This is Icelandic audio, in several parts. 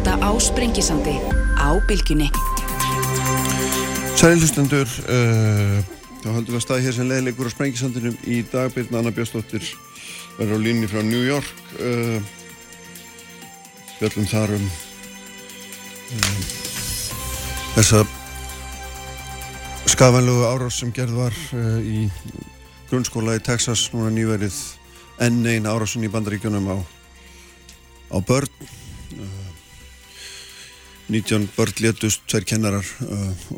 frétta á Sprengisandi á Bilginni. Sælilustendur, uh, þá höldum við að staði hér sem leiðilegur á Sprengisandinum í dag. Birna Anna Björnsdóttir verður á línni frá New York. Uh, Fjöldum þar um, um þessa skafænlegu árás sem gerð var uh, í grunnskóla í Texas núna nýverið enn einn árásun í bandaríkjunum á, á börn. 19 börn létust, tveir kennarar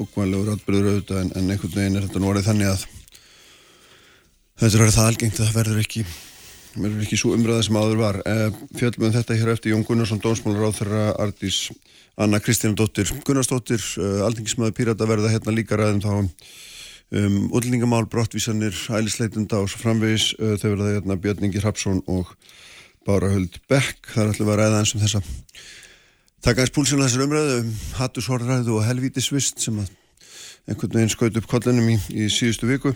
okkvæmlegur atbyrður auðvitað en, en einhvern veginn er þetta nú orðið þannig að þetta er það algengt að það verður ekki verður ekki svo umræða sem áður var. Fjöldum við þetta hér eftir Jón Gunnarsson dómsmálar á þeirra Ardís Anna Kristínadóttir Gunnarsdóttir aldingismæður Pírata verða hérna líka ræðum þá um útlendingamál, brottvísanir ælisleitunda og svo framvegis. Þau verða hérna Björn Ingi Hrapsson og Bára Huld Beck. Þar ætlum við að ræða eins um þessa taka eins púlsinn á þessar umræðu um hattusorðræðu og helvítisvist sem að einhvern veginn skaut upp kollinum í, í síðustu viku.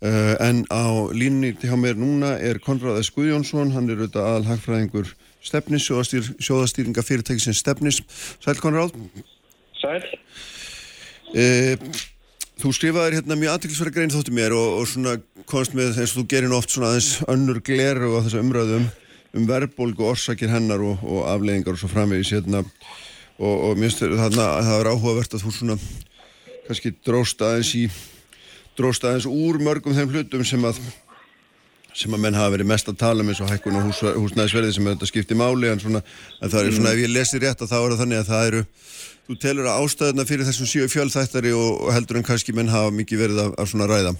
Uh, en á línni hjá mér núna er Konrad S. Guðjónsson. Hann er auðvitað aðal hagfræðingur stefnis sjóðastýringa fyrirtækisins stefnis. Sæl Konrad Sæl uh, Þú skrifaðir hérna mjög aðtilsverða grein þóttu mér og, og svona komst með eins og þú gerir oft svona aðeins önnur gleru á þessa umræðum um verðbólgu, orsakir hennar og, og afleggingar og svo framvegis hérna. Og, og mér finnst þarna að það er áhugavert að þú svona kannski dróst aðeins í dróst aðeins úr mörgum þeim hlutum sem að sem að menn hafa verið mest að tala um eins og hækkun og hús, húsnæðisverði sem þetta skipti máli en svona, en það er svona, ef ég lesi rétt að þá það þannig að það eru þú telur að ástæðuna fyrir þessum síu fjölþættari og, og heldur en kannski menn hafa mikið verið að, að svona ræða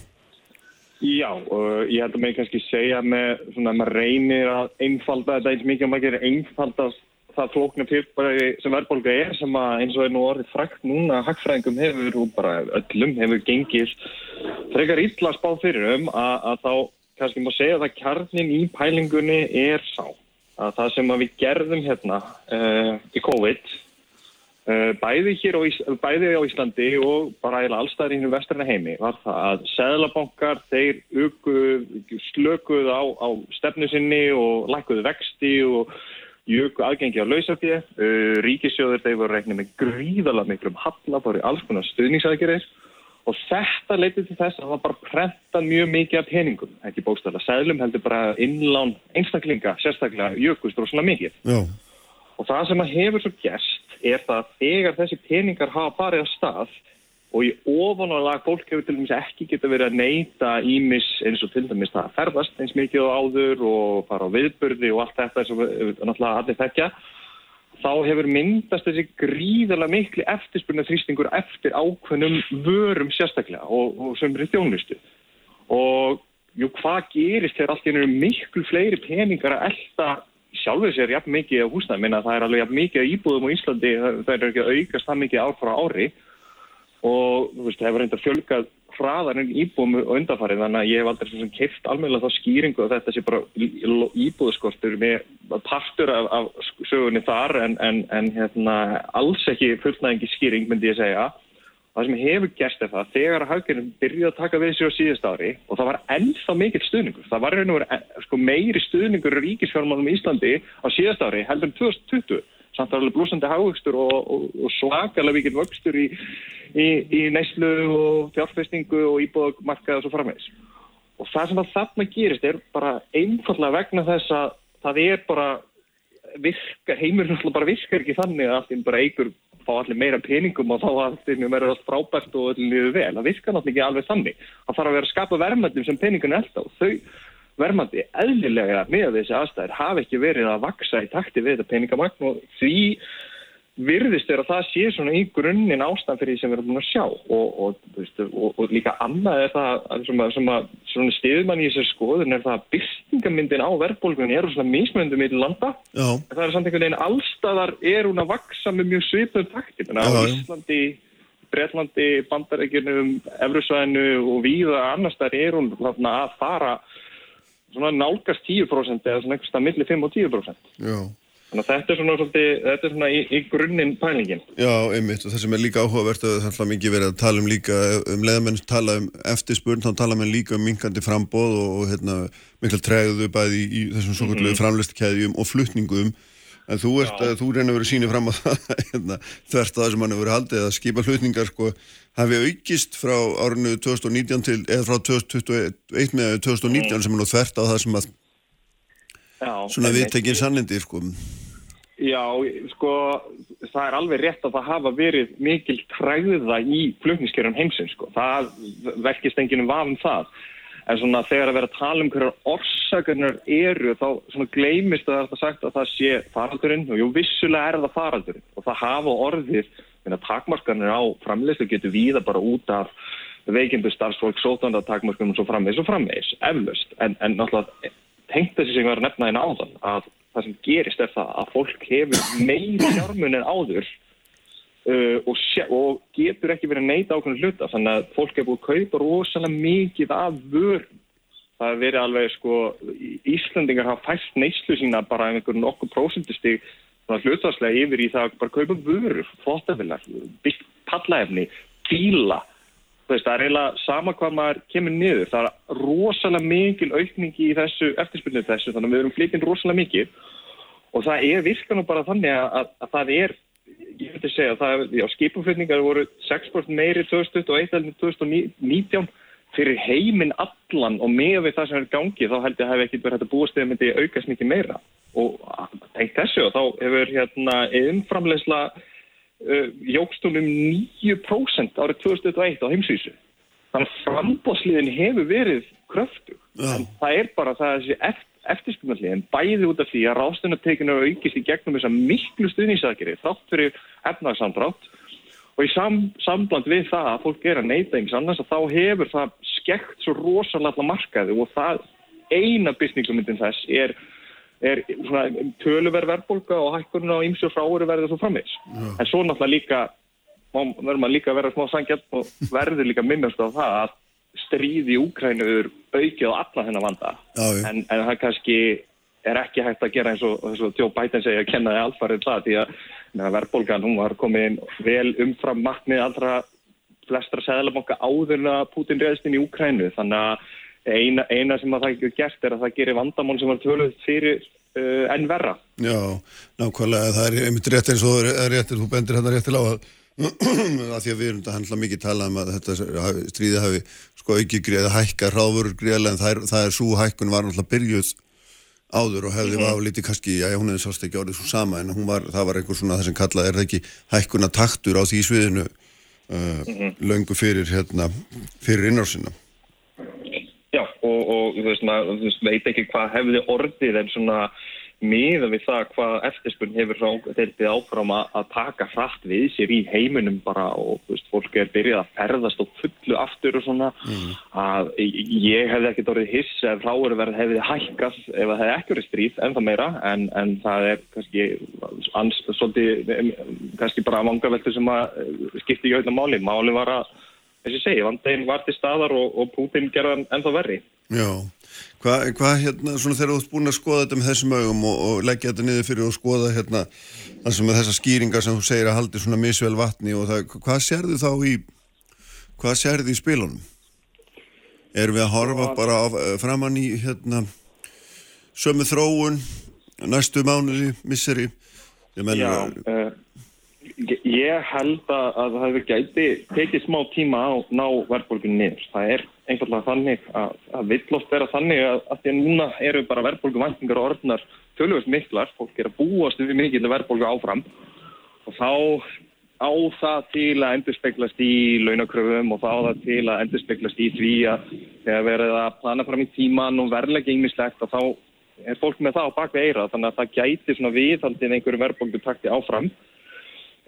Já, og ég held að mig kannski segja með svona að maður reynir að einfalda þetta eins mikið og maður gerir einfaldast það flóknu fyrrbæri sem verðbólga er sem að eins og er nú orðið frækt núna hagfræðingum hefur og bara öllum hefur gengið frekar illa spáð fyrir um að, að þá kannski má segja að kjarnin í pælingunni er sá. Að það sem að við gerðum hérna uh, í COVID uh, bæði hér á, Ís bæði á Íslandi og bara eða allstæðir í vestrarna heimi var það að seðlabankar þeir slökuð á, á stefnu sinni og lækuðu vexti og jöku aðgengi á lausafið, uh, ríkisjóður þeir voru reiknið með gríðala miklum halla, fór í alls konar stuðningsaðgerðir. Og þetta leytið til þess að það bara prentað mjög mikið af peningum, ekki bókstæðla sæðlum heldur bara innlán einstaklinga sérstaklega jökust og svona mikið. Já. og það sem að hefur svo gerst er það að þegar þessi peningar hafa farið á stað og í ofanálag fólk hefur til dæmis ekki geta verið að neyta ímis eins og til dæmis það að ferðast eins mikið á áður og fara á viðburði og allt þetta sem náttúrulega allir þekkja þá hefur myndast þessi gríðarlega miklu eftirspurna þrýstingur eftir ákveðnum vörum sérstaklega og, og sömri þjónustu. Og jú, hvað gerist þegar í ennum miklu fleiri peningar að elda sjálfur sér jafn mikið á húsnæði. Minna það er alveg jafn mikið íbúðum á Íslandi það er ekki að aukast það mikið ár frá ári. Og þú veist, það hefur reyndar fjölgað hraðar en íbúum og undarfarið þannig að ég hef aldrei svona keift alveg þá skýringu að þetta sé bara íbúðskortur með partur af, af sögunni þar en, en, en hérna, alls ekki fullnæðingi skýring myndi ég segja það sem hefur gerst er það þegar að hafgjörnum byrjuði að taka við sér á síðast ári og það var ennþá mikill stuðningur það var og verið sko, meiri stuðningur ríkisfjármálum í Íslandi á síðast ári heldur en 2020 samt alveg blúsandi hafvöxtur og, og, og svakalega vikið vöxtur í, í, í neyslu og fjárfestingu og íbúðmarkaði og framvegs. Og það sem að þarna gerist er bara einfallega vegna þess að það er bara virka, heimurinn alltaf bara virkar ekki þannig að allir bara eigur fá allir meira peningum og þá allir verður allt frábært og allir liður vel. Það virkar náttúrulega ekki alveg þannig. Það þarf að vera að skapa verðmættum sem peningun er alltaf og þau verðmandi eðlilega með þessi aðstæðir hafi ekki verið að vaksa í takti við þetta peningamagn og því virðist er að það sé svona í grunninn ástæðan fyrir því sem við erum búin að sjá og, og, veist, og, og líka annað er það sem að, sem að svona stiðmann í þessu skoðun er það að byrtingamyndin á verðbólgunni eru svona mismöndum í landa Já. en það er samt einhvern veginn allstaðar er hún að vaksa með mjög svipum takti á Íslandi, Breitlandi, Bandarækjunum, Evrusvæðinu og víða annars þar er hún að fara svona nálgast 10% eða svona einhverstað millir 5 og 10%. Já. Þannig að þetta er svona, svolítið, þetta er svona í, í grunninn pælingin. Já, einmitt og það sem er líka áhugavert að það er mikið verið að tala um líka um leðamenn tala um eftirspurn, þá tala menn líka um minkandi frambóð og, og hérna mikla tregðu bæði í, í þessum svo kvöldu mm -hmm. framlestikæðjum og flutningum En þú, þú reyna verið sínið fram á það hérna, þvert að það sem hann hefur verið haldið að skipa hlutningar sko hafi aukist frá árinu 2019 til eða frá 2021 með 2019 sem er nú þvert á það sem að Já, svona viðtekinn sannindi sko. Já, sko, það er alveg rétt að það hafa verið mikil træða í flutningskjörum heimsins, sko. Það verkist enginn um vafum það. En svona þegar að vera að tala um hverjar orsakarnar eru, þá svona gleymist að það er þetta sagt að það sé faraldurinn og jú, vissulega er það faraldurinn og það hafa orðið, takmarkarnir á framleyslu getur víða bara út af veikindu starfsfólk, sótanda takmarkunum og svo framvegis og framvegis, eflaust. En, en náttúrulega tengt þessi sem ég var að nefna einn áðan að það sem gerist er það að fólk hefur meiri fjármun en áður uh, og, og getur ekki verið að neyta ákveðin hluta. Þannig að fólk hefur búið að kaupa rosalega mikið af vörum. Það hefur verið alveg sko Íslandingar hafa fæst neyslu sína bara einhverjum nokkuð prósentustig hlutvarslega yfir í það að bara kaupa vörur flottafilar, byggt pallaefni bíla veist, það er eiginlega sama hvað maður kemur niður. Það er rosalega mikil aukning í þessu eftirspilnið þessu, þannig að við erum flytinn rosalega mikil og það er virkan og bara þannig að, að, að það er, ég veit að segja, það já, skipumflutningar voru 6% meiri 2021 en 2019 fyrir heiminn allan og með við það sem er gangi þá held ég að hef ekki verið hægt að búast eða myndi aukast mikið meira. Og tengt þessu og þá hefur hérna umframlegsla uh, jógst hún um 9% árið 2001 á heimsvísu. Þannig að frambóðsliðin hefur verið kröftu. En það er bara það að þessi eft, eftirspunarliðin bæði út af því að ráðstunartekinu aukist í gegnum þess að miklu stuðnísakeri þátt fyrir efnagsamdrátt og í sam, sambland við það að fólk er að neyta einhvers annars að þá hefur það skekt svo rosalega alla markaði og það eina byrningumyndin þess er er svona töluverð verðbólka og hækkurinn á ýmsu fráuru verður svo framvegs. En svo náttúrulega líka, verður maður líka að vera smá sangjart og verður líka minnast á það að stríði í Úkrænu er aukið á alla þennan vanda. Já. En, en það kannski er ekki hægt að gera eins og, eins og Joe Biden segja að kenna þið alfarið það því að neða, verðbólgan hún var komin vel umfram markmið allra flestra seðlabanka áður en að Putin reyðist inn í Úkrænu þannig að eina, eina sem að það ekki gert er að það gerir vandamál sem var töluð fyrir uh, enn verra. Já, nákvæmlega, það er einmitt rétt eins og það er rétt, þú bendir hérna rétt til á að að því að við erum þetta handla mikið talað um að þetta stríði hafi sko ekki greiða hækka ráfur greiðlega en það er, það er svo hækkun var náttúrulega byrjuð áður og hefði mm lítið kannski, já hún hefði sást ekki orðið svo sama en hún var, það var einhver svona það sem kallað er það ekki hækkuna taktur á því sviðinu uh, löngu fyrir hérna, fyrir innársina og, og þú veist, maður þú veist, veit ekki hvað hefði orðið en svona miða við það hvað eftirspurn hefur þeirrið áfram að, taka hratt við sér í heiminum bara og veist, fólk er byrjað að ferðast og fullu aftur og svona að ég hefði ekkert orðið hiss ef hráurverð hefði hækkað ef það hefði ekki verið stríð en það meira en, en það er kannski ans, svolítið, kannski bara vangaveltur sem að eh, skipti í auðvitað máli. Máli var að þess að segja, vandeginn var til staðar og, og Putin gerði hann ennþá verri. Já, hvað hva, hérna svona þegar þú ert búin að skoða þetta með þessum augum og, og leggja þetta niður fyrir og skoða hérna það sem er þessar skýringar sem þú segir að haldi svona misvel vatni og það, hvað sérðu þá í hvað sérðu í spilunum? Erum við að horfa bara á, framann í hérna sömu þróun næstu mánuði, misseri ég menn Já, uh, ég- held að, að það hefur gæti tekið smá tíma á ná verðbólgunni niður. Það er einfallega þannig að, að villótt vera þannig að, að því að núna eru bara verðbólguvæntingar og orðnar tölvöld miklar, fólk er að búast við mikil verðbólgu áfram. Og þá á það til að endurspeglast í launakröfum og þá á það til að endurspeglast í því að þegar verið að plana fram í tíman og verðlega ýmislegt og þá er fólk með það á bakvið eira þannig að það gæti viðhaldið einhverju verðbólgu takti áfram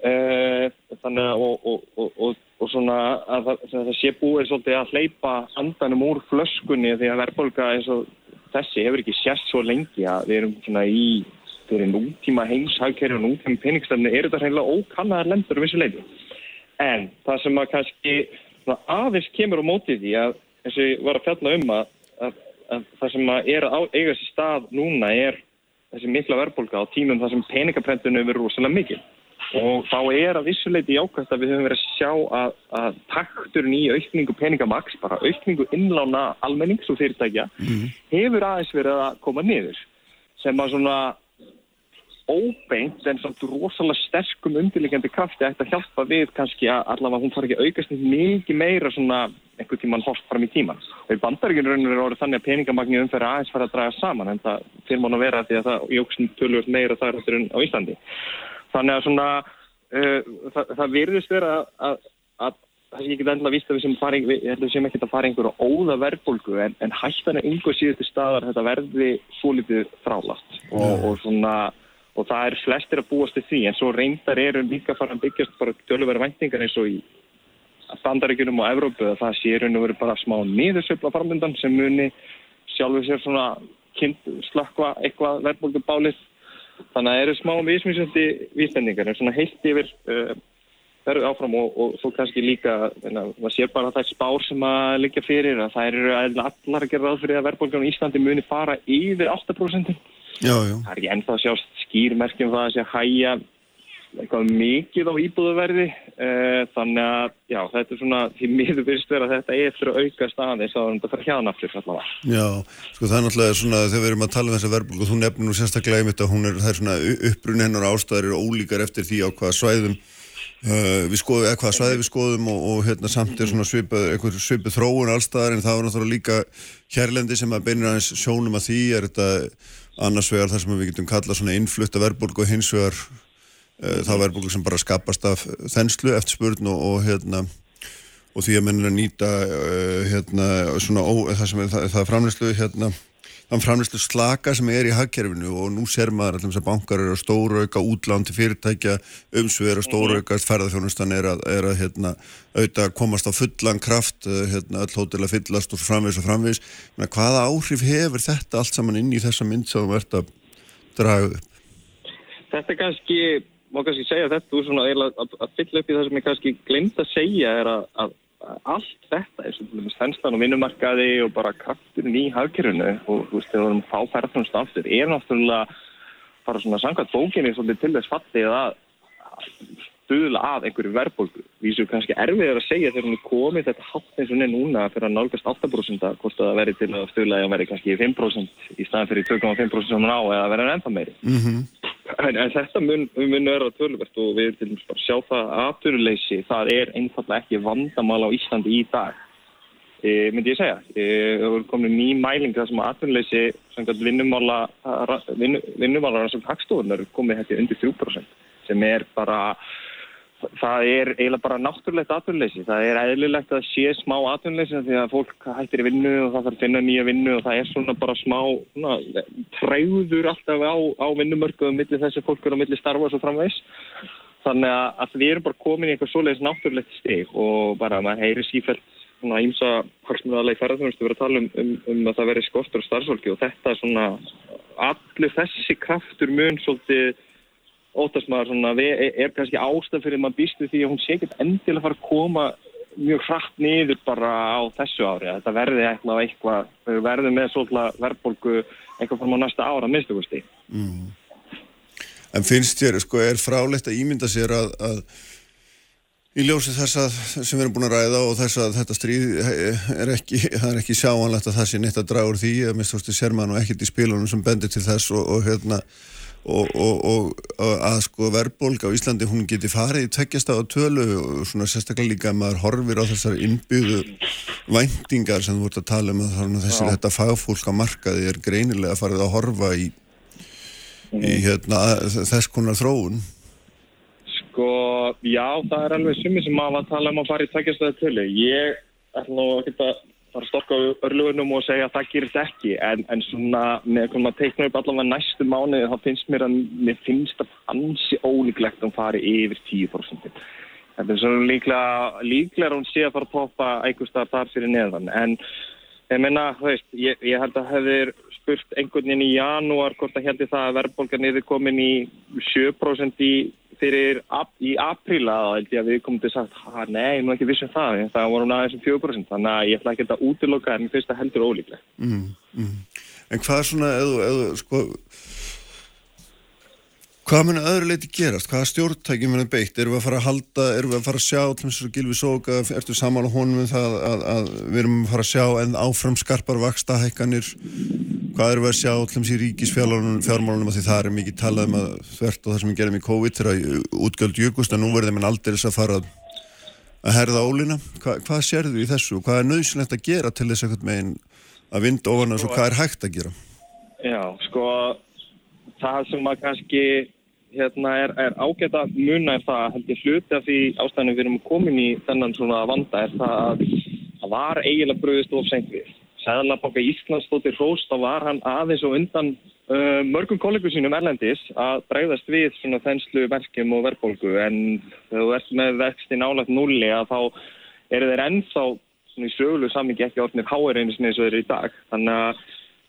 þannig að og, og, og, svona að það, að það sé búið svolítið að hleypa andanum úr flöskunni því að verðbólga eins og þessi hefur ekki sérst svo lengi að við erum svona í fyrir nútíma heimshagkerri og nútíma peningstefni er þetta hreinlega ókannaðar lendur um þessu leiti. En það sem að kannski aðeins kemur á móti því að eins og ég var að fjalla um að, að, að það sem að er á- eiga sér stað núna er þessi mikla verðbólga á tímum þar sem peningaprentinu hefur verið rosalega mikil. Og þá er að vissuleiti jákvæmt að við höfum verið að sjá að, að takturinn í aukningu peningamaks, bara aukningu innlána almennings og fyrirtækja, hefur aðeins verið að koma niður. Sem að svona óbeint en samt rosalega sterkum undirlegjandi krafti ætti að hjálpa við kannski að allavega hún fari ekki aukast mikið meira svona einhvern tíman hort fram í tíman. Í bandaríkjum rauninu er orðið þannig að peningamagni umferði aðeins fara að draga saman en það fyrir mánu að vera því að það jóksum tölvöld meira þar á Íslandi. Þannig að svona uh, það, það virðist vera að, að, að það sé ekki endilega víst að við sem fari, við, sem ekki að fara einhverju óða verðbólgu en, en hættan er einhver síðustu staðar þetta verði svo litið frálast og, og svona og það er flestir að búast til því en svo reyndar eru líka fara að byggjast bara tölverið væntingar eins og í bandaríkjunum og Evrópu að það sé raun og veru bara smá niðursöfla framöndan sem muni sjálfur sér svona slakka eitthvað verðbólgu bálið þannig að það eru smá vísmísandi vísbendingar en svona heilt yfir uh, verður áfram og, og svo kannski líka það sé bara það spár sem að liggja fyrir að það eru allar að gera ráð fyrir að verðbólgan í Íslandi muni fara yfir 8% Já, já. Það er ekki ennþá að sjást skýrmerkjum það að sé hæja eitthvað mikið á íbúðuverði uh, þannig að já, þetta er svona því miður fyrst verið að þetta er eftir að auka staðis að þetta fyrir hjáðan aftur allavega. Já, sko það er náttúrulega svona þegar við erum að tala um þessa verbulgu, þú nefnir nú sérstaklega að hún er, það er svona upprunni hennar ástæðir og ólíkar eftir því á hvaða svæðum uh, við skoðum, eða hvaða svæði við skoðum og, og hérna samt er svona svipað, svipað þróun allstaðar en það var náttúrulega líka þá verðbólku sem bara skapast af þenslu eftir spurn og, og hérna og því að mennir að nýta uh, hérna svona ó, það sem er það, það framlýslu hérna þann framlýslu slaka sem er í hagkerfinu og nú ser maður alltaf að bankar eru að stórauka útlán til fyrirtækja umsvegur að stórauka ferðarþjónustan er að, er að hérna auðvitað komast á fullan kraft eh, hérna öll hótel að fyllast og framvís og framvís Menna, hvaða áhrif hefur þetta allt saman inn í þessa mynd sem þú ert að draga upp? Þetta er kannski má kannski segja þetta, þú er svona að, að fylla upp í það sem ég kannski glemt að segja er að, að, allt þetta er svona þenslan og vinnumarkaði og bara krafturinn í hafkerfunu og þú veist, þegar við erum fá ferðarfjónust aftur, er náttúrulega bara svona samkvæmt bókinni svolítið til þess fallið að stuðla að einhverju verðbólgu. Við séum kannski erfiðar að segja þegar hún er komið þetta hátt eins og neina núna fyrir að nálgast 8% að hvort það veri til að stuðla að veri kannski 5% í staðan fyrir 2,5% sem hún á eða vera ennþá meiri. Mm -hmm. En, en þetta mun, mun vera tölvert og við til dæmis bara sjá það að afturuleysi, það er einfallega ekki vandamál á Íslandi í dag. E, myndi ég segja. E, það voru komin ný mæling það sem að afturuleysi vinnumála vinnumála sem hagstofunar komið hætti undir 3% sem er bara það er eiginlega bara náttúrulegt atvinnleysi. Það er eðlilegt að sé smá atvinnleysi því að fólk hættir vinnu og það þarf að finna nýja vinnu og það er svona bara smá svona, træður alltaf á, á vinnumörkuðum millir þessi fólk á millir starfa og svo framvegs. Þannig að, að við erum bara komin í eitthvað svoleiðis náttúrulegt stig og bara maður heyri sífælt svona ímsa harsmuðalega í ferðarþjónustu verið að tala um, um, um að það veri skostur og starfsfólki og þetta er svona allir þessi kraftur mun svolítið óttast maður svona, er, er kannski ástæð fyrir maður býstu því að hún sé ekkert endilega fara að koma mjög hratt niður bara á þessu ári þetta verði eitthvað eitthvað verði með verðbólgu eitthvað fram á næsta ára minnstugusti mm. En finnst þér, sko, er frálegt að ímynda sér að, að í ljósi þess að sem við erum búin að ræða og þess að þetta stríð er ekki, það er ekki sjáanlegt að það sé neitt að draga úr því að minnst þú veist, sér maður nú ekkert í spílunum sem bendir til þess og, og hérna Og, og, og, að sko verðbólk á Íslandi hún geti farið í tveggjast á tölu og svona sérstaklega líka að maður horfir á þessar innbyggðu væntingar sem þú vart að tala um að þessi þetta fagfólk á markaði er greinilega farið að horfa í, í hérna, þess konar þróun. Sko, já, það er alveg sumi sem maður var að tala um að fara í tveggjast á tölu. Ég ætla nú að geta fara að stokka örlugunum og segja að það gerist ekki. En, en svona með hvernig maður teikna upp allavega næstu mánu þá finnst mér að mér finnst að ansi ólíklegt að hún fari yfir 10% þetta er svona líklega líklega hún sé að fara að topa einhverstað þar fyrir neðan. En ég menna, þú veist, ég, ég held að hefur spurt einhvern veginn í janúar hvort að heldur það að verðbólgan niður komin í 7% í fyrir ap, í apríla þá held ég að við komum til að sagt nei, nú ekki vissum það, það voru hún aðeins um 4% þannig að ég ætla ekki að útiloka en mér finnst það heldur ólíklegt mm, mm. En hvað er svona, eða, eða sko hvað munir öðru leiti gerast? Hvaða stjórntæki munir beitt? Erum við að fara að halda, erum við að fara að sjá til þess að Gilvi Sóka, ertu samála honum um það að, að við erum að fara að sjá en áfram skarpar vaksta hækkanir hvað eru við að sjá allum sér ríkisfjármálunum að því það er mikið talað um að þvert og það sem við gerum í COVID þegar útgjöld jökust að nú verðum við aldrei þess að fara að herða ólina. Hva, hvað sérðu í þessu hvað er nöðsynlegt að gera til þess að, að vinda ofan hægt að sko það sem að kannski hérna, er, er ágætt að muna er það held ég hluti af því ástæðinu við erum komin í þennan svona vanda er það að það var eiginlega bröðist of sengt við Sæðalabanka Íslands stóttir Rós, þá var hann aðeins og undan uh, mörgum kollegum sínum erlendis að bregðast við svona þenslu verkjum og verðbólgu en þegar þú ert með vexti nálagt nulli að þá eru þeir ennþá svona í söglu samingi ekki orðinir háeirinu sem þeir eru í dag. Þannig að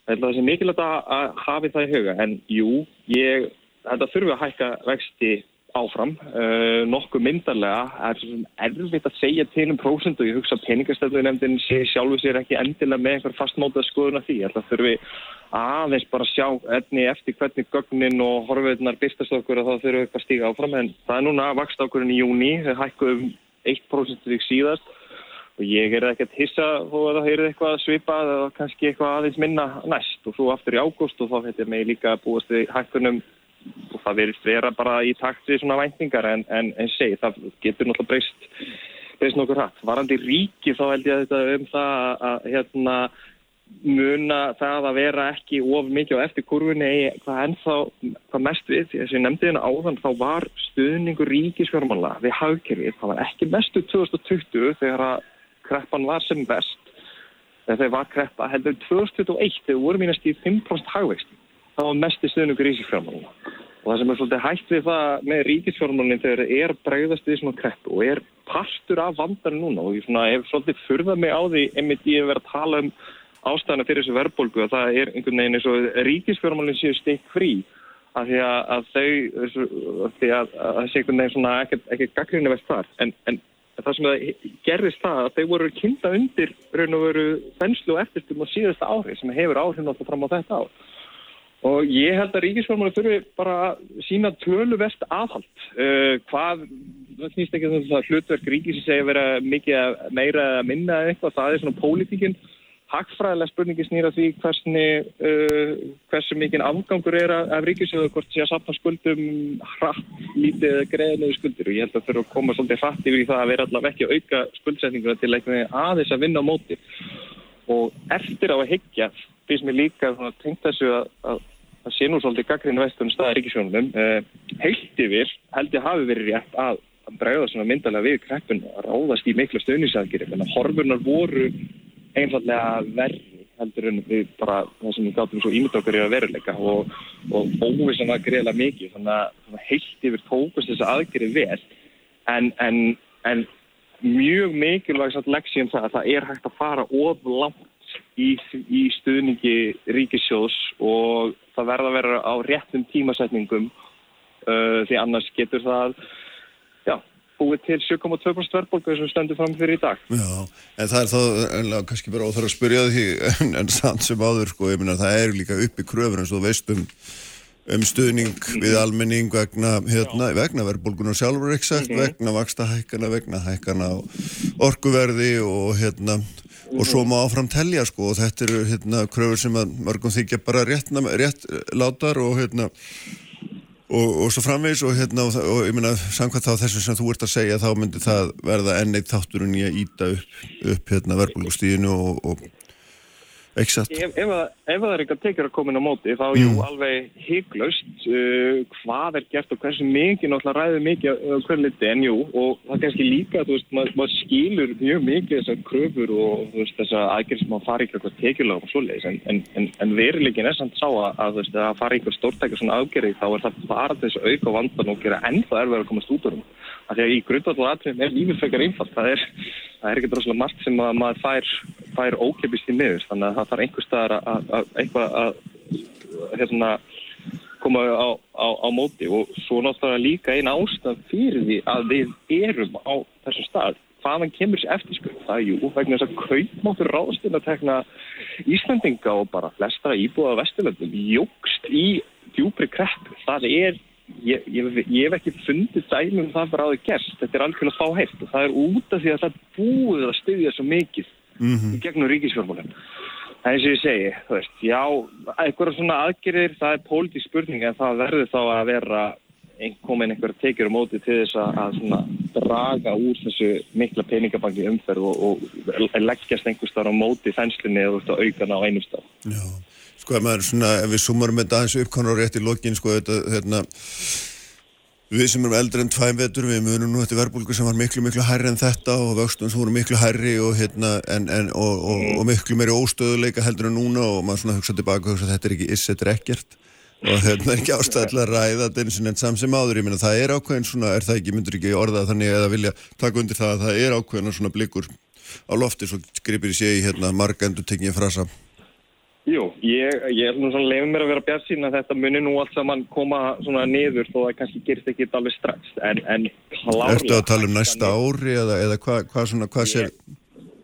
það er mikilvægt að hafi það í huga en jú, ég, þetta þurfi að hækka vexti áfram. Uh, nokkuð myndarlega er erfitt að segja til um prósund og ég hugsa að peningastöðunemndin sjálfu sér ekki endilega með einhver fastmótað skoðun af því. Það þurfi aðeins bara að sjá enni eftir hvernig gögnin og horfiðnar byrstast okkur og þá þurfum við eitthvað að stíga áfram. En það er núna vakst ákurinn í júni, hækkuðum 1% því síðast og ég er ekki að hissa þó að það heyrði eitthvað svipað eða kannski eitthvað aðeins minna næst. Og svo aftur í ágúst og þá hættir mig líka búast við hækkunum og það verist vera bara í takt við svona væntingar. En, en, en segi það getur náttúrulega breyst breyst nokkur hratt. Varandi ríki þá held ég að þetta um það að, að hérna muna það að vera ekki of mikið á eftir kurvunni hvað ennþá, hvað mest við. Því að ég nefndi hérna áðan þá var stuðningur ríkisfjármála við hagkerfið það var ekki mestu 2020 þegar að kreppan var sem best þegar var kreppa heldur 2021 þegar voru mínast í 5% hagvexti það var mest í stuðningur ríkisfjármáluna. Og það sem er svolítið hægt við það með ríkisfjármálunum þegar það er bregðast við svona krepp og er partur af vandar núna og ég svona, hef svolítið furðað mig á því einmitt ég hef verið að tala um ástæðana fyrir þessu verðbólgu og það er einhvern veginn eins og ríkisfjármálun séu stikk frí af því að, að þau, af því að það sé einhvern veginn svona ekkert ekki gaggrinni vest þar en, en það sem það gerðist það að þau voru kynna undir raun og veru þenslu og eftirstum á síðasta ári sem hefur áhrifn átt fram á þetta ár Og ég held að ríkisformáli þurfi bara að sína töluvert aðhald. Uh, hvað, það snýst ekki um það hlutverk ríkis segja vera mikið meira að minna eitthvað, það er svona pólitíkinn. Hakkfræðilega spurningi snýra því hversni, uh, hversu mikið afgangur er af ríkisöðu, hvort sé að sapna skuldum hratt, lítið eða greiðlega skuldir. Og ég held að þurfa að koma svolítið hratt yfir í það að vera allavega ekki að auka skuldsetninguna til aðeins að vinna á móti. Og eftir á að higgja, finnst mér líka tengt þessu að, að það sé nú svolítið gaggrinu vestunum staðar ríkisjónunum uh, heilt yfir held ég hafi verið rétt að, að bregða svona myndalega við kreppun að ráðast í miklu stöðnisaðgeri en að horfurnar voru einfallega verri heldur en við bara það sem við gátum svo ímynd okkar í að veruleika og, og óvissan var greiðilega mikið þannig að heilt yfir tókast þess aðgeri vel. En, en, en mjög mikilvægt leksíum það að það er hægt að fara of langt í, í stuðningi ríkissjós og það verða að vera á réttum tímasetningum uh, því annars getur það búið til 7,2% verðbólku sem stendur fram fyrir í dag. Já, en það er þá kannski bara óþar að spyrja því en, en samt sem áður sko, ég minna það er líka uppi kröfur eins og veistum um stuðning við almenning vegna, hérna, vegna verðbólkunar sjálfur exakt, mm -hmm. vegna vaksta hækana, vegna hækana orkuverði og hérna og svo má áfram telja sko og þetta eru hérna kröfur sem að mörgum þykja bara rétt, rétt látar og hérna og, og svo framvegs og hérna og, og ég meina samkvæmt þá þessu sem þú ert að segja þá myndir það verða enneitt þátturinn í að íta upp, upp hérna verbulgustíðinu og Exakt. Ef, ef, ef það er eitthvað tekjur að koma inn á móti þá er jú alveg hygglust uh, hvað er gert og hversu mikið náttúrulega ræður mikið uh, hverju liti en jú og það er kannski líka þú veist maður, maður skilur mjög mikið þessar kröfur og veist þessar aðgerð sem að fara ykkur eitthvað tekjulega og svoleiðis en, en, en, en veruleikin er samt sá að, að veist að fara ykkur stórtækja svona aðgerði þá er það bara þessu auka vandan og gera ennþá erfið að komast út úr hún að því að í grundvallu aðtrið er lífið frekar einfalt það er, það er það þarf einhver staðar að, að eitthvað að hérna, koma á, á, á móti. Og svo náttúrulega líka einn ástaf fyrir því að við erum á þessum stað. Hvaðan kemur sér eftirskjöld það er jú vegna þess að kaupmáttur ráðstinn að tekna Íslandinga og bara flestra íbúða vesturlöndum jógst í djúbri krepp það er Ég, ég, ég hef ekki fundið dælum það bara á því gerst, þetta er algjörlega fáheilt og það er út af því að það búið að styðja svo mikið mm -hmm. í gegnum ríkisfjármálinn eins og ég segi, þú veist, já, eitthvað svona aðgerðir, það er pólitík spurning en það verður þá að vera komin einhverja tekjur á móti til þess að, svona draga úr þessu mikla peningabanki umferð og, og leggjast einhver starf á móti þenslunni eða aukana á einum starf. Já, sko ef maður svona, ef við sumarum þetta aðeins uppkonar rétt í lokin, sko þetta, hérna Við sem erum eldri enn tvæm vetur, við munum nú þetta verbulgu sem var miklu, miklu hærri en þetta og vöxtum sem voru miklu hærri og, hérna, en, en, og, og, og miklu meiri óstöðuleika heldur en núna og maður svona hugsa tilbaka og hugsa þetta er ekki is, þetta er ekkert. Og þetta er ekki ástæðilega að ræða þetta eins og nefnt samsum áður, ég minna það er ákveðin svona, er það ekki, myndur ekki orðað þannig að vilja taka undir það að það er ákveðin svona blikur á lofti svo gripir í sé í hérna marga endur tekið frasa Jú, ég, ég er svona lefum mér að vera bjart sín að þetta muni nú allt saman koma svona niður þó að kannski gerist ekki alveg strax en, en klárlega... Ertu að tala um næsta ári eða, eða hvað hva svona, hvað sér?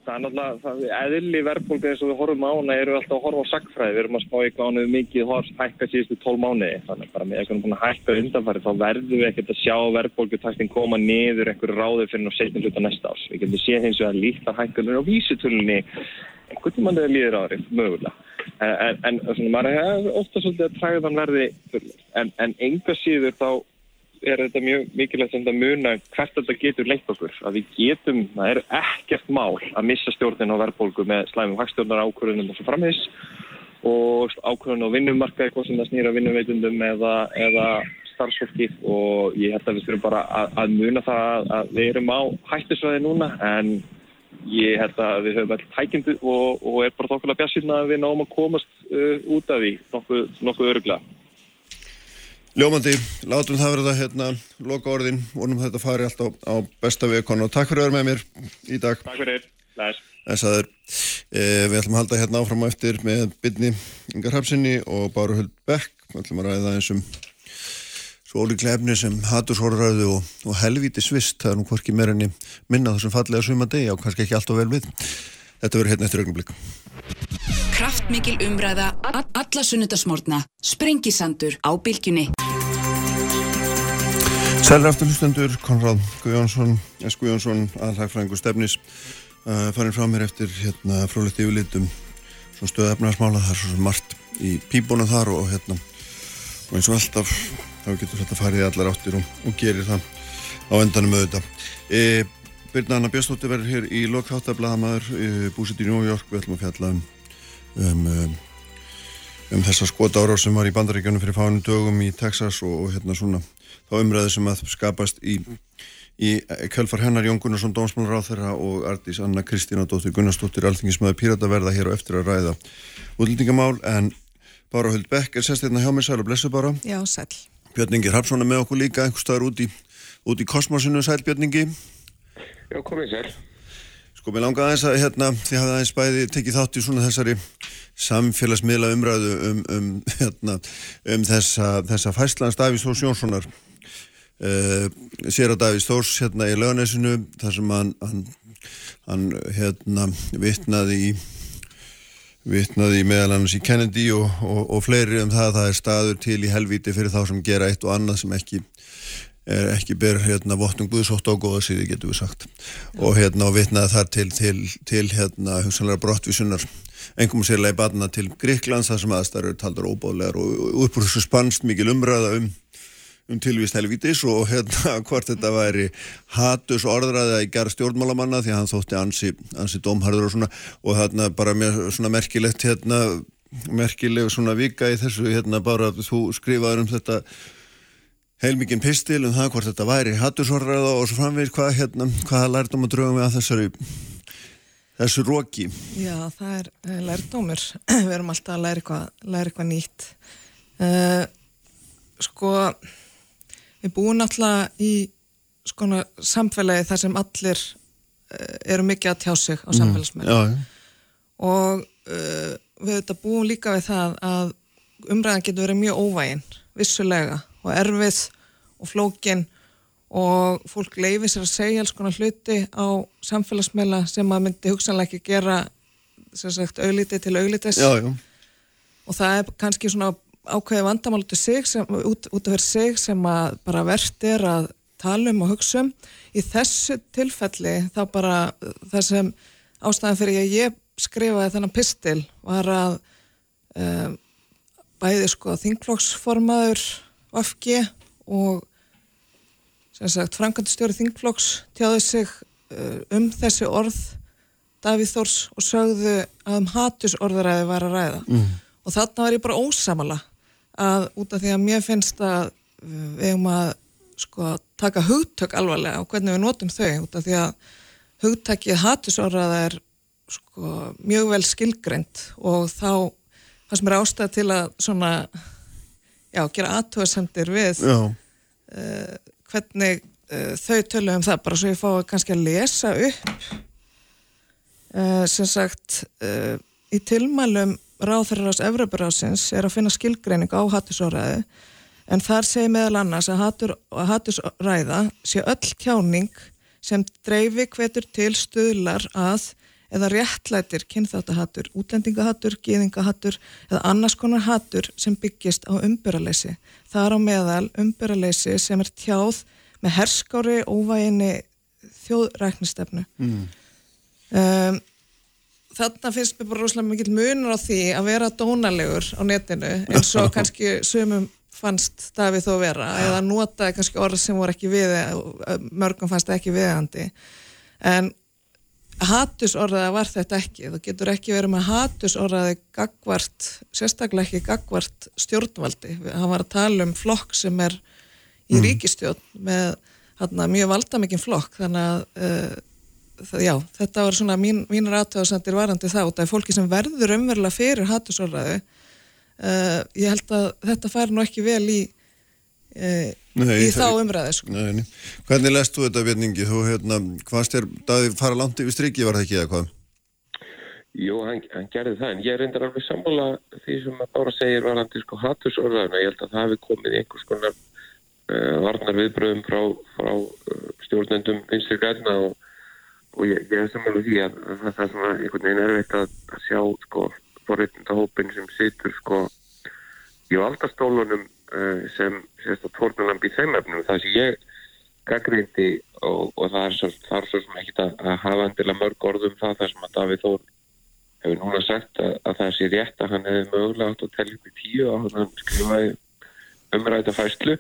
Það er náttúrulega, það eðli verðbólka eins og við horfum á hana, erum við alltaf að horfa á sagfræði, við erum að spá á hana mikið horf hækka síðustu tól mánuði, þannig bara með eitthvað svona hækka undanfæri þá verðum við ekkert að sjá verðbólkutaktin koma niður einhverju ráði fyrir ná setjum hluta næsta ás. Við getum séð eins og að líta hækkanur á vísutulunni einhvern tíma þegar líður árið, mögulega. En, en svona, maður er ofta svolítið að træðan verði fullur. En, en enga síður þá er þetta mjög mikilvægt að muna hvert þetta getur leitt okkur. Að við getum, það er ekkert mál að missa stjórnin á verðbólgu með slæmum hagstjórnar ákvörðunum og svo framhys og ákvörðun á vinnumarkaði, hvað sem það snýra vinnuveitundum eða, eða starfsfólki og ég held að við þurfum bara að, að muna það að við erum á hættisvæði núna en ég held að við höfum alltaf tækjandi og, og er bara þokkulega bjassinn að við náum að komast uh, út af því nokkuð, nokkuð öruglega. Ljómandi, látum það verða hérna, loka orðin, vonum þetta fari alltaf á besta vikon og takk fyrir að vera með mér í dag. Takk fyrir, læs. Þessaður, eh, við ætlum að halda hérna áfram á eftir með byrni Ingar Hapsinni og Báruhuld Beck, við ætlum að ræða eins um svo ólíklega efni sem haturshorraðu og, og helvíti svist, það er nú hvorki meira enni minna þessum fallega suma degi og kannski ekki alltaf vel við. Þetta verður hérna eftir ögnublik. Kraftmikil umræða, alla sunnudasmórna, sprengisandur á bylgjunni. Sælra afturlustendur, Konrad Guðjónsson, S. Guðjónsson, aðalhagfræðingu stefnis, uh, farin frá mér eftir hérna frólitt yfirlitum, efnarsmála, það er svo margt í píbónu þar og hérna, og eins og alltaf þá getur þetta farið allar áttir og, og gerir það á endanum auðvitað. E, Byrna Anna Björnstóttir verður hér í lokþáttablaðamaður e, búsitt í New York, við ætlum að fjalla um, um, um, um þessa skota ára sem var í bandaríkjunum fyrir fánum dögum í Texas og, og hérna svona þá umræði sem að skapast í í kjálfar hennar Jón Gunnarsson Dómsmálur á þeirra og Ardís Anna Kristína Dóttir Gunnarsdóttir Alþingismöðu Pírata verða hér á eftir að ræða útlendingamál. En Bára Huld Beck er hérna hjá mig sæl og blessu bara Já, sæl Björningi Rapsson er með okkur líka einhver staðar út í, út í kosmosinu. Sæl Björningi Já, komið sér Sko, mér langaði aðeins að hérna, þið hafið aðeins bæði tekið þátt í svona þessari samfélagsmiðla umræðu um, um, hérna, um þessa, þessa fæslands Davís Þórs Jónssonar. Uh, sér að Davís Þórs hérna í lögnesinu þar sem hann, hann, hann hérna vittnaði í vittnaði meðal annars í Kennedy og, og, og fleiri um það að það er staður til í helvíti fyrir þá sem gera eitt og annað sem ekki er ekki ber hérna vottum Guðsótt á góða síði getur við sagt ja. og hérna og vittnaði þar til til, til hérna hugsanlega brottvísunar engum sérlega í badna til Gríklands þar sem aðstæður taldar óbálegar og uppur þessu spannst mikil umræða um um tilvíst helvítis og hérna hvort þetta væri hatus orðræða í gerð stjórnmálamanna því að hann þótti ansi, ansi dómharður og svona og þarna bara mér svona merkilegt hérna merkileg svona vika í þessu hérna bara þú skrifaður um þetta heilmikinn pistil um það hvort þetta væri hattusorðræða og svo framvegir hvað hérna hvaða lærdom að drögum við að þessari þessu róki Já það er uh, lærdómur. Við erum alltaf að læra eitthvað, læra eitthvað nýtt. Uh, sko við búum náttúrulega í skona samfélagi þar sem allir uh, eru mikið að tjá sig á samfélagsmeðlum mm, og uh, við þetta búum líka við það að umræðan getur verið mjög óvægin vissulega og erfið og flókin. Og fólk leifir sér að segja alls konar hluti á samfélagsmeðla sem að myndi hugsanlega ekki gera sem sagt auglítið til auglítis og það er kannski svona ákveði vandamál út, út, út af sig sem að bara verðt er að tala um og hugsa um í þessu tilfelli þá bara það sem ástæðan fyrir að ég skrifaði þennan pistil var að um, bæði sko þingflokksformaður Vafki og sem sagt framkvæmdustjóri þingflokks tjáði sig uh, um þessi orð Davíð Þórs og sögðu að um hatus orðaræði var að ræða mm. Og þarna var ég bara ósamala að út af því að mér finnst að við hefum að sko taka hugtök alvarlega og hvernig við notum þau út af því að hugtakið hatusóraða er sko mjög vel skilgreynd og þá fannst mér ástæða til að svona já, gera aðtöðsendir við uh, hvernig uh, þau tölu um það bara svo ég fá kannski að lesa upp uh, sem sagt í tilmælum ráþararás Evroparásins er að finna skilgreining á hatusóraði en þar segir meðal annars að, hatur, að hatusræða sé öll tjáning sem dreifi hvetur til stuðlar að eða réttlætir kynþáttahattur, útlendingahattur, gýðingahattur eða annars konar hattur sem byggist á umbyrraleysi. Það er á meðal umbyrraleysi sem er tjáð með herskári óvæginni þjóðræknistefnu. Mm. Um, þarna finnst mér bara rosalega mikill munur á því að vera dónalegur á netinu eins og kannski sumum fannst Davíð þó vera eða notaði kannski orð sem voru ekki við mörgum fannst ekki viðandi en hattusorðaði var þetta ekki. Þú getur ekki verið með hattusorðaði gagvart, sérstaklega ekki gagvart stjórnvaldi, hann var að tala um flokk sem er í mm. ríkistjórn með hana, mjög valdamikinn flokk þannig að uh, já, þetta var svona mín, mínar aðtöðasendir varandi þá, það er fólki sem verður umverulega fyrir hattusorðaði uh, ég held að þetta fær nú ekki vel í uh, nei, í þá umræði sko. nei, nei. Hvernig lest þú þetta Björningi? Þú hérna, hvaðst er daði fara langt yfir striki var það ekki eða hvað? Jú, hann, hann gerði það en ég reyndar alveg sammála því sem að Bára segir varandi sko hattusorðaðuna ég held að það hefði komið einhvers konar uh, varnar viðbröðum frá, frá stjórnendum vinstri græna og, og ég, ég er sammála því að það er svona einhvern veginn erfitt að, að sjá sko forreitndahópin sem situr sko í aldastólunum uh, sem sérst á tórnulamb í þeim efnum það sem ég gaggrindi og, og það er svo, það er svo sem ekki að, að hafa endilega mörg orðum það þar sem að Davíð Þór hefur núna sagt að, að það sé rétt að hann hefði mögulega átt að tellja upp í tíu og hann skrifaði umræta fæslu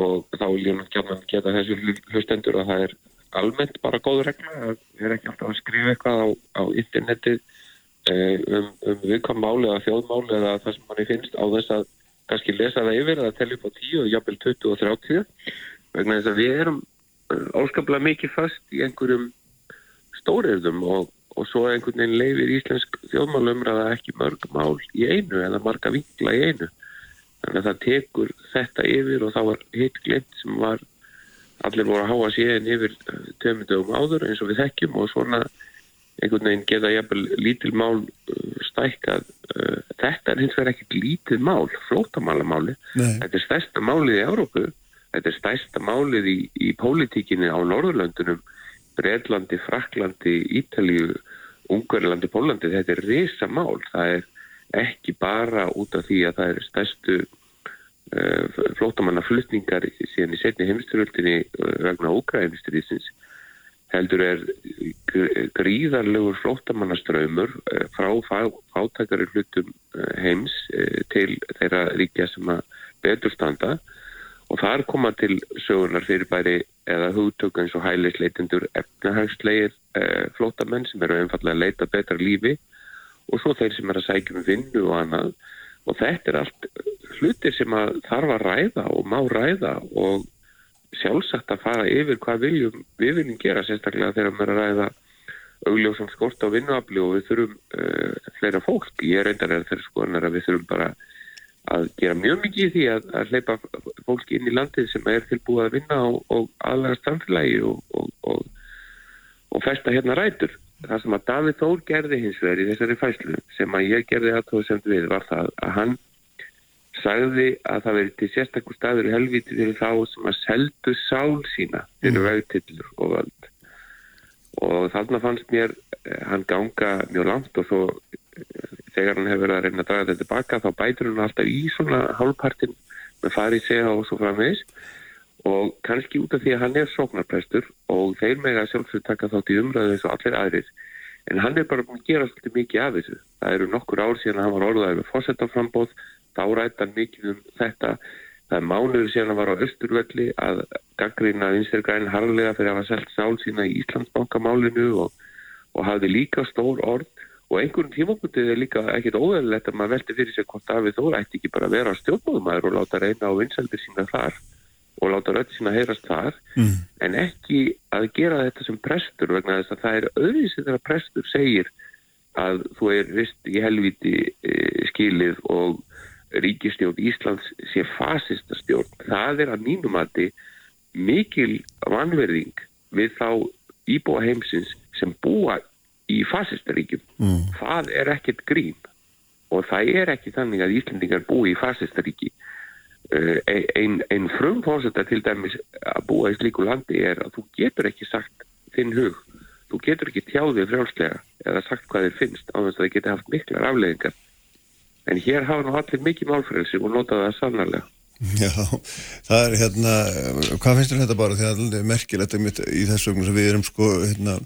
og þá vil ég náttúrulega geta þessu hlustendur að það er almennt bara góð regla að erum ekki alltaf að skrifa eitthvað á, á internetið Eh, um, um viðkvæm máli eða þjóðmáli eða það sem manni finnst á þess að kannski lesa það yfir eða tellja upp á 10 og jafnvel 20 og 30 vegna þess að við erum eh, áskaplega mikið fast í einhverjum stóriðum og, og svo einhvern veginn leifir íslensk þjóðmálumræða ekki mörg mál í einu eða marga vinkla í einu. Þannig að það tekur þetta yfir og þá var hitt glimt sem var allir voru að háa séðin yfir tömundum áður eins og við þekkjum og svona einhvern veginn geta jæfnvel lítil mál uh, stækkað uh, þetta er hins vegar ekkit lítil mál flótamálamáli, þetta er stærsta málið í Európu, þetta er stærsta málið í, í pólitíkinni á Norðurlöndunum, Breitlandi Fraklandi, Ítalíu Ungarlandi, Pólandi, þetta er reysa mál það er ekki bara út af því að það er stærstu flótamannaflutningar síðan í setni heimsturöldinni uh, vegna Ógrænistriðsins heldur er gríðarlegur flóttamannaströymur eh, frá fátækari hlutum eh, heims eh, til þeirra ríkja sem að betur standa. Og þar koma til sögurnar fyrir bæri eða hugtök eins og hælisleitendur efnahagslegir flóttamenn sem eru einfallega að leita betra lífi og svo þeir sem er að sækja um vinnu og annað og þetta er allt hlutir sem að þarf að ræða og má ræða og sjálfsagt að fara yfir hvað viljum, við viljum gera sérstaklega þegar við erum að ræða augljósum skort á vinnuafli og við þurfum uh, fleira fólk. Ég reyndar er þeirra skoðanar að við þurfum bara að gera mjög mikið í því að, að hleypa fólki inn í landið sem er tilbúið að vinna og, og aðlæga samfélagi og, og, og festa hérna rætur. Það sem að David Þór gerði hins vegar í þessari fæslu sem að ég gerði aðtóðsend við var það að hann sagði að það veri til sérstakku staður í helviti fyrir þá sem að seldu sál sína fyrir mm. vegtillur og völd og þarna fannst mér eh, hann ganga mjög langt og svo eh, þegar hann hefur verið að reyna að draga þetta tilbaka þá bætur hann alltaf í svona hálfpartin með farið segja og svo framvegs og kannski út af því að hann er sóknarprestur og þeir með að sjálfsög taka þátt í umræðu eins og allir aðrir en hann er bara búin að gera svolítið mikið af þessu. Það eru nokkur ár síðan að hann var orðaðið með fósettaframbóð, þá hann mikið um þetta. Það er mánuður síðan að hann var á Östurvelli að gaggrina vinstirgræn harlega fyrir að hafa selgt sál sína í Íslandsbankamálinu og, og hafði líka stór orð og einhvern tímabundið er líka ekkit óðurlegt að maður veldi fyrir sig hvort Davíð Þóra ætti ekki bara að vera stjórnbóðumæður og láta reyna á vinsaldir sína þar og láta rötti sína heyrast þar mm. en ekki að gera þetta sem prestur vegna þess að það er auðvitað þegar prestur segir að þú er vist í helviti e, skilið og ríkistjórn Íslands sé fasista stjórn. Það er að mínum aðti mikil vanverðing við þá íbúa heimsins sem búa í fasistaríkjum. Mm. Það er ekkert grín og það er ekki þannig að Íslandingar búi í fasistaríki. Einn ein frumfórsetta til dæmis að búa í slíku landi er að þú getur ekki sagt þinn hug. Þú getur ekki tjáðið frjálslega eða sagt hvað þér finnst á þess að það geti haft miklar afleðingar. En hér hafa nú allir mikið málfrelsi og notaði það sannarlega. Já, það er hérna, hvað finnst þér þetta bara því að það er merkilegt í þessu ögnum sem við erum sko, hérna,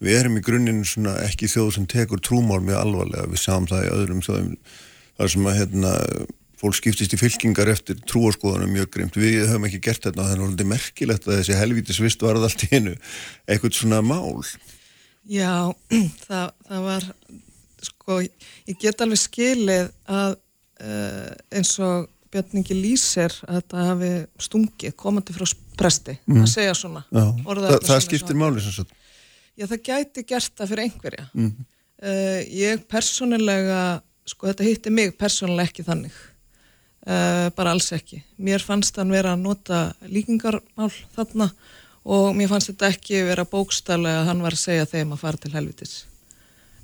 við erum í grunninn svona ekki þjóð sem tekur trúmál mjög alvarlega, við sáum það í öðrum þjóðum, þar sem að hérna, fólk skiptist í fylkingar eftir trúaskoðunum mjög grimt, við höfum ekki gert þetta að það er merkilegt að þessi helvítisvist varð allt í hennu, eitthvað svona mál Já, það, það var sko, ég get alveg skilið að uh, eins og Bjarningi lýsir að þetta hafi stungið komandi frá presti mm. að segja svona Þa, Það skiptir máli sem sagt Já, það gæti gert það fyrir einhverja. Mm uh, ég persónulega, sko þetta hitti mig persónulega ekki þannig. Uh, bara alls ekki. Mér fannst þann vera að nota líkingarmál þarna og mér fannst þetta ekki vera bókstælega að hann var að segja þeim að fara til helvitis.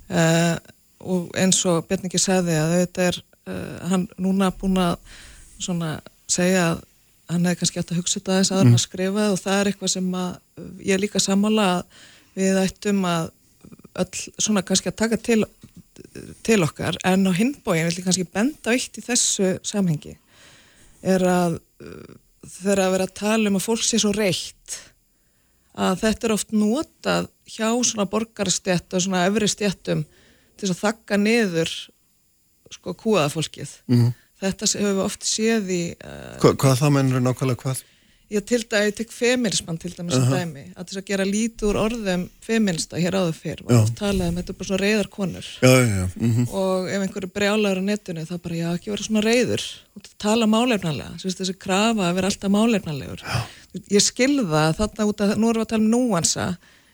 Uh, og eins og Bjarningi sagði að þetta er hann núna búin að svona segja að hann hefði kannski átt að hugsa þetta þess aðra mm. að skrifa og það er eitthvað sem að ég líka samála að við ættum að öll svona kannski að taka til, til okkar en á hinbóin vil ég kannski benda eitt í þessu samhengi er að uh, þegar að vera að tala um að fólk sé svo reitt að þetta er oft notað hjá svona borgarstjætt og svona öfri stjættum til að þakka niður sko kúaðafólkið mm -hmm. þetta hefur við oft séð í uh, Hva, Hvað þá mennur nákvæmlega hvað? Ég til dæmi, ég tek feminismann til dæmi sem uh -huh. dæmi, að þess að gera lítið úr orðum feminista hér áður fyrr. Og oft talaði um þetta er bara svona reyðar konur. Já, já, uh mhm. -huh. og ef einhverju brjálagur á netinu þá bara já ekki vera svona reyður og tala málefnarlega, þessi krafa að vera alltaf málefnarlegur ég skilða þarna út að, nú erum við að tala um núansa.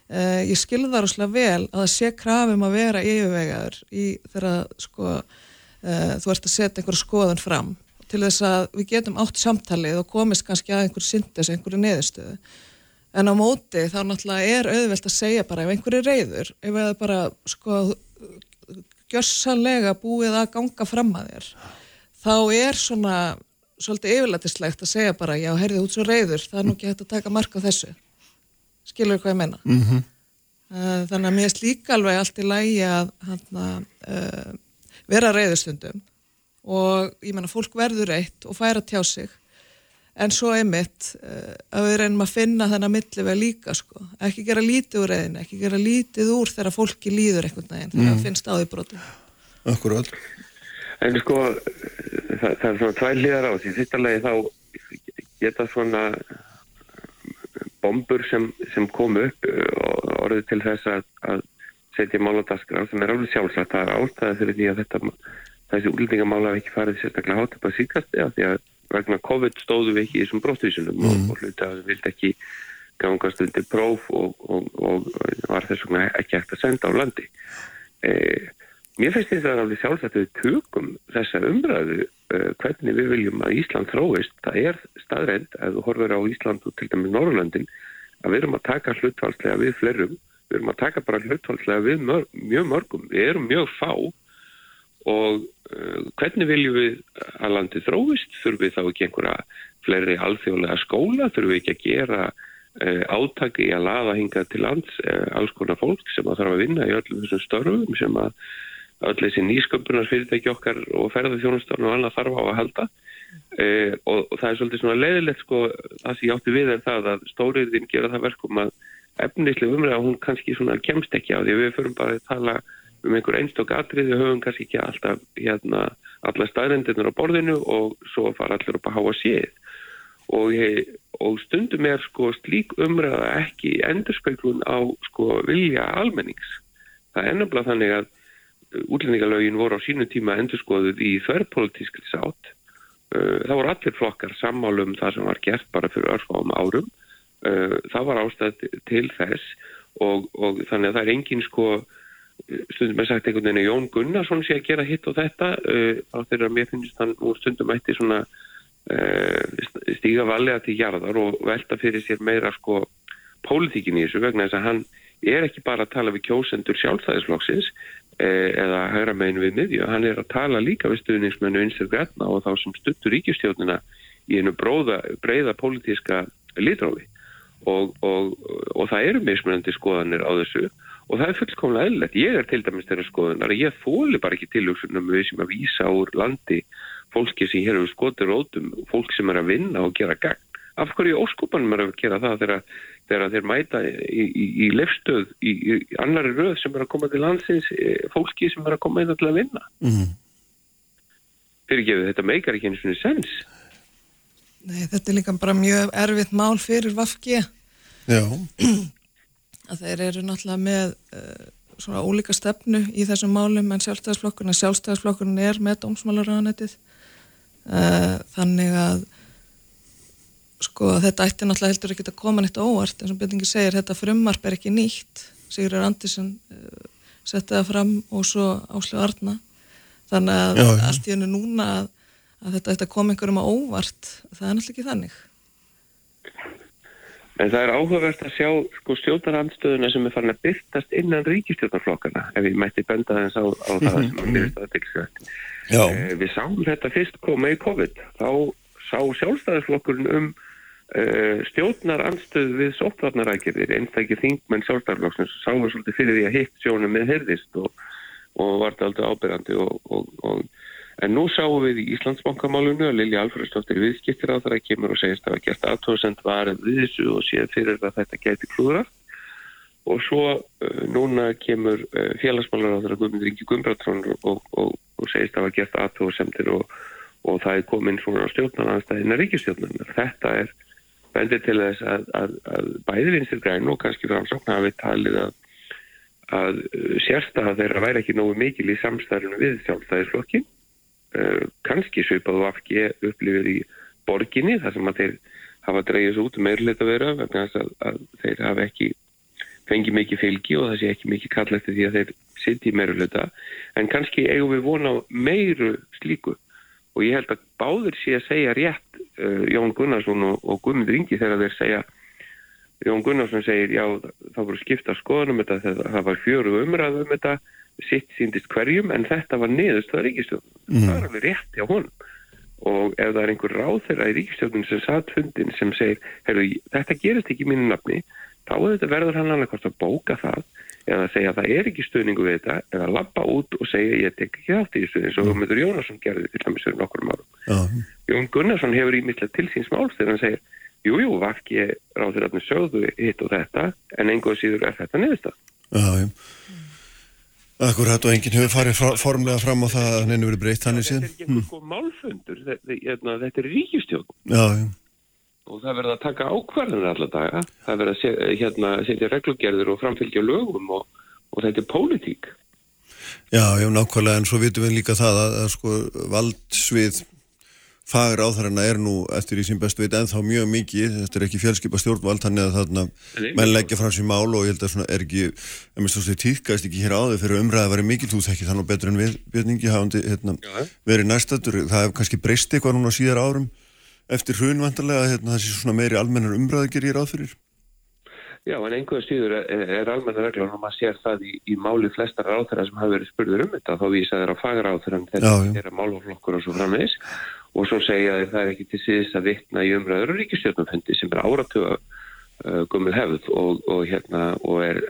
Uh, ég skilða rosalega vel að það sé krafum að vera yfirvegaður í þegar sko, uh, þú ert að setja einhverju skoðun fram til þess að við getum átt samtalið og komist kannski að einhverju syndis, einhverju neðustöðu. En á móti þá náttúrulega er auðvelt að segja bara ef einhverju reyður, ef það bara sko gjörsanlega búið að ganga fram að þér, þá er svona svolítið yfirlætislegt að segja bara já, heyrðið út svo reyður, það er nú ekki hægt að taka marka þessu. Skilur hvað ég menna? Mm -hmm. Þannig að mér er slíka alveg allt í lægi að hana, uh, vera reyðustundum og ég menna fólk verður eitt og færa tjá sig. En svo er mitt uh, eh, að við reynum að finna þennan milliveg líka sko, ekki gera lítið úr reyðin ekki gera lítið úr þegar fólki líður einhvern veginn þegar það mm. finnst á því broti. Akkurát En sko það, það er svona tvær liðar á því. Fyrsta lagi þá geta svona bombur sem, sem kom upp og orðið til þess að, að setja máladaskrar sem er alveg sjálfsagt. Það er ástæðið fyrir því að þetta þessi útlendingamála hafi ekki farið sérstaklega hátt upp að síkast eða því að vegna COVID stóðu við ekki í þessum bróttvísunum mm. og, og hluti að við vildi ekki gangast undir próf og, og, og var þess vegna ekki ekkert að senda á landi. E, mér finnst þetta alveg sjálfsagt að við tökum þessa umræðu e, hvernig við viljum að Ísland þróist. Það er staðrænt að þú horfur á Ísland og til dæmis Norrlandin að við erum að taka hlutfálslega við flerum, við erum að taka bara hlutfálslega við mörg, mjög mörgum, við erum mjög fá og uh, hvernig viljum við að landi þróist? Þurfum við þá ekki einhverja fleiri alþjóðlega skóla? Þurfum við ekki að gera uh, átaki að laða hinga til lands uh, alls konar fólk sem að þarf að vinna í öllum þessum störfum sem að öll þessi nýsköpunar fyrirtæki okkar og ferðarþjónustan og annað þarf á að halda og, og það er svolítið svona leiðilegt sko það sem ég átti við er það að stóriðin gera það verkum að efnislega umræða hún kannski svona kemst ekki á því við förum bara að tala um einhver einstokk atrið við höfum kannski ekki alltaf hérna alla staðrendirnir á borðinu og svo fara allir upp að háa séð og, og stundum er sko slík umræða ekki endurspeiklun á sko vilja almennings. Það er ennabla þannig að útlendingalögin voru á sínu tíma endurskoðuð í þverrpolitískri sátt. Uh, það voru allir flokkar sammálum það sem var gert bara fyrir örfáum árum. Uh, það var ástæð til þess og, og þannig að það er engin sko stundum að sagt einhvern veginn að Jón Gunnarsson sé að gera hitt og þetta uh, á þeirra mér finnst hann úr stundum ætti svona stíga valega til jarðar og velta fyrir sér meira sko pólitíkin í þessu vegna þess að hann er ekki bara að tala við kjósendur sjálfstæðisflokksins Eh, eða hægra megin við miðju. Hann er að tala líka við stuðningsmennu einsir græna og þá sem stuttur ríkistjóðnina í einu bróða, breyða pólitíska litrófi og, og, og það eru mismunandi skoðanir á þessu og það er fullkomlega eðlert. Ég er til dæmis þeirra skoðanar að ég fóli bara ekki tilugsunum við sem að vísa úr landi fólki sem hér hefur skotir rótum, fólk sem er að vinna og gera gagn. Af hverju óskopanum er að gera það þegar þegar þeir mæta í, í, í lefstöð í, í annari röð sem er að koma til landsins e, fólki sem er að koma inn til að vinna mm -hmm. fyrir ekki þetta meikar ekki eins og sens Nei, þetta er líka bara mjög erfitt mál fyrir Vafki Já að þeir eru náttúrulega með uh, svona ólíka stefnu í þessum málum en sjálfstæðisflokkurna, sjálfstæðisflokkurna er með dómsmálaráðanætið uh, þannig að sko þetta ætti náttúrulega heldur ekki að koma nýtt óvart. Eins og Björningi segir þetta frumarp er ekki nýtt. Sigurður Andersen uh, setti það fram og svo Áslu Arna. Þannig að já. allt í hennu núna að, að þetta ætti að koma einhverjum á óvart það er náttúrulega ekki þannig En það er áhugavert að sjá sko stjórnarandstöðuna sem er farin að byrtast innan ríkistjórnarflokkana ef ég mætti benda þess á, á það mm -hmm. sem að byrjast að tekja eh, Við sáum þetta fyrst koma í COVID. Þá sá sjálfstæðisflokkurinn um Uh, stjórnar anstöð við sóttvarnarækjirðir, einstakir þingmenn sjálfstæðarflokksins sáum við svolítið fyrir því að hitt sjónum með herðist og, og var þetta aldrei ábyrgandi og, og, en nú sáum við í Íslandsbankamálunu að Lilja Alfredsdóttir viðskiptir á það að kemur og segist að það var gert aðtóðsend varð við þessu og séð fyrir að þetta gæti klúra og svo uh, núna kemur uh, félagsmálar á það að Guðmundur Ingi Gumbratron og segist að það var gert aðtóðsendir og það er komin svona á stjórnarnanstæðina ríkistjórnarnar. Þetta er bendir til þess að, að, að bæði vinstir græn og kannski framsókn hafi talið að, að uh, sérstaða þeirra væri ekki nógu mikil í samstæðinu við sjálfstæðisflokki uh, kannski svipað og afgi upplifir í borginni þar sem að þeir hafa dreyjast út meirleita vera vegna þess að þeir hafa ekki fengið mikið fylgi og það sé ekki mikið kall eftir því að þeir sitt í meirleita en kannski eigum við vona meiru slíku. Og ég held að báður sé að segja rétt uh, Jón Gunnarsson og, og Guðmund Ringi þegar þeir segja Jón Gunnarsson segir já það voru skipta skoðunum þetta það var fjöru umræðu um þetta sitt síndist hverjum en þetta var niðurst það ríkistjóðun, mm. það er alveg rétt hjá honum og ef það er einhver ráð þeirra í ríkistjóðun sem satt fundin sem segir heyrðu þetta gerist ekki mínu nafni þá verður hann annað hvort að bóka það eða að segja að það er ekki stuðningu við þetta eða að lappa út og segja ég tek ekki átt í þessu eins og Guðmundur Jónasson gerði til dæmis fyrir nokkur árum. Uh. Jón Gunnarsson hefur ímyndilegt til síns máls þegar hann segir jújú, jú, vakki ráður að sögðu hitt og þetta en einhver síður er þetta niðurstað. Já, já. Akkurat og enginn hefur farið fra, formlega fram á það að hann hefur verið breytt hann í síðan. Þetta er ekki einhver hmm. málfundur, þetta, hérna, þetta er ríkistjóð. Já, já og það verður að taka ákvarðanir allar daga, það verður að setja, hérna, setja reglugerður og framfylgja lögum og, og þetta er pólitík. Já, já, nákvæmlega, en svo vitum við líka það að, að sko valdsvið fagur áþarana er nú eftir í sín bestu veit ennþá mjög mikið, þetta er ekki fjölskypa stjórnvald, þannig að þarna menn leggja frá sér mál og ég held að svona er ekki, ég minnst þú að það týrkast ekki hér áður fyrir umræði að vera mikil, þú þekki þannig betur en við, Björningi, hafandi hérna, verið næstatur, það hefur kannski breyst eitthvað núna síðar árum eftir hrun vantarlega hérna, þessi svona meiri almennar umræði gerir ráð fyrir? Já, en einhverja stýður er, er almenna reglar og maður sér það í, í máli flestar ráþæra sem hafa verið spurður um þetta. Þá vísa þeirra á fagráþæra þegar þeirra máluflokkur og svo frammeðis og svo segja þeir það er ekki til síðist að vittna í umræður og ríkistjórnumfendi sem er áratuga uh, gummul hefð og, og, hérna, og er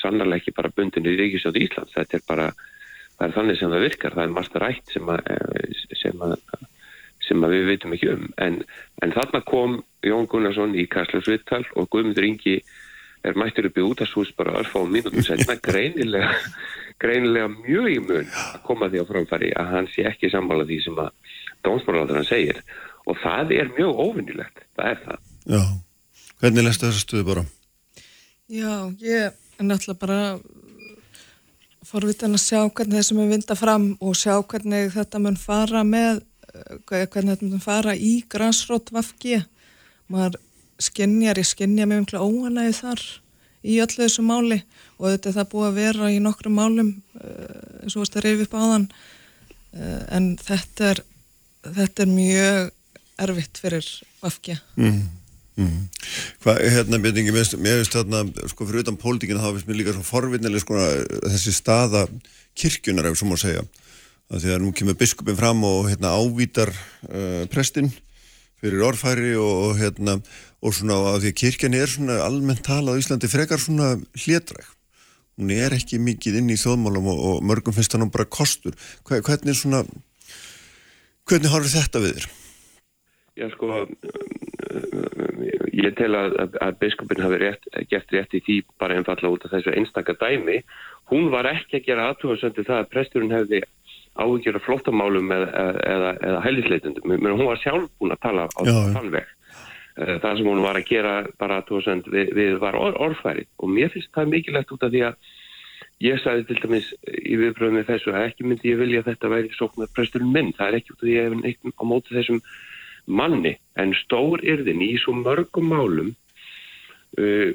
sannarlega ekki bara bundin í ríkistjórn Íslands, þetta er bara það er þannig sem það virkar, það er margt rætt sem að, eh, sem að sem við veitum ekki um. En, en þarna kom Jón Gunnarsson í Kastljósvittal og Guðmundur Ingi er mættur upp í útastús bara örf á mínútum setna greinilega, greinilega mjög í mun að koma því á framfæri að hann sé ekki sammála því sem að dómsmálaður hann segir og það er mjög óvinnilegt, það er það. Já, hvernig lestu þessa stuði bara? Já, ég er náttúrulega bara forvitin að sjá hvernig þessum er vinda fram og sjá hvernig þetta mun fara með, eh, hvernig þetta mun fara í græsrótt vafki. Maður skinnjar, ég skinnja mjög mjög óanæði þar í öllu þessu máli og þetta er það búið að vera í nokkrum málum eh, eins og veist að reyfi upp á þann eh, en þetta er, þetta er mjög erfitt fyrir vafki. Mm. Mm. Hvað, hérna, byrningi, mér finnst þarna, sko, fyrir utan pólitíkina þá finnst mér líka svo forvinnileg, sko, þessi staða kirkjunar, ef svo má segja, að því að nú kemur biskupin fram og, hérna, ávítar uh, prestinn fyrir orðfæri og, og, hérna, og svona, að því að kirkjani er svona almennt talað á Íslandi frekar svona hlétræk. Hún er ekki mikið inn í þjóðmálum og, og mörgum finnst nú bara kostur. Hvernig svona, hvernig harfur þetta við þér? Já, sko, ég tel að, að biskupin hafi rétt, gert rétt í því bara einfalla út af þessu einstakka dæmi. Hún var ekki að gera aðtúarsöndu það að presturinn hefði áhugjör af flottamálum eða, eða, eða heilisleitundum. Hún var sjálf búin að tala á þann veg. Eh, það sem hún var að gera bara aðtúarsönd við, við var orð, orðfæri og mér finnst það mikilvægt út af því að ég sagði til dæmis í viðbröðum með þessu að ekki myndi ég vilja að þetta væri sóknar presturinn minn. Það er ekki út af því að ég hef neitt á móti þessum manni en stór yrðin í svo mörgum málum uh,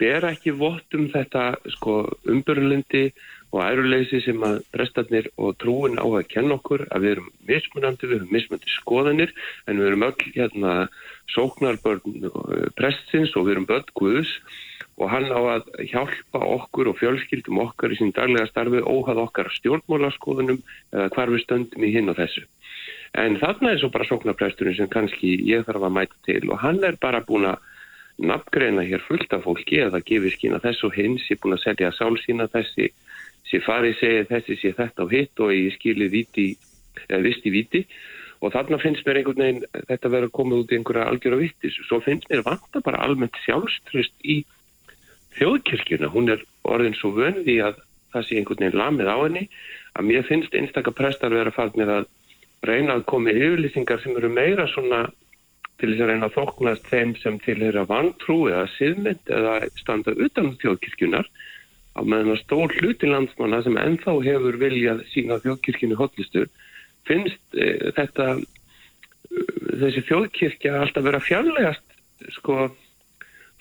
ber ekki vott um þetta sko, umbyrlindi og æruleysi sem að prestarnir og trúin á að kenna okkur að við erum mismunandi, við erum mismunandi skoðanir en við erum öll hérna sóknarbörn uh, prestins og við erum börn Guðus og hann á að hjálpa okkur og fjölskyldum okkar í sín daglega starfi óhað okkar stjórnmálaskoðunum eða hvar við stöndum í hinn og þessu. En þarna er svo bara sóknarpresturinn sem kannski ég þarf að mæta til. Og hann er bara búin að nafngreina hér fullt af fólki eða gefið skýna þess og hins, ég er búin að selja sálsýna þessi, sé farið segja þessi sé þetta og hitt og ég skilið viti, eða visti viti og þarna finnst mér einhvern veginn þetta verið að koma út í einhverja algjör þjóðkirkjuna. Hún er orðin svo vönði að það sé einhvern veginn lamið á henni að mér finnst einstakar prestar að fara með að reyna að koma yfirlýsingar sem eru meira svona til þess að reyna að þoknast þeim sem tilhera vantrú eða siðmynd eða standa utan þjóðkirkjunar á meðan að stór hluti landsmanna sem ennþá hefur viljað sína þjóðkirkjunu hotlistur finnst e, þetta e, þessi þjóðkirkja alltaf vera fjarlægast sko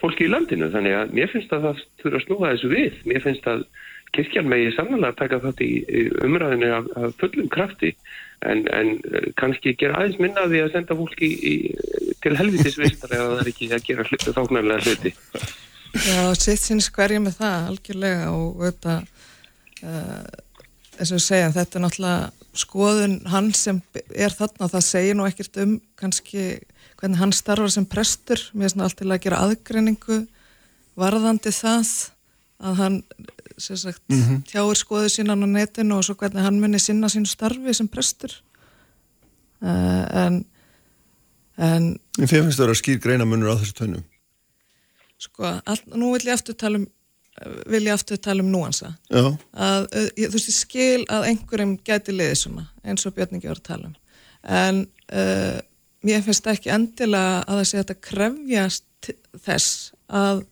fólki í landinu. Þannig að mér finnst að það þurfa að snúa þessu við. Mér finnst að kirkjan megi samanlega taka þátt í umræðinu af, af fullum krafti en, en eh, kannski gera aðeins minna því að senda fólki í, til helvitisvistar eða það er ekki að gera hlutu þáknarlega hluti. Já, sitt sinns hverja með það algjörlega og þetta uh, eins og segja, þetta er náttúrulega skoðun hann sem er þarna. Það segir nú ekkert um kannski hvernig hann starfar sem prestur. Er svona alltaf að gera aðgreiningu varðandi það að hann sagt, mm -hmm. tjáir skoðu sínan á netinu og svo hvernig hann muni sinna sín starfi sem prestur. Uh, en en Þið finnst það að skýr greina munur á þessu tönnu. Sko, all, nú vil ég aftur tala um vil ég aftur tala um núansa. Að þú veist ég skil að einhverjum gæti liði svona eins og Björningi var að tala um. En uh, mér finnst ekki endilega að það sé að þetta krefjast þess að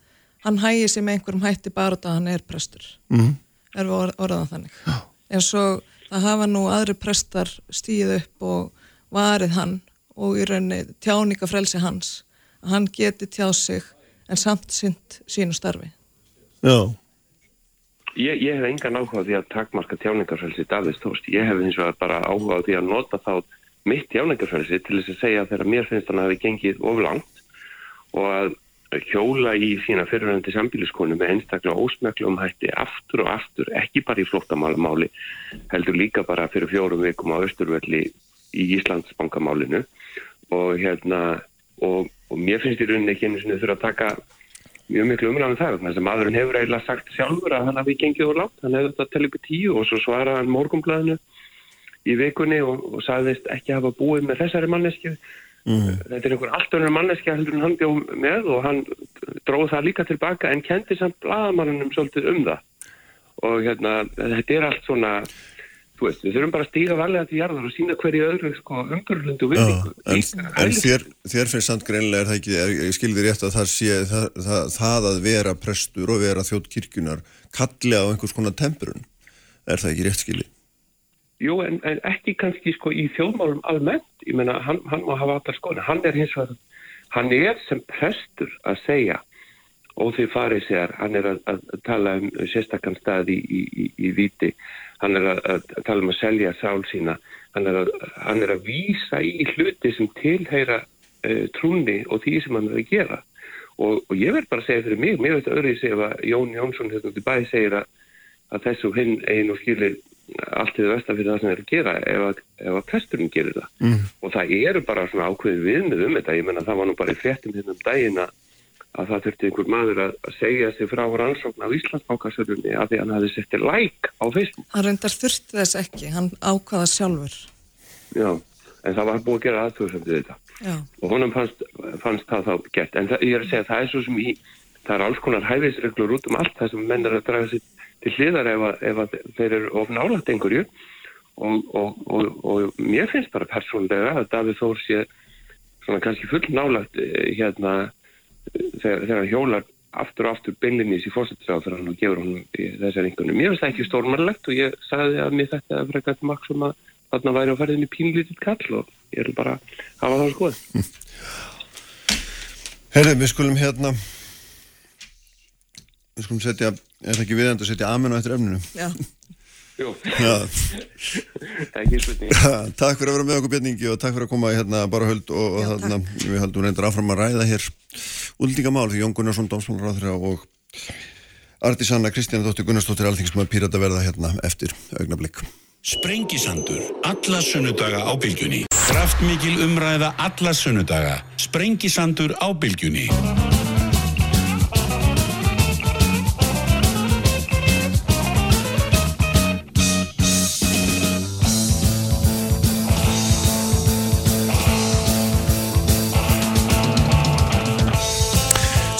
hann hægir sig með einhverjum hætti bara þetta að hann er prestur. Mm. er við orðan þannig. Já. en svo það hafa nú aðri prestar stíð upp og varið hann og í rauninni tjáningafrelsi hans að hann geti tjáð sig en samt synd sínu starfi. Já. Ég, ég hef engan áhuga því að takmarka tjáningafrelsi Davís Tóst, ég hef eins og bara áhuga því að nota þá mitt tjáningafrelsi til þess að segja þegar mér finnst hann að hafi gengið oflangt og að hjóla í sína fyrirvændi sambíliskonu með einstaklega ósmöklum hætti aftur og aftur, ekki bara í flóttamáli heldur líka bara fyrir fjórum vikum á Östurvelli í Íslandsbankamálinu. Og hérna og, og mér finnst í rauninni ekki einu sinni þurfa að taka mjög miklu umræðan um það þess að maðurinn hefur eiginlega sagt sjálfur að hann hafi gengið og látt, hann hefði þetta tella upp í tíu og svo svaraði hann morgumblæðinu í vikunni og, og sagðist ekki hafa búið með þessari mannesku Mm. Þetta er einhver allt önnur manneskja heldur en hann bjóð með og hann dróð það líka tilbaka en kendi samt blagamannunum svolítið um það og hérna þetta er allt svona þú veist, við þurfum bara að stíga varlega til jarðar og sína hverju öðru sko, umgörlundu vinningu. En, en þér, þér finnst samt greinlega er það ekki, ég skilði rétt að það sé það, það, það að vera prestur og vera þjótt kirkjunar kalli á einhvers konar tempurun, er það ekki rétt skilði? Jú, en, en ekki kannski sko í þjóðmálum almennt, ég menna, hann, hann má hafa alltaf skoðan, hann er hins vegar, hann er sem prestur að segja og því farið sér, hann er að, að tala um sérstakkan stað í, í, í, viti, hann er að, að tala um að selja sál sína, hann er að, hann er að vísa í hluti sem tilheyra uh, trúni og því sem hann er að gera. Og, og ég verð bara að segja fyrir mig, mér veit að öðru ég segja að Jón Jónsson hérna til bæði segir að þessu hinn einu skilir allt það vestan fyrir það sem það er að gera ef að, ef að presturinn gerir það mm. og það eru bara svona ákveði viðmið um þetta, ég menna það var nú bara í fréttum hérna um daginn að það þurfti einhver maður að, að segja sig frá rannsókn á Íslandsbákasörunni að því hann hafi settið like á Facebook. Hann reyndar þurfti þess ekki, hann ákvaða sjálfur. Já, en það var búið að gera aðtöðsandi þetta Já. og honum fannst, fannst það þá gett, en það, ég er að segja það er svo sem í, það er alls konar hæfisreglur út um allt það sem menn er að draga sér til hliðar ef, að, ef að þeir eru of nálagt einhverju. Og, og, og, og mér finnst bara persónlega að Davíð Þór sé svona kannski full nálagt eh, hérna þegar, þegar hjólar aftur og aftur beinlinnís í fórsettisáð þegar hann gefur hann þessar einhvern mér finnst það ekki stórmannlegt og ég sagði að mér þetta er frekar til maks um að þarna væri á ferðinni pínlítið kall og ég er bara að hafa það skoð Herri, við skulum hérna við skulum setja Er það ekki viðand að setja amen á eftir öfninu? Já. Jú. Ekki spurning. Takk fyrir að vera með okkur björningi og takk fyrir að koma í hérna bara höld og, og þarna við haldum reyndar áfram að ræða hér úldingamál því Jón Gunnarsson, Dómsmálaráður og Arti Sanna, Kristjana Dóttir Gunnarsdóttir Alþingsmar Pírata verða hérna eftir augnablík. Sprengisandur, alla sunnudaga á bylgjunni. Kraftmikil umræða alla sunnudaga. Sprengisandur á bylgjunni.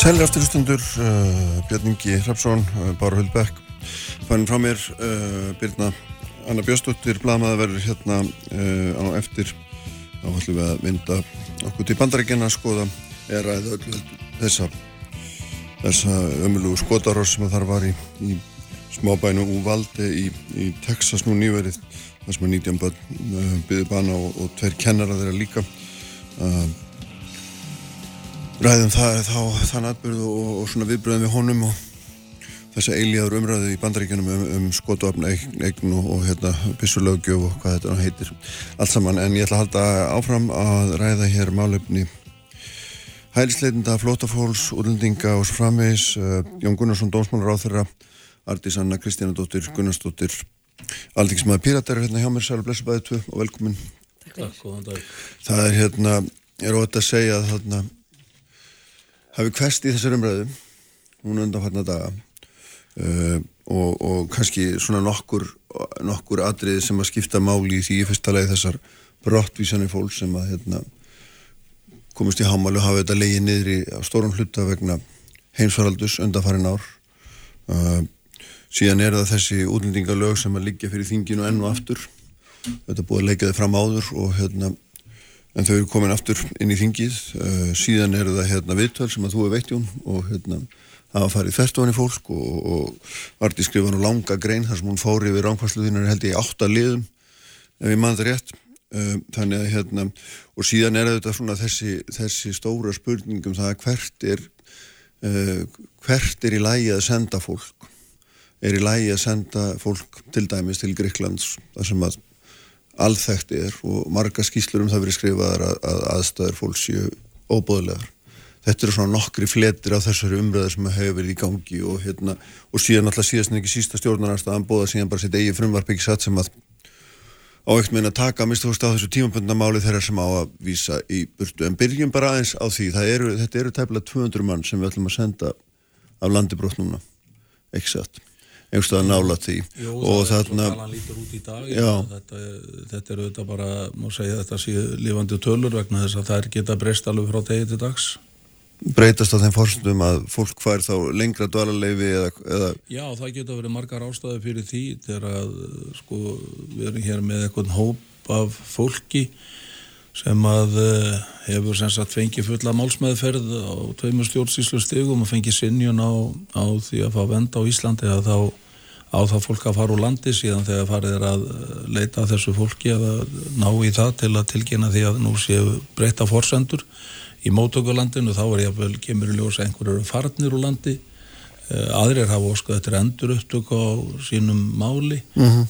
Sælir afturlustundur, uh, Björn Ingi Hrapsson, uh, Bára Huldbæk, fannum frá mér uh, Birna Anna Björnsdóttir, blamaða verður hérna uh, á eftir, þá ætlum við að mynda okkur til bandarækjana að skoða eða eða öllu þessa, þessa ömulugu skotarórs sem þar var í, í smábænu Úvaldi í, í Texas nú nýverið, þar sem að 19 börn uh, bana og, og tveir kennara þeirra líka. Uh, ræðum það, þá, þann atbyrðu og, og svona viðbröðum við honum og þessa eilíðar umræðu í bandaríkjunum um, um skotuafn eign og, og hérna pissulögjöf og hvað þetta heitir allt saman. En ég ætla að halda áfram að ræða hér málefni hælisleitinda, flótafóls, úrlendinga og svo framvegs uh, Jón Gunnarsson, dómsmálar á þeirra Artís Anna, Kristjana Dóttir, Gunnarsdóttir Aldíksmaður Píratar hérna hjá mér, sælu blessabæði tvö og velkomin. Takk, Það er hérna, ég er ótt að segja að þarna hafi hverst í þessar umræðu hún undanfarnar daga uh, og, og kannski svona nokkur, nokkur atriði sem að skipta máli í því í fyrsta lagi þessar brottvísanir fólk sem að hérna, komist í hámælu og hafa þetta leiðið niður í stórun hluta vegna heimsvaraldus undanfarin ár. Uh, síðan er það þessi útlendingalög sem að liggja fyrir þinginu enn og aftur. Þetta búið að leggja þið fram áður og hérna en þau eru komin aftur inn í þingið. Uh, síðan eru það hérna viðtöl sem að þú er veittjón og hérna hafa farið færtofan í fólk og, og Arti skrifa nú langa grein þar sem hún fóri yfir ránkværsluðinar held ég átta liðum ef ég mann það rétt. Uh, þannig að hérna og síðan er þetta svona þessi, þessi stóra spurningum það að hvert er uh, hvert er í lægi að senda fólk? Er í lægi að senda fólk til dæmis til Greiklands þar sem að alþægt er og marga skýslur um það verið skrifaðar að, að aðstæður fólks séu óbóðlegar. Þetta eru svona nokkri fletir af þessari umröðar sem hefur verið í gangi og, hérna, og síðan alltaf síðast en ekki sísta stjórnarnarstaðan bóða síðan bara sitt eigi frumvarp ekki satt sem að á eitt meina taka mistu fórst á þessu tímabundna máli þeirra sem á að vísa í burtu. En byrjum bara aðeins á því, eru, þetta eru tæmlega 200 mann sem við ætlum að senda af landibrótt núna, ekki satt. Einhverstað nála því Jú, og þarna dag Já. þetta, þetta er auðvitað bara má segja þetta sé lifandi tölur vegna þess að það er geta breyst alveg frá degi til dags breytast á þeim fórstum að fólk fær þá lengra dvalarleifi eða, eða Já, það geta verið margar ástæði fyrir því þegar að sko við erum hér með eitthvað hóp af fólki sem að uh, hefur sem sagt fengið fulla málsmeðferð á tveimur stjórnsýslu stigum og fengið sinjun á, á því að fá venda á Íslandi að þá á það fólk að fara úr landi síðan þegar farið er að eh, leita að þessu fólki að ná í það til að tilkynna því að nú séu breyta forsendur í mótökulandinu þá er jáfnvel kemur í ljós að einhverju eru farnir úr landi. Eh, aðrir hafa óskað eftir endur upptöku á sínum máli mm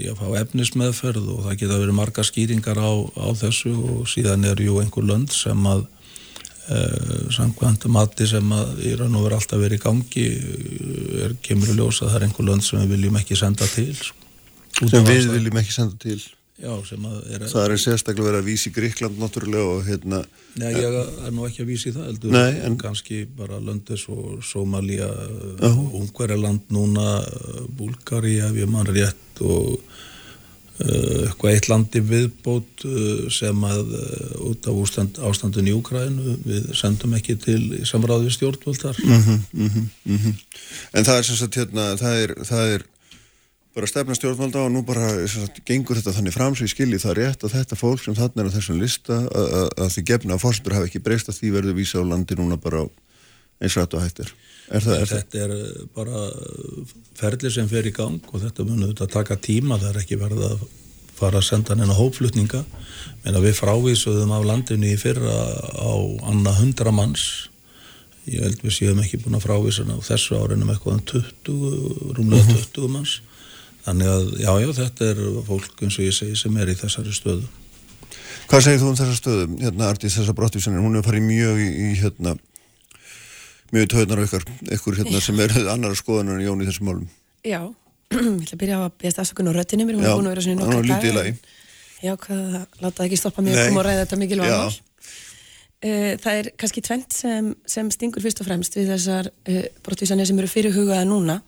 ég fá efnismeðferð og það geta verið marga skýringar á, á þessu og síðan er jú einhver lönd sem að uh, samkvæmt mati sem að í raun og verið alltaf verið í gangi eh, er, kemur í ljós að það er einhver lönd sem við viljum ekki senda til sko. Út sem við viljum ekki senda til. Já, er það er sérstaklega verið að vísi Gríkland náttúrulega og hérna Nei, ég er nú ekki að vísi það heldur, Nei, en- kannski bara löndis og Somalia, Ungverjaland núna, Búlgari ef ég mann rétt og uh, eitthvað eitt landi viðbót uh, sem að uh, út af ústand, ástandun í Úkrænu við sendum ekki til samráði stjórnvöldar. Mm -hmm, en það er sem sagt hérna það er, það er bara stefna stjórnvalda og nú bara sagt, gengur þetta þannig fram svo ég skilji það rétt að þetta fólk sem þarna er á þessum lista að, að, að því gefna að fórsendur hafa ekki breyst að því verður vísa á landi núna bara á eins og hættir er það, er það? Þetta er uh, bara uh, ferli sem fer í gang og þetta mun auðvitað taka tíma, það er ekki verið að fara að senda neina hópflutninga. Menn að við frávísuðum af landinu í fyrra á annað hundra manns. Ég held við séum ekki búin að frávísa á þessu árinum eitthvað um 20 rúmlega 20 manns. Þannig að já já þetta er fólk eins og ég segi sem er í þessari stöðu. Hvað segir þú um þessa stöðu? Hérna Artís þessa brottvísanir, hún hefur farið mjög í, í hérna mjög töðnar okkar, ykkur hérna sem er annara skoðanar en Jón í þessum málum. Já, ég ætla að byrja á að beðast afsökun á röttinu mér, er búin að vera svona daga, lagi. en Já, hvað, láta það ekki stoppa mig Nei. að koma og ræða þetta mikil Já. mál. Eh, Það er kannski tvent sem, sem stingur fyrst og fremst við þessar uh, brottvísanir sem eru fyrirhugaða núna.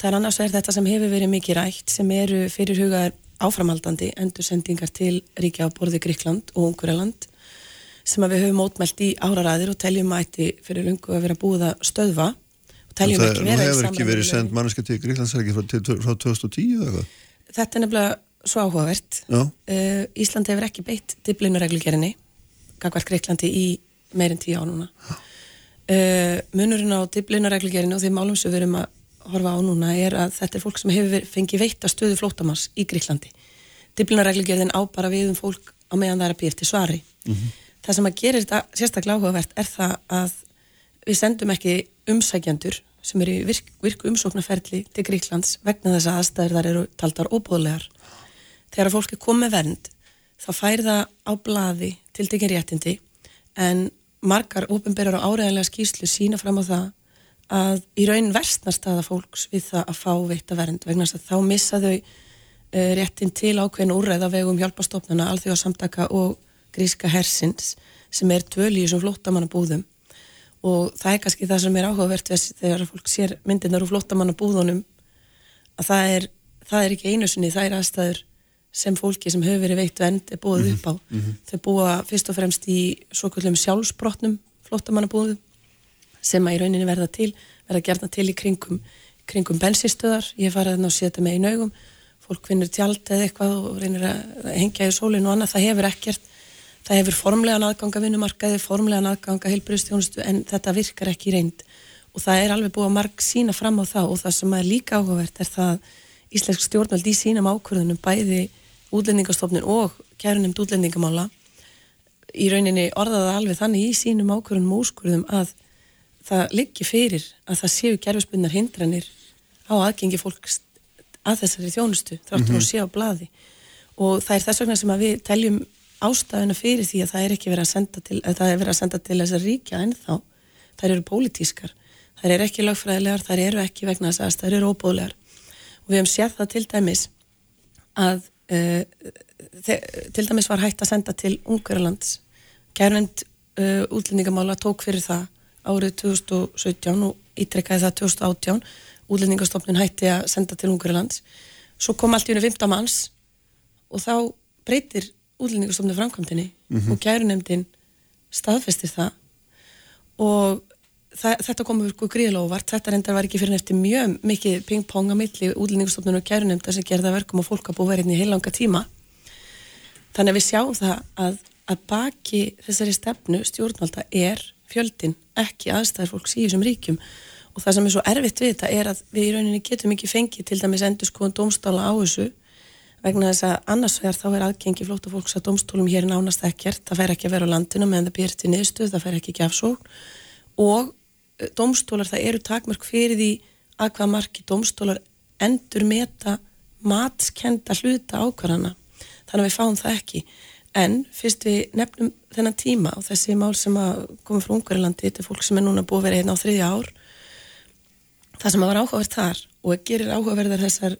Það er annars vegar þetta sem hefur verið mikið rætt sem eru fyrirhugaðar áframhaldandi endursendingar til ríkja á borði Gríkland og Ungverjaland sem að við höfum mótmælt í áraræðir og teljum ætti fyrir lungu að vera búið að stöðva og teljum það, ekki vera í hefur samræmi ekki verið við send manneska til Gríklands er ekki frá, frá 2010 eða eitthvað Þetta er nefnilega svo áhugavert. Uh, Ísland hefur ekki beitt Dyblinureglugerinni, gagvart Greiklandi í meirinn tíu á núna. Uh, munurinn á Dyblinureglugerinni og þeim málum sem við erum að horfa á núna er að þetta er fólk sem hefur fengið veitta stöðu flótamars í Greiklandi. Dyblinureglugerin á bara við um fólk á meðan það er að býja eftir svari. Það sem að gerir þetta sérstaklega áhugavert er það að við sendum ekki umsækjandur sem eru í virk, virku umsóknarferli til Gríklands vegna þess að aðstæður þar eru taldar óbúðlegar. Þegar fólk er komið vernd þá fær það á blaði til tekin réttindi en margar ópenberar og áræðilega skýrslu sína fram á það að í raun versnar staða fólks við það að fá veitta vernd vegna þess að þá missa þau uh, réttin til ákveðin úrræða vegum hjálpastofnana, alþjóðasamtaka og gríska hersins sem er tvöli í þessum flóttamannabúðum. Og það er kannski það sem er áhugavert þegar fólk sér myndirnar úr flóttamannabúðunum að það er, það er ekki einu sinni, það er aðstæður sem fólki sem hefur verið veitt vend er búið upp á. Þau búa fyrst og fremst í svokullum sjálfsbrotnum flóttamannabúðum sem að í rauninni verða til, verða gerna til í kringum, kringum bensinstöðar, ég farið þarna og setja mig í naugum, fólk finnur tjald eða eitthvað og reynir að hengja í sólinu og annað, það hefur ekkert, það hefur formlegan aðganga vinnumarkaði, formlegan aðganga heilbristjónustu en þetta virkar ekki reynd og það er alveg búið að marg sína fram á það og það sem er líka áhugavert er það íslensk stjórnvald í sínum ákvörðunum bæði útlendingastofnun og kærunemd útlendingamála í rauninni orðaða alveg þannig í sínum ákvörðunum og úrskurðum að það liggi fyrir að það séu gerfisbundnar hindranir á aðgengi fólks að þessari þjónustu þráttur mm -hmm. að sé á blaði og það er þess vegna sem að við teljum ástæðuna fyrir því að það er ekki verið að senda til, að það er verið að senda til þessar ríkja en þá, þær eru pólitískar. Þær eru ekki lögfræðilegar, þær eru ekki vegna þess að þær eru óbúðlegar og við hefum séð það til dæmis að uh, til dæmis var hægt að senda til Ungverjalands. Kærnend uh, útlendingamála tók fyrir það árið 2017 og ítrekkaði það 2018 útlendingastofnun hætti að senda til Ungarilands svo kom allt í unni 15 manns og þá breytir útlendingastofnun framkvæmdini og gærunemdin staðfestir það. Og það, þetta kom upp gríðlega óvart, þetta reyndar var ekki fyrir eftir mjög mikið ping-pong að milli útlendingastofnun og gærunemda sem gerða verkum og fólk að búa hérna í heilanga tíma. Þannig að við sjáum það að, að baki þessari stefnu stjórnvalda er fjöldin ekki aðstæður fólks í þessum ríkjum. Og það sem er svo erfitt við þetta er að við í rauninni getum ekki fengið til dæmis endur skoðan dómstála á þessu vegna þess að annars vegar þá er aðgengi flóta fólks að dómstólum hér nánast ekkert, það fær ekki að vera á landinu meðan það býr til niðurstöð, það fær ekki ekki afsókn og eh, dómstólar það eru takmörk fyrir því að hvað marki dómstólar endur meta matskenda hluta ákvarðana. Þannig að við fáum það ekki. En fyrst við nefnum þennan tíma og þessi mál sem að koma frá Ungarilandi þetta er fólk sem er núna búið vera hérna á þriðja ár. Það sem að var áhugavert þar og gerir áhugaverðar þessar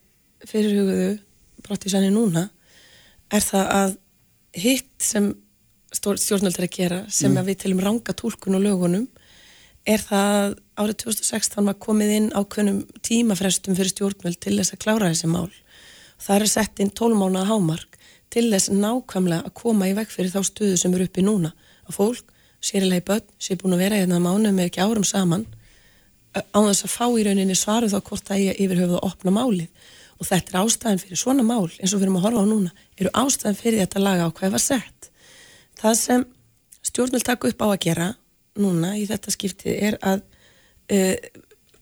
fyrirhuguðu brottisanir núna er það að hitt sem stjórnvöld er að gera sem að við telum ranga tólkun og lögunum er það að árið 2016 var komið inn ákveðnum tímafrestum fyrir stjórnvöld til þess að klára þessi mál. Það er sett inn 12 mánuða hámark til þess nákvæmlega að koma í veg fyrir þá stuðu sem eru uppi núna. Að fólk, sérilega í börn, sé búin að vera í þennan mánu með ekki árum saman á þess að fá í rauninni svaru þá hvort það ég yfir höfuð að opna málið. Og þetta er ástæðan fyrir svona mál eins og við erum að horfa á núna, eru ástæðan fyrir þetta laga á hvað var sett. Það sem stjórnvöld taka upp á að gera núna í þetta skiptið er að uh,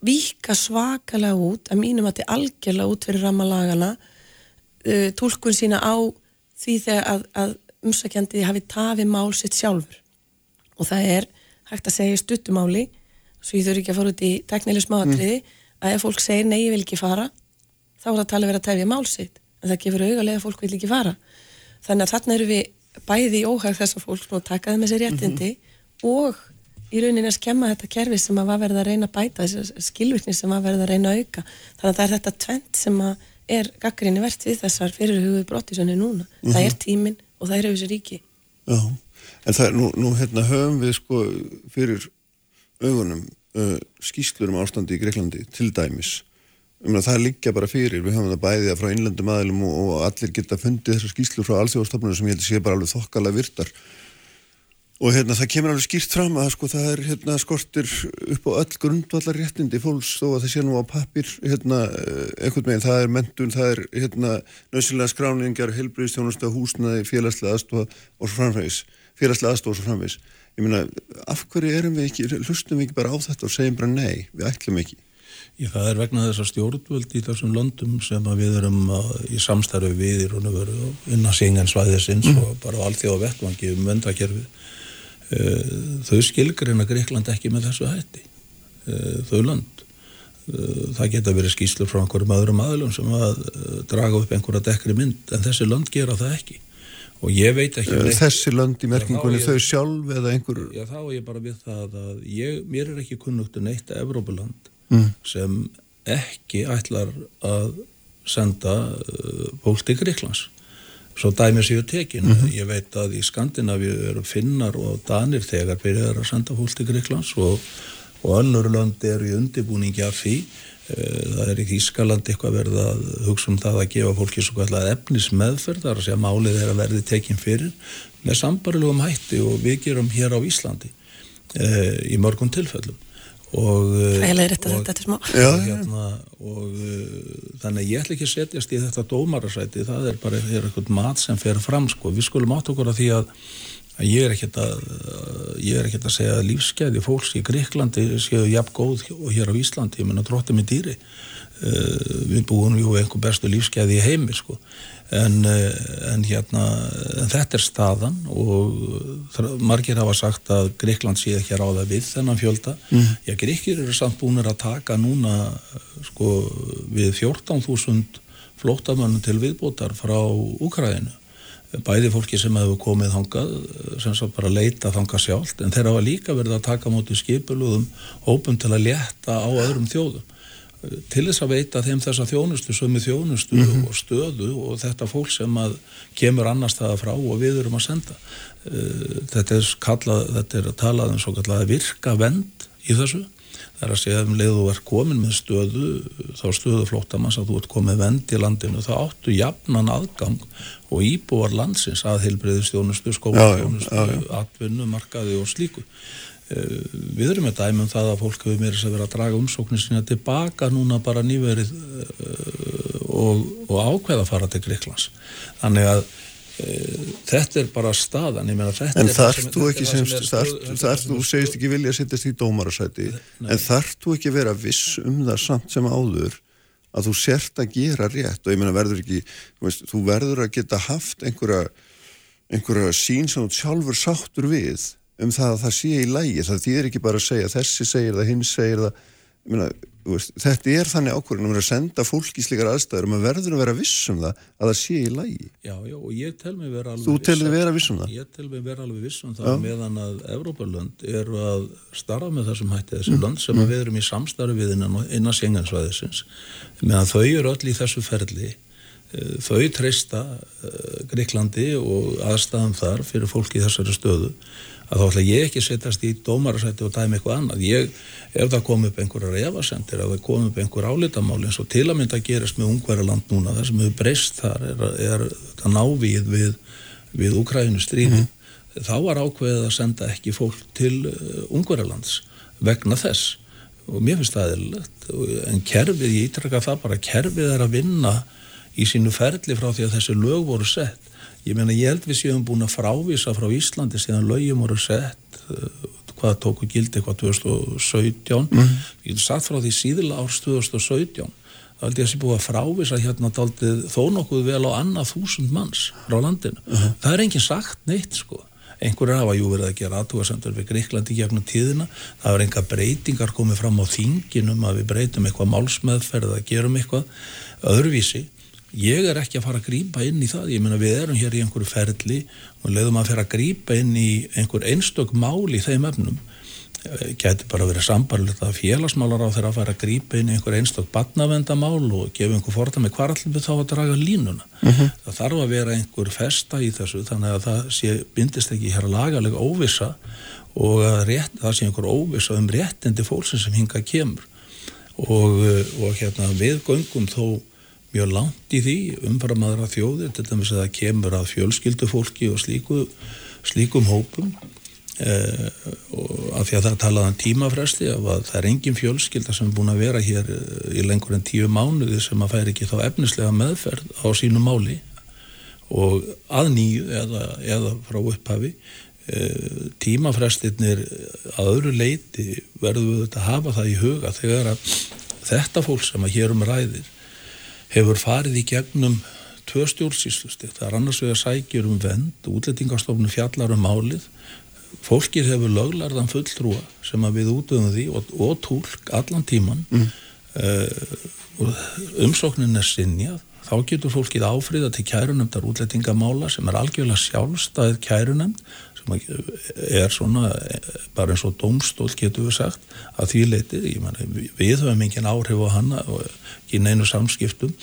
vika svakalega út að mínum að þetta algjörlega út fyrir rammalagana uh, tólkun sína á því þegar að, að umsækjandi hafi tafi mál sitt sjálfur og það er hægt að segja stuttumáli svo ég þurfi ekki að fara út í teknileg smáatriði að ef fólk segir nei ég vil ekki fara þá er það talið verið að tefja mál sitt en það gefur augalega að fólk vil ekki fara. Þannig að þarna eru við bæði í óhag þess að fólk nú taka þeim þessi réttindi og í rauninni að skemma þetta kerfi sem að var verið að reyna að bæta þessi skilvirkni sem var verið að reyna að auka. Þannig að það er þetta tvent sem að er gaggrinni verðt við þessar fyrirhuguðu brottisönni núna. Það er tíminn og það er þessi ríki. Já, en það er nú, nú hérna höfum við sko fyrir augunum uh, skýslur um ástandi í Greiklandi til dæmis um að það liggja bara fyrir, við höfum það bæðið frá innlendum aðlum og, og allir geta fundið þessar skýslur frá alþjóðastofnunum sem ég held að sé bara alveg þokkala virtar. Og hérna það kemur alveg skýrt fram að sko það er hérna skortir upp á öll grundvallar réttindi fólks þó að það sé nú á pappir hérna einhvern veginn, það er mentun, það er hérna nöðsynlega skráningar, helbriðstjónusta, húsnaði, félagslega aðstofa og svo framvegis, félagslega aðstofa og svo framvegis. Ég meina, af hverju erum við ekki, hlustum við ekki bara á þetta og segjum bara nei, við ætlum ekki. Ég, það er vegna þessar stjórnvöld í þessum löndum sem við erum að, í samstarfi við í raun og veru innan singensvæðisins mm. og bara á allþjóða vettvangi um vendakerfið. Þau skilgreina Greikland ekki með þessu hætti. Þau lönd. Það geta verið skýslur frá einhverjum öðrum aðlum sem að draga upp einhverja dekkri mynd en þessi lönd gera það ekki. Og ég veit ekki... Neitt, þessi lönd í merkingunni þau sjálf eða einhver... Já þá er ég bara við það að ég, mér er ekki kunnugt um neitt Evrópuland mm. sem ekki ætlar að senda fólk til Greiklands svo dæmi séu tekin mm -hmm. ég veit að í Skandinavíu eru finnar og danir þegar byrjar að senda fólk til Greiklands og, og önnur lönd eru í undibúningi af því það er í Ískaland eitthvað verið að hugsa um það að gefa fólki svo kallar efnis meðferð þar að segja málið er að verði tekin fyrir með sambarlegum hætti og við gerum hér á Íslandi e, í mörgum tilfellum og, Ægilega rétt að þetta er smá. Já, hérna, og uh, þannig að ég ætla ekki að setjast í þetta dómarasæti það er bara er eitthvað mat sem fer fram sko. við skulum átt okkur að því að, að ég er ekkert að ég er ekkert að segja að lífskeiði fólks í Gríklandi séu jafn góð og hér á Íslandi, ég menna drótti með dýri við búum jú einhver bestu lífskeiði í heimi sko. En, en hérna en þetta er staðan og margir hafa sagt að Greikland sé ekki að ráða við þennan fjölda. Mm. já, Greikir eru samt búinir að taka núna sko við 14.000 flótamönnum til viðbótar frá Úkræðinu bæði fólki sem hefur komið þangað sem svo bara leita þangað sjálft en þeir hafa líka verið að taka mútið skipuluðum hópum til að leta á öðrum þjóðum til þess að veita þeim þessa þjónustu sömu þjónustu mm -hmm. og stöðu og þetta fólk sem að kemur annar staða frá og við erum að senda þetta er, kallað, þetta er að tala um svo kallað virka vend í þessu Það er að segja um leið þú er komin með stöðu, þá stöðu flóttamanns að þú ert komið vend í landinu, þá áttu jafnan aðgang og íbúar landsins að heilbreyðistjónustu, skólaþjónustu, atvinnu, markaði og slíku. Eh, við erum með dæmum það að fólk hefur meira að vera að draga umsóknir sína tilbaka núna bara nýverið eh, og, og ákveða að fara til Greiklands. Þannig að þetta er bara staðan en þarf þú ekki þarf þú segist ekki vilja að sittast í dómarasæti en þarf þú ekki vera viss um það samt sem áður að þú sért að gera rétt? Og ég menna verður ekki veist, þú verður að geta haft einhverja einhverja sín sem þú sjálfur sáttur við um það að það sé í lægi það þýðir ekki bara að segja þessi segir það, hins segir það Myna, veist, þetta er þannig ákvörðin að senda fólk í slikar aðstæður og maður verður að vera vissum það að það sé í lægi Já, já, og ég tel mig vera alveg Þú telur vera vissum það? Ég tel mig vera alveg vissum það já. meðan að Evróparlönd eru að starfa með þessum hætti þessi mm. land sem mm. við erum í samstarfi við innan, innan sengansvæðisins meðan þau eru öll í þessu ferli eh, þau treysta eh, Greiklandi og aðstæðan þar fyrir fólki í þessari stöðu að þá ætla ég ekki að setjast í dómarasætti og dæmi eitthvað annað. Ég, ef það kom upp einhverjar efasendir, ef það kom upp einhver álitamáli eins og til að mynda að gerast með ungverðarland núna, það sem hefur breyst þar er, er það návið við, við Ukrænu stríði, mm þá var ákveðið að senda ekki fólk til uh, ungverðarlands vegna þess. Og mér finnst það eðlilegt, en kerfið, ég ítrekka það bara, kerfið er að vinna í sínu ferli frá því að þessi lög voru sett ég meina ég held við séum búin að frávisa frá Íslandi síðan lögjum voru sett uh, hvað tóku gildi eitthvað 2017 mm. ég hef satt frá því síðla árs 2017 þá held ég að sé búið að frávisa hérna daldið þó nokkuð vel á annað þúsund manns frá landinu. Uh -huh. það er enginn sagt neitt sko. Einhverjar hafa jú verið að gera aðtúarsendur við Greiklandi gegnum tíðina, það var enga breytingar komið fram á þinginum að við breytum eitthvað málsmeðferð að gerum eitthvað. Öðruvísi ég er ekki að fara að grýpa inn í það ég meina við erum hér í einhverju ferli og leiðum að fara að grýpa inn í einhver einstök mál í þeim efnum eh, geti bara verið sambarlegt að félagsmálar á þeirra að fara að grýpa inn í einhver einstök badnavendamál og gefa einhver forða með við þá að draga línuna uh mhm. -huh. það þarf að vera einhver festa í þessu þannig að það sé, bindist ekki hér lagalega óvisa og rétt, það sé einhver óvisa um réttindi fólksinn sem hinga kemur og, eh, og hérna við göngum þó mjög langt í því umfram aðra þjóðir til dæmis að það kemur að fjölskyldufólki og slíku, slíkum hópum. Eh, og af því að það talaðan tímafræsli af að það er engin fjölskylda sem er búin að vera hér eh, í lengur en tíu mánuði sem að færi ekki þá efnislega meðferð á sínu máli. Og að nýju eða, eða frá upphafi eh, tímafræstirnir að öðru leiti verður við að hafa það í huga þegar að þetta fólk sem að hérum ræðir hefur farið í gegnum tvö stjórnsýslustig. Það er annars vegar sækjur um vend, útlettingastofnum fjallar um málið. Fólkið hefur löglarðan fulltrúa sem að við útöðum því og, og tólk allan tíman. Mm. Uh, umsóknin er sinjað. Þá getur fólkið áfriða til kærunemdar útlettingamála sem er algjörlega sjálfstæðið kærunemd er svona bara eins og domstól getur við sagt að því leitið, ég menna við höfum engin áhrif á hanna og í neinu samskiptum.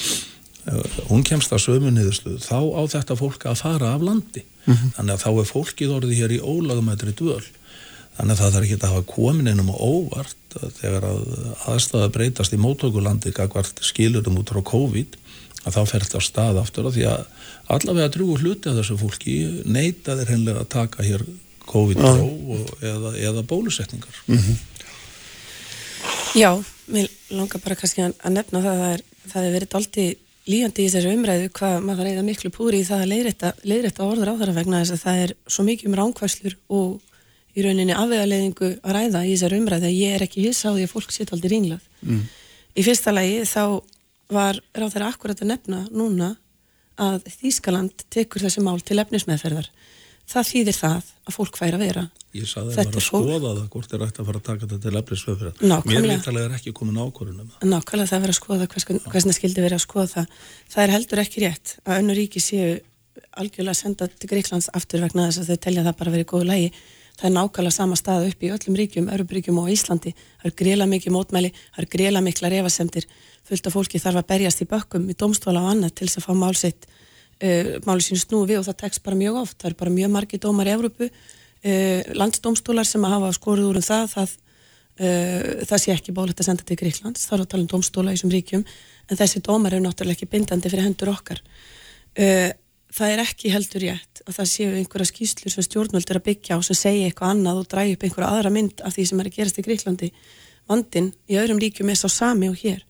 Uh, hún kemst að sömuniðuslu þá á þetta fólk að fara af landi. Mm -hmm. þannig að þá er fólkið orðið hér í ólagumættri dvöl. Þannig að það þarf ekki að hafa komin einum og óvart þegar að aðstæða breytast í mótökulandi skilurum út frá COVID að þá fer þetta á stað aftur því að allavega drúgur hluti af þessu fólki neyta þeir hennilega að taka hér COVID-próf eða, eða bólusetningar mm -hmm. Já, mér langar bara kannski að nefna það að það er, það er verið aldrei líjandi í þessu umræðu hvað maður reyða miklu púri í það að leiðrætta, orður á þeirra vegna þess að það er svo mikið um ránkvæslur og í rauninni afvegarleiðingu að ræða í þessari umræðu að ég er ekki hissa á því að fólk sitt aldrei ringlað. Mm. Í fyrsta lagi þá var ráð þeirra akkurat að nefna núna að Þýskaland tekur þessi mál til efnismeðferðar. Það þýðir það að fólk fær að vera. Ég saði að það var að skoða það hvort er rætt að fara að taka þetta til efnisveifrið Mér viðtalega er ekki komin ákvörðunum Nákvæmlega það er verið að skoða hvers það skildi verið að skoða það. Það er heldur ekki rétt að önnu ríki séu algjörlega senda til Greiklands aftur vegna þess að þau telja það bara verið góðu lægi Það er nákvæmlega sama stað upp í öllum ríkjum, Öruburíkjum og Íslandi. Það er grela mikið mótmæli, það er grela mikla refasemdir fullt af fólki þarf að berjast í bökkum í domstóla og annað til þess að fá málsitt uh, sín snúi við og það tekst bara mjög oft, það er bara mjög margi dómar í Evrópu, uh, landsdómstólar sem að hafa skoruð úr um það, það uh, það sé ekki bólegt að senda til Gríklands, þá er að tala um domstóla í þessum ríkjum, en þessi dómar eru náttúrulega ekki bindandi fyrir hendur okkar. Það er ekki heldur rétt að það séu einhverja skýslur sem stjórnvöld er að byggja á sem segja eitthvað annað og dræja upp einhverja aðra mynd af því sem er að gerast í Gríklandi. Vandin í öðrum ríkjum er sá sami og hér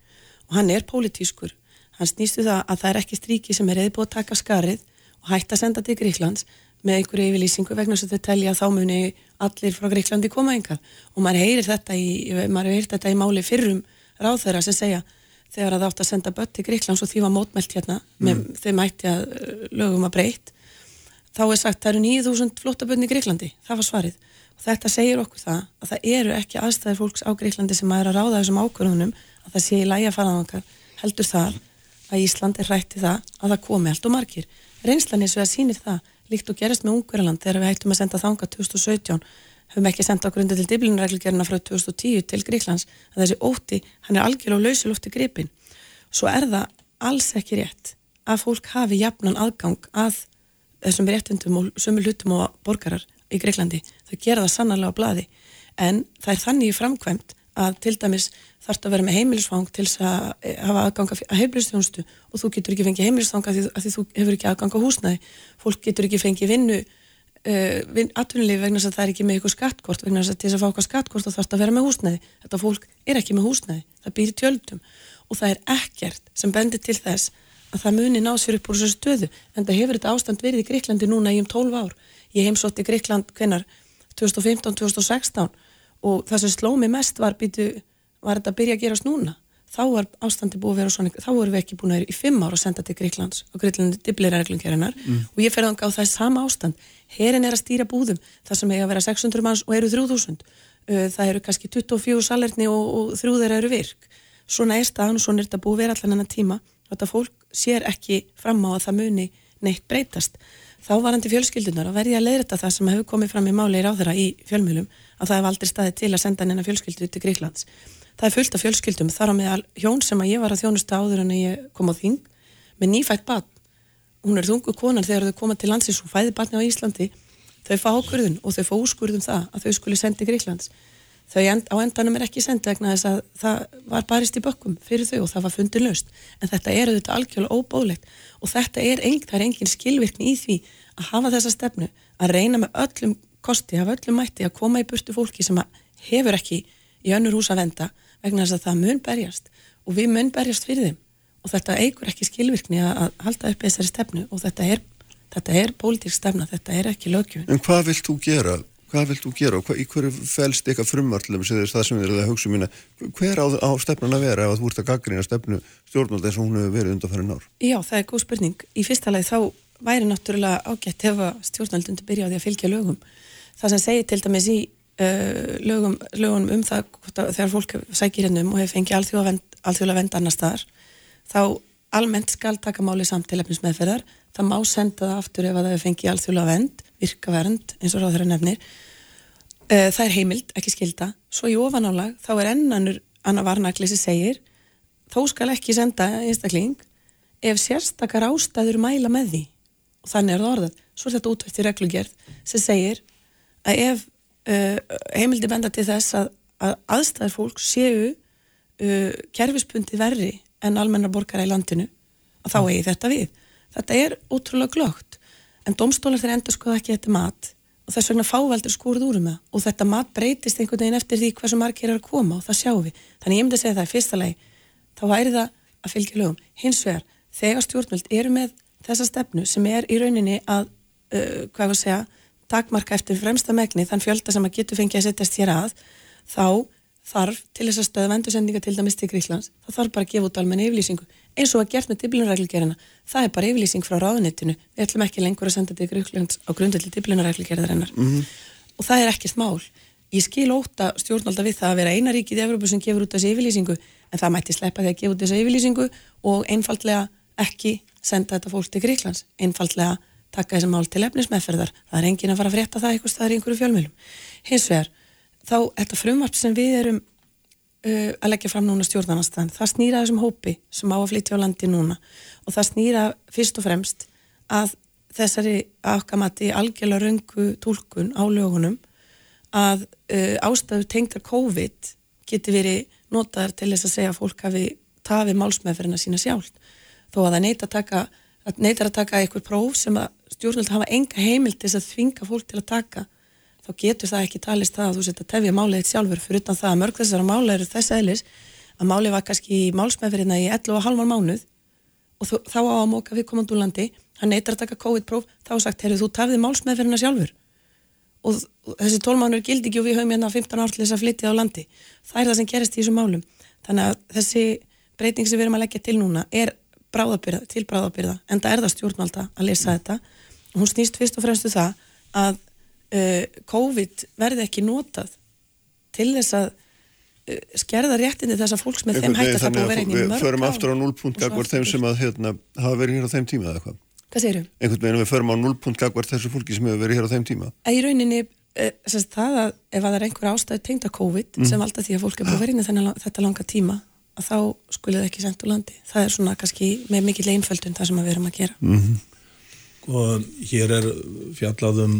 og hann er pólitískur. Hann snýstu það að það er ekki stríki sem er eða búið að taka skarið og hætta að senda til Gríklands með einhverju yfirlýsingu vegna sem þau telja að þá muni allir frá Gríklandi koma enga og maður heyrir þetta í, maður heyrir þetta í máli fyrrum ráðherra sem segja þegar það átt að senda börn til Gríklands og því var mótmælt hérna mm. með þeim ætti að uh, lögum að breytt þá er sagt það eru 9000 flottabönni í Gríklandi, það var svarið og þetta segir okkur það að það eru ekki aðstæðir fólks á Gríklandi sem er að ráða þessum ákvörðunum að það sé í lægi að fara á heldur það að Ísland er rætti það að það komi allt og margir. Reynslan eins og það sýnir það líkt og gerist með Ungverðarland þegar við hættum að senda þanga 2017 höfum ekki sendt á grundu til diblinreglugerina frá 2010 til Gríklands að þessi óti, hann er algjörlega á lausulofti gripin svo er það alls ekki rétt að fólk hafi jafnan aðgang að þessum réttundum og sömu hlutum og borgarar í Greiklandi. Þau gera það sannarlega á bladi en það er þannig framkvæmt að til dæmis þarf það að vera með heimilisfang til þess að eh, hafa aðgang að heimilistjónustu og þú getur ekki fengið heimilisfang að því, að því þú hefur ekki aðgang á húsnæði. Fólk getur ekki fengið vinnu uh, vin, atvinnulegi vegna þess að það er ekki með eitthvað skattkort vegna þess að til þess að fá eitthvað skattkort þá þarf það að vera með húsnæði. Þetta fólk er ekki með húsnæði, það býr tjöldum og það er ekkert sem bendir til þess að það muni ná sér upp úr þessu stöðu en það hefur þetta ástand verið í Greiklandi núna í um 12 ár. Ég heimsótti Greikland hvenar 2015-2016 og það sem sló mig mest var, býtu, var þetta að byrja að gerast núna? Þá var ástandi búið að vera svona þá erum við ekki búin að vera í fimm ára að senda til Greiklands og Greiklandi diblera reglungerinnar mm. og ég fer þannig á það sama ástand. Herin er að stýra búðum. Það sem hefur að vera 600 manns og eru 3000 það eru kannski 24 salerni og, og þrjúðir eru virk. Svona er staðan og svona er þetta búið að vera allan annan tíma. Þetta fólk sér ekki fram á að það muni neitt breytast. Þá varandi fjölskyldunar og verði að leiðrætta það sem hefur komið fram í máli í ráðara í fjölmjölum að það hef aldrei staðið til að senda neina fjölskyldu til Gríklands. Það er fullt af fjölskyldum þar á meðal hjón sem að ég var að þjónusta áður en ég kom á þing með nýfætt barn. Hún er þungu konan þegar þau koma til landsins og fæði barni á Íslandi. Þau fá ákvörðun og þau fá úrskurðum það að þau skuli sendi Gríklands. Þau end, á endanum er ekki sendið vegna þess að það var barist í bökkum fyrir þau og það var fundið löst. En þetta er auðvitað algjörlega óbóðlegt og þetta er, ein, er engin skilvirkni í því að hafa þessa stefnu að reyna með öllum kosti, hafa öllum mætti að koma í burtu fólki sem hefur ekki í önnur hús að venda vegna þess að það mun berjast og við mun berjast fyrir þeim og þetta eigur ekki skilvirkni að halda upp þessari stefnu og þetta er, þetta er pólitík stefna, þetta er ekki lögjöfun. En hvað vilt þú gera? Hvað vilt þú gera og hva, í hverju fælst eitthvað frumvartlum sem þess það sem eruð að hugsa mína um hver á, á stefnun að vera ef þú ert að gaggrina stefnu stjórnvald eins og hún hefur verið undanfæri nár? Já, það er góð spurning. Í fyrsta lagi þá væri náttúrulega ágætt ef undir byrja á því að fylgja lögum það sem segir til dæmis í uh, lögum, lögum um það þegar fólk sækir hennum og hefur fengið alþjóðlega vend annar staðar þá almennt skal taka máli samt til efnismæðferðar, það má senda það aftur ef það hefur fengið alþjóðlega vend virkavernd eins og ráður að nefnir. Uh, það er heimild, ekki skilda svo í ofanálag þá er ennanur annar varnakli sem segir þó skal ekki senda einstakling ef sérstakar ástæður mæla með því. Og þannig er það orðað. Svo er þetta útvægt í reglugjörð sem segir að ef uh, heimildi benda til þess að, að aðstæðar fólk séu uh, kerfispundi verri en almenna borgara í landinu að þá eigi þetta við. Þetta er ótrúlega glögt en domstólar þeir endur skoða ekki þetta mat og þess vegna fáveldur skúrð úr um það og þetta mat breytist einhvern veginn eftir því hversu margir er að koma og það sjáum við. Þannig ég myndi að segja það í fyrsta legi, þá væri það að fylgja lögum. Hins vegar, þegar stjórnvöld eru með þessa stefnu sem er í rauninni að, uh, hvað var að segja, takmarka eftir fremsta megni þann fjölda sem að getur fengið að setjast hér að þá þarf til þess að stöða vendursendinga til dæmis til Gríklands þá þarf bara að gefa út almenna yfirlýsingu eins og að gert með diblinarreglgerina það er bara yfirlýsing frá ráðunettinu við ætlum ekki lengur að senda til Gríklands á grundvelli diblinarreglgerðarinnar mm -hmm. og það er ekkert mál. Ég skil óta stjórnálda við það að vera eina ríkið í Európa sem gefur út þessi yfirlýsingu en það mætti sleppa því að gefa út þessi yfirlýsingu og einfallega ekki senda þetta fólk til Gríklands einfallega taka þessi mál til efnismæðferðar það er engin að fara að frétta það eitthvað staðar í einhverju fjölmjölum hins vegar, þá þetta frumvarp sem við erum uh, að leggja fram núna stjórnarnastan, það snýra þessum hópi sem á að flytja á landi núna. Og það snýra fyrst og fremst að þessari afkamati algjörlega röngu tólkun á lögunum að uh, ástæður tengdar COVID geti verið notaðar til þess að segja að fólk hafi tafið málsmeðferðina sína sjálf þó að það neyta að taka að neytar að taka eitthvað próf sem að stjórnvöld hafa enga heimild til þess að þvinga fólk til að taka þá getur það ekki talist það að þú setja tefja málið eitt sjálfur. Fyrir utan það að mörg þessara máli eru þess eðlis að málið var kannski málsmeðferðina í 11 og halvan mánuð og þú, þá á að móka við komandú landi hann neytar að taka COVID-próf þá sagt, heyrðu þú tafið málsmeðferðina sjálfur. Og þessi 12 mánur gildi ekki og við höfum hérna 15 ár til þess að flytja á landi. Það er það sem gerist í þessum málum. Þannig að þessi breyting sem við erum að leggja til núna er bráðabyrða, til bráðabyrða en það er það stjórnvalda að lesa mm. þetta hún snýst fyrst og fremstu um það að uh, COVID verði ekki notað til þess að uh, skerða réttinni þess að fólks með þeim hægt að það búið verið einnig mörg Við förum aftur á núlpunkt þeim sem að hérna, hafa verið hér á þeim tíma eða hvað Hvað segir þú? Einhvern veginn við förum á nullpunkt gagvar þessu fólki sem hefur verið hér á þeim tíma. Í rauninni, e, það að ef það er einhver ástæð tengd að COVID mm. sem valda því að fólk er búið verið þetta langa tíma, að þá skulle það ekki sendt úr landi. Það er svona kannski með mikill einföldun það sem við erum að gera. Mm -hmm. Og hér er fjallaðum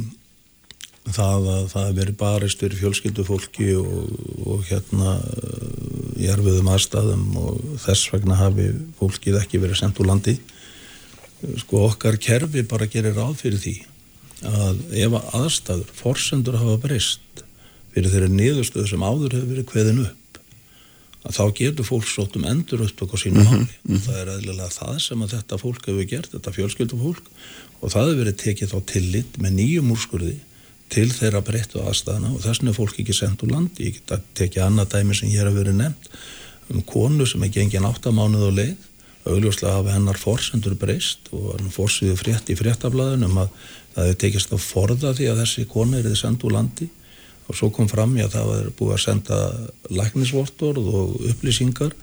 það að það hefur verið baristur fjölskyldu fólki og, og hérna í erfiðum aðstæðum og þess vegna hafi fólkið ekki verið sendt úr landi sko okkar kerfi bara gerir ráð fyrir því að ef aðstæður, forsendur hafa breyst fyrir þeirri niðurstöðu sem áður hefur verið kveðin upp að þá getur fólk sótt um endur upptöku á sínu máli. mm -hmm. og það er eðlilega það sem að þetta fólk hefur gert, þetta fjölskyldum fólk og það hefur verið tekið þá tillit með nýjum úrskurði til þeirra breyttu aðstæðana og þess vegna er fólk ekki sendt úr landi, ég get að tekja annað dæmi sem hér hefur verið nefnt um konu sem er gengin áttamánuð og leið. Augljóslega hafa hennar forsendur breyst og hann fórsviði frétt í fréttablaðunum að það hefði tekist að forða því að þessi kona er og svo kom fram í að það var búið að senda læknisvortor og upplýsingar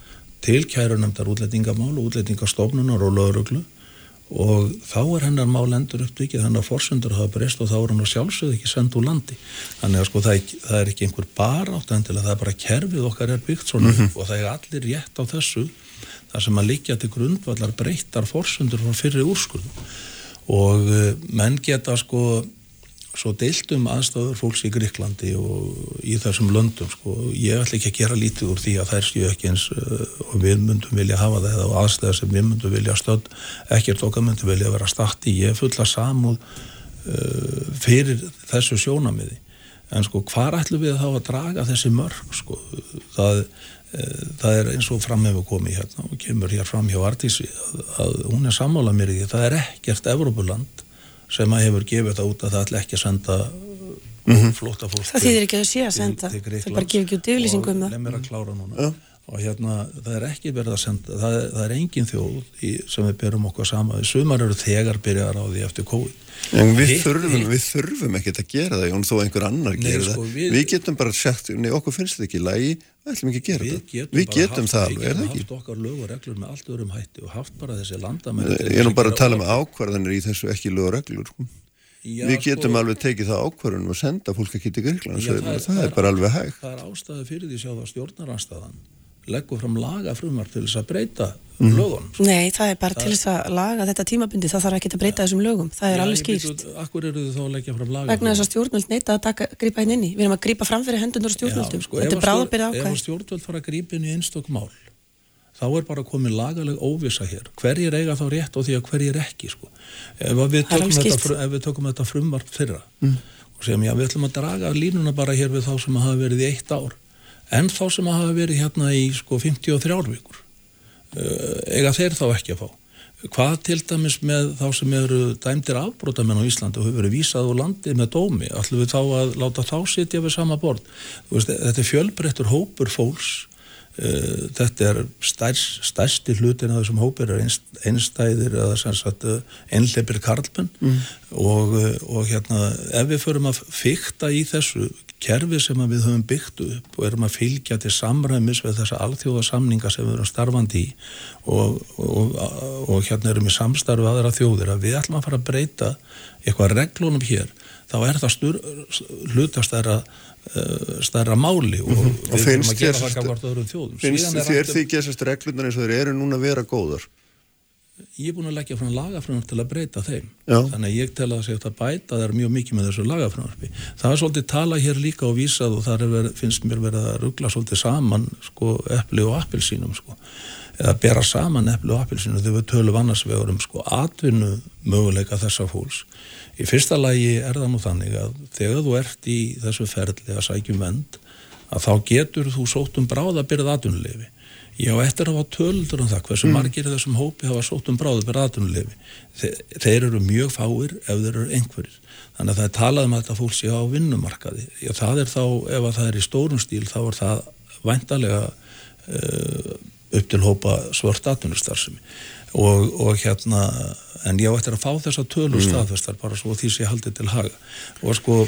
til kærunemdar útlætingamál og útlætingastofnunar og löguruglu og þá er hennar mál endur uppvikið hennar forsendur hafa breyst og þá er hann að sjálfsögðu ekki sendt úr landi. Þannig að sko það er, það er ekki einhver bara átt endilega það er bara kerfið okkar er byggt svona mm -hmm. og það er allir rétt á þessu þar sem að líka til grundvallar breyttar fórsundur frá fyrri úrskurðu og eh, menn geta sko svo deilt um aðstæður fólks í Gríklandi og í þessum löndum sko. ég ætla ekki að gera lítið úr því að þær stjú ekki eins uh, og við myndum vilja hafa það og aðstæðar sem við myndum vilja stöld ekkert okkar myndum vilja vera starti ég er fulla samúð uh, fyrir þessu sjónamiði en sko hvar ætlum við þá að draga þessi mörg sko? Það Eh, það er eins og framhefur komið hérna og kemur hér fram hjá Artísi að, að hún er sammála mér í því. Það er ekkert Evrópuland sem að hefur gefið það út að það ætla ekki að senda mm -hmm. flóta fólk það þýðir ekki að sé að senda það bara gefur ekki út yfirlýsingum um og nefnir að klára núna ja. Og hérna það er ekki verið að senda það er, það er engin þjóð í, sem við berum okkur sama sumar eru þegar byrjar á því eftir COVID En við þurfum, við þurfum ekkert að gera það, Jón, þó einhver annar Nei, gera sko, það. Við, við getum bara sagt, nei, okkur finnst þetta ekki í lagi, við ætlum ekki að gera það. Getum við getum það alveg, er það ekki? Við getum haft okkar lög og reglur með allt öðrum hætti og haft bara þessi landamenn. Ég er nú bara að tala um ákvarðanir í þessu ekki lög og reglur. Sko. Já, við getum sko, alveg tekið það ákvarðanum og senda fólk ekki til Gríkland, það, það, það er bara alveg hægt. Það er ástæði fyrir því það stjórnaranstæðan leggur fram laga frumar til þess að breyta mm. lögun. Nei, það er bara það til þess að laga þetta tímabundi, það þarf ekki að breyta þessum lögum, það er ja, alveg skýrt. Akkur eru þið þá að leggja fram laga? Vegna þess að stjórnvöld neyta að taka, grípa inn inn í, við erum að grípa fram fyrir hendunur stjórnvöldum, sko, þetta er bráðbyrða ákvæð. Ef stjórnvöld fara að grípa inn í einstok mál, þá er bara komið lagaleg óvisa hér, hverjir eiga þá rétt og því að hverjir ekki, sko. Ef við tökum, þetta, ef við tökum þetta frumvarp fyrra mm. og segjum já, við ætlum að draga línuna bara hér við þá sem hafa verið í eitt ár en þá sem að hafa verið hérna í sko 53 vikur uh, eiga þeir þá ekki að fá? Hvað til dæmis með þá sem eru dæmdir afbrótamenn á Íslandi og hefur verið vísað úr landi með dómi ætlum við þá að láta þá sitja við sama bord veist, þetta er fjölbreyttur hópur fólks uh, þetta er stærst, stærsti hlutin af þessum hópur er einst, einstæðir eða sem sagt uh, einleipir karlmenn. Mm. og, og hérna ef við förum að fykta í þessu kerfi sem við höfum byggt upp og erum að fylgja til samræmis við þessa alþjóðasamninga sem við erum starfandi í og, og, og hérna erum við samstarfið aðra þjóðir að við ætlum að fara að breyta eitthvað reglunum hér þá er það styr, hlutast þeirra uh, stærra máli og mm -hmm. gafart öðrum þjóðum finnst þér því gesast reglunar eins og þeir eru núna að vera góðar ég er búin að leggja fram lagafröndar til að breyta þeim Já. þannig að ég tel að segja að bæta það er mjög mikið með þessu lagafröndar það er svolítið tala hér líka og vísað og það verið, finnst mér verið að ruggla svolítið saman sko, epli og appelsínum sko. eða bera saman epli og appelsínum þegar við tölum annars vegar um sko, atvinnu möguleika þessa fólks í fyrsta lagi er það nú þannig að þegar þú ert í þessu ferli að sækjum vend að þá getur þú sótt um bráðabyrð atvinnulefi Ég á eftir að hafa töldur um það hversu margir í þessum hópi hafa sótt um bráðabyrð atvinnulefi. Þe þeir eru mjög fáir ef þeir eru einhverjir. Þannig að það er talað um að þetta fólk sé á vinnumarkaði. Já, það er þá, ef að það er í stórum stíl, þá er það væntalega uh, upp til hópa svört atvinnustarfsemi. Og, og hérna, en ég á eftir að fá þessa tölur mm. staðfestar bara svo því sem ég haldi til haga. Og sko...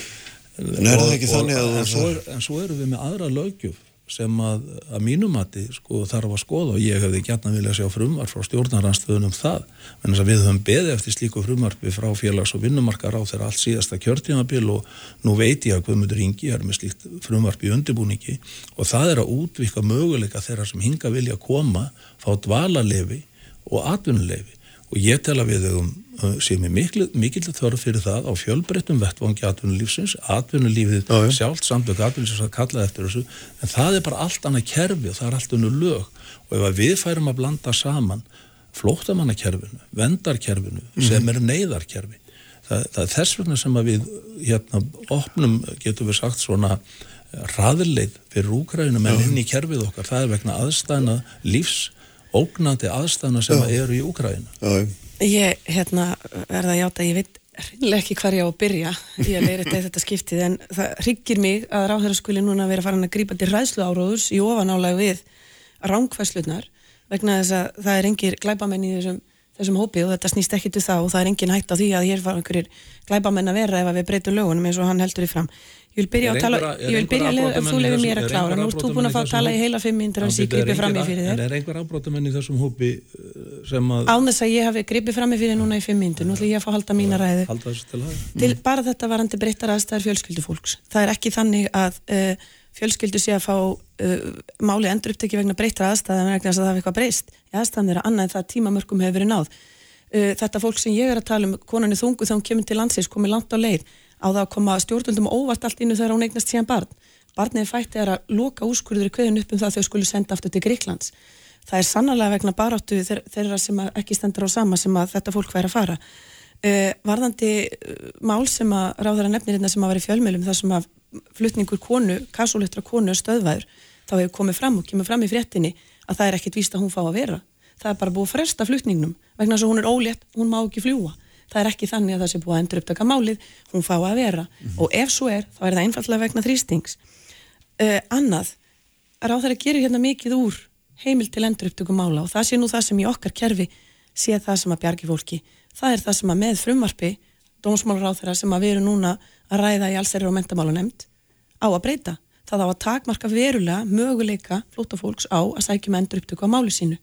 En er það ekki og, þannig að en, svo er, en svo erum við með aðra lögjöf sem að, að mínumati sko, þarf að skoða. Og ég hefði gætna vilja sjá frumvar frá stjórnaranstöðunum það. En þess að við höfum beðið eftir slíku frumvarfi frá félags- og vinnumarkar á þeirra allt síðasta kjörtímabil og nú veit ég að Guðmundur Ingi er með slíkt frumvarfi í undirbúningi. Og það er að útvika möguleika þeirra sem hinga vilja koma fá dvalarlefi og atvinnulefi og ég tel að við höfum sem er mikil, mikil þörf fyrir það á fjölbreyttum vettvangi atvinnulífsins atvinnulífið Já, já. sjálft samtök atvinnulífsins að kalla eftir þessu en það er bara allt annað kerfi og það er allt annað lög og ef að við færum að blanda saman flóttamannakerfinu, vendarkerfinu sem er neyðarkerfi það, það er þess vegna sem að við hérna opnum, getum við sagt svona raðleið fyrir úkrænum en inn í kerfið okkar, það er vegna aðstæðna lífs ógnandi aðstæðna sem Já. eru í Úkræna. Ég, hérna, verða að játa, ég veit hreinlega ekki hvar ég á að byrja í að leira þetta skiptið, en það hryggir mig að ráðherra skuli núna vera farin að grípa til ræðslu áróðurs í ofanálag við rángfæslunar, vegna þess að það er engir glæbamenn í þessum, þessum hópi og þetta snýst ekki til það og það er engin hægt á því að hér fara einhverjir glæbamenn að vera ef að við breytum lögunum eins og hann heldur í fram. Ég vil byrja að tala, ég vil byrja að þú þessum- mér að klára, nú ert þú búin að fá að tala í heila fimm myndir að ég bíddu, er gripi fram í fyrir En þér. er einhver afbrotamenn í þessum hópi uh, sem að Án þess að ég hafi gripið fram í fyrir núna í fimm myndir, nú ætlum ég að fá halda mína ræðu. halda þessu til hafa? til bara þetta varandi breyttar aðstæður fjölskyldufólks. Það er ekki þannig að uh, fjölskyldu sé að fá uh, máli endur upptekki vegna breyttar aðstæða vegna þess að það hafi eitthvað breyst. Í aðstæðan þeirra annað en það hefur verið á það að koma stjórnvöldum óvart allt innu þegar hún eignast síðan barn. Barnið fætti er að loka úrskurður kveðin upp um það að þau skulu senda aftur til Gríklands. Það er sannlega vegna baráttu þeir- þeirra sem ekki stendur á sama sem að þetta fólk væri að fara. Uh, varðandi uh, mál sem að ráðara nefnir hérna sem að vera í fjölmjölum þar sem að flutningur konu, kassuluttra konu stöðvæður, þá hefur komið fram og kemur fram í fréttinni að það er ekkit víst að hún fá að vera. Það er bara búið að fresta flutningnum vegna þess að hún er ólétt, hún má ekki fljúa. Það er ekki þannig að það sé búið að endur upptaka málið, hún fá að vera og ef svo er, þá er það einfallega vegna þrýstings. Uh, annað, ráðara gerir hérna mikið úr heimil til endur upptöku mála og það sé nú það sem í okkar kerfi sé það sem að bjargi fólki. Það er það sem að með frumvarpi dómsmálaráþara sem að við erum núna að ræða í allsæri og mentamálanemnd á að breyta. Það á að takmarka verulega möguleika flótafólks á að sækjum endur upptöku á máli sínu.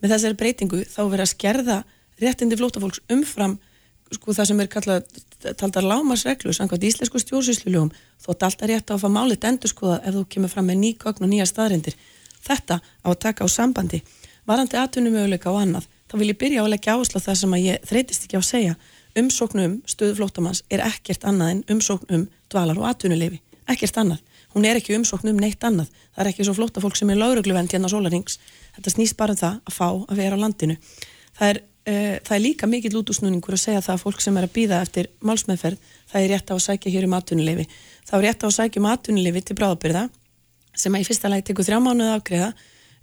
Með þessari breytingu þá verður að skerða réttindi flótafólks umfram sko það sem er kallað taldar lámarsreglu samkvæmt íslensku stjórnsýslulögum þótt alltaf rétt á að fá málið endur skoða ef þú kemur fram með ný gögn og nýja staðrindir. Þetta á að taka á sambandi. Varandi atvinnumöguleika og annað, þá vil ég byrja að leggja áherslu á það sem að ég þreytist ekki á að segja. Umsóknum stöðu flóttamanns er ekkert annað en umsóknum dvalar og atvinnuleifi. Ekkert annað. Hún er ekki umsóknum neitt annað. Það er ekki svo flóttafólk sem er laurugluvend hérna sólarings. Þetta snýst bara um það að fá að vera á landinu. Það er, uh, það er líka mikill útúsnúningur að segja það að fólk sem er að býða eftir málsmeðferð, það er rétt á að sækja hér um atvinnuleifi. Það er rétt á að sækja um atvinnuleifi til bráðabyrða sem að í fyrsta lagi tekur þrjá mánuði að afgreða.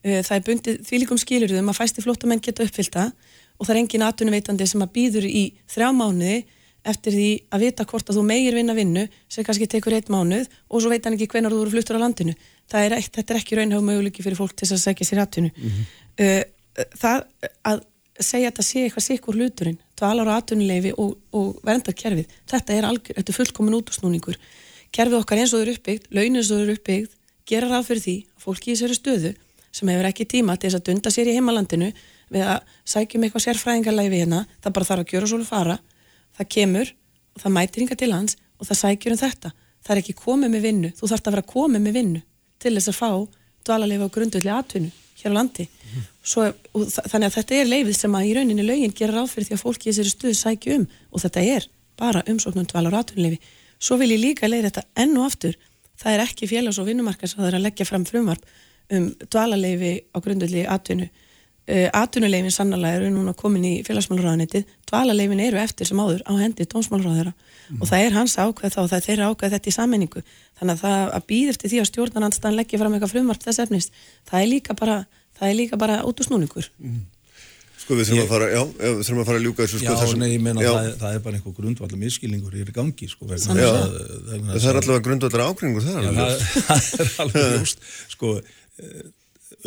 Uh, það er bundið þvílikum skilurðum að fæsti flóttamenn geta uppfylta og það er engin atvinnuveitandi sem að býður í þrjá mánuði eftir því að vita hvort að þú meigir vinna vinnu sem kannski tekur eitt mánuð og svo veit hann ekki hvenar þú eru fluttur á landinu. Er, eitt, þetta er ekki raunhaf möguleiki fyrir fólk til að segja sér atvinnu. uh, það að segja að þetta sé eitthvað sikkur hluturinn, dvalar og atvinnuleifi og, og verndarkerfið, þetta er, algjör, þetta er fullkomin útúsnúningur. Kerfið okkar eins og þau eru uppbyggd, launin eins og þau eru uppbyggd, gera ráð fyrir því að fólki í þessari stöðu sem hefur ekki tíma til þess að dunda sér í heimalandinu við að sækjum eitthvað sérfræðingarleifi hérna, það bara þarf að gjöra svo að fara, það kemur og það mætir hinga til hans og það sækjur um þetta. Það er ekki komið með vinnu, þú þarfst að vera komið með vinnu til þess að fá dvalarleifi á grundvöldi atvinnu hér á landi. Svo, og þa- þannig að þetta er leifið sem að í rauninni lögin gera ráð fyrir því að fólki í þessari stuðu sækju um og þetta er bara umsóknum dval og ratunleifi. Svo vil ég líka leiða þetta enn og aftur. Það er ekki félags- og vinnumarkas að það er að leggja fram frumvarp um dvalarleifi á grundulli atvinnu. Uh, atvinnuleifin sannlega eru núna komin í félagsmálaráðanetið, dvalarleifin eru eftir sem áður á hendi tónsmálaráðara og það er hans ákveð þá, það er þeirra ákveð þetta í sammenningu. Þannig að það að býð eftir því að stjórnarnandstan leggja fram eitthvað frumvarp þess efnist, það er líka bara, það er líka bara út úr snúningur. Sko við þurfum að fara, já, við þurfum að fara að ljúka þessu sko Já, þessum- nei, ég meina já, það, það er bara einhver grundvallar miskilningur í gangi, sko, vegna Já, þess að- vegna það er allavega grundvallar ágringur það er alveg. það er alveg ljóst. Sko,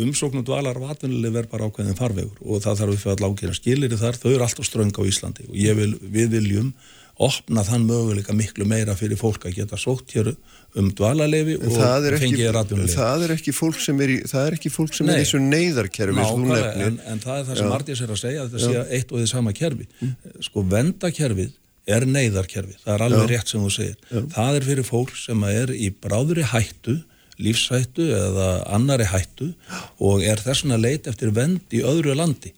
umsóknum dvalar og atvinnuleg verð bara ákveðin farvegur og það þarf við fyrir að lágkjörna skilir þar, þau eru alltaf ströng á Íslandi og ég vil, við viljum opna þann möguleika miklu meira fyrir fólk að geta sótt hér um dvalarleifi En og er, fengið atvinnuleg það er ekki fólk sem er í, það er ekki fólk sem Nei. er í þessu neyðarkerfi sem þú nefnir. en, en það er það sem Já. Martins er að segja að þetta sé eitt og þið sama kerfi sko vendakerfið er neyðarkerfi það er alveg Já. rétt sem þú segir það er fyrir fólk sem er í bráðri hættu lífshættu eða annari hættu og er þess vegna leit eftir vend í öðru landi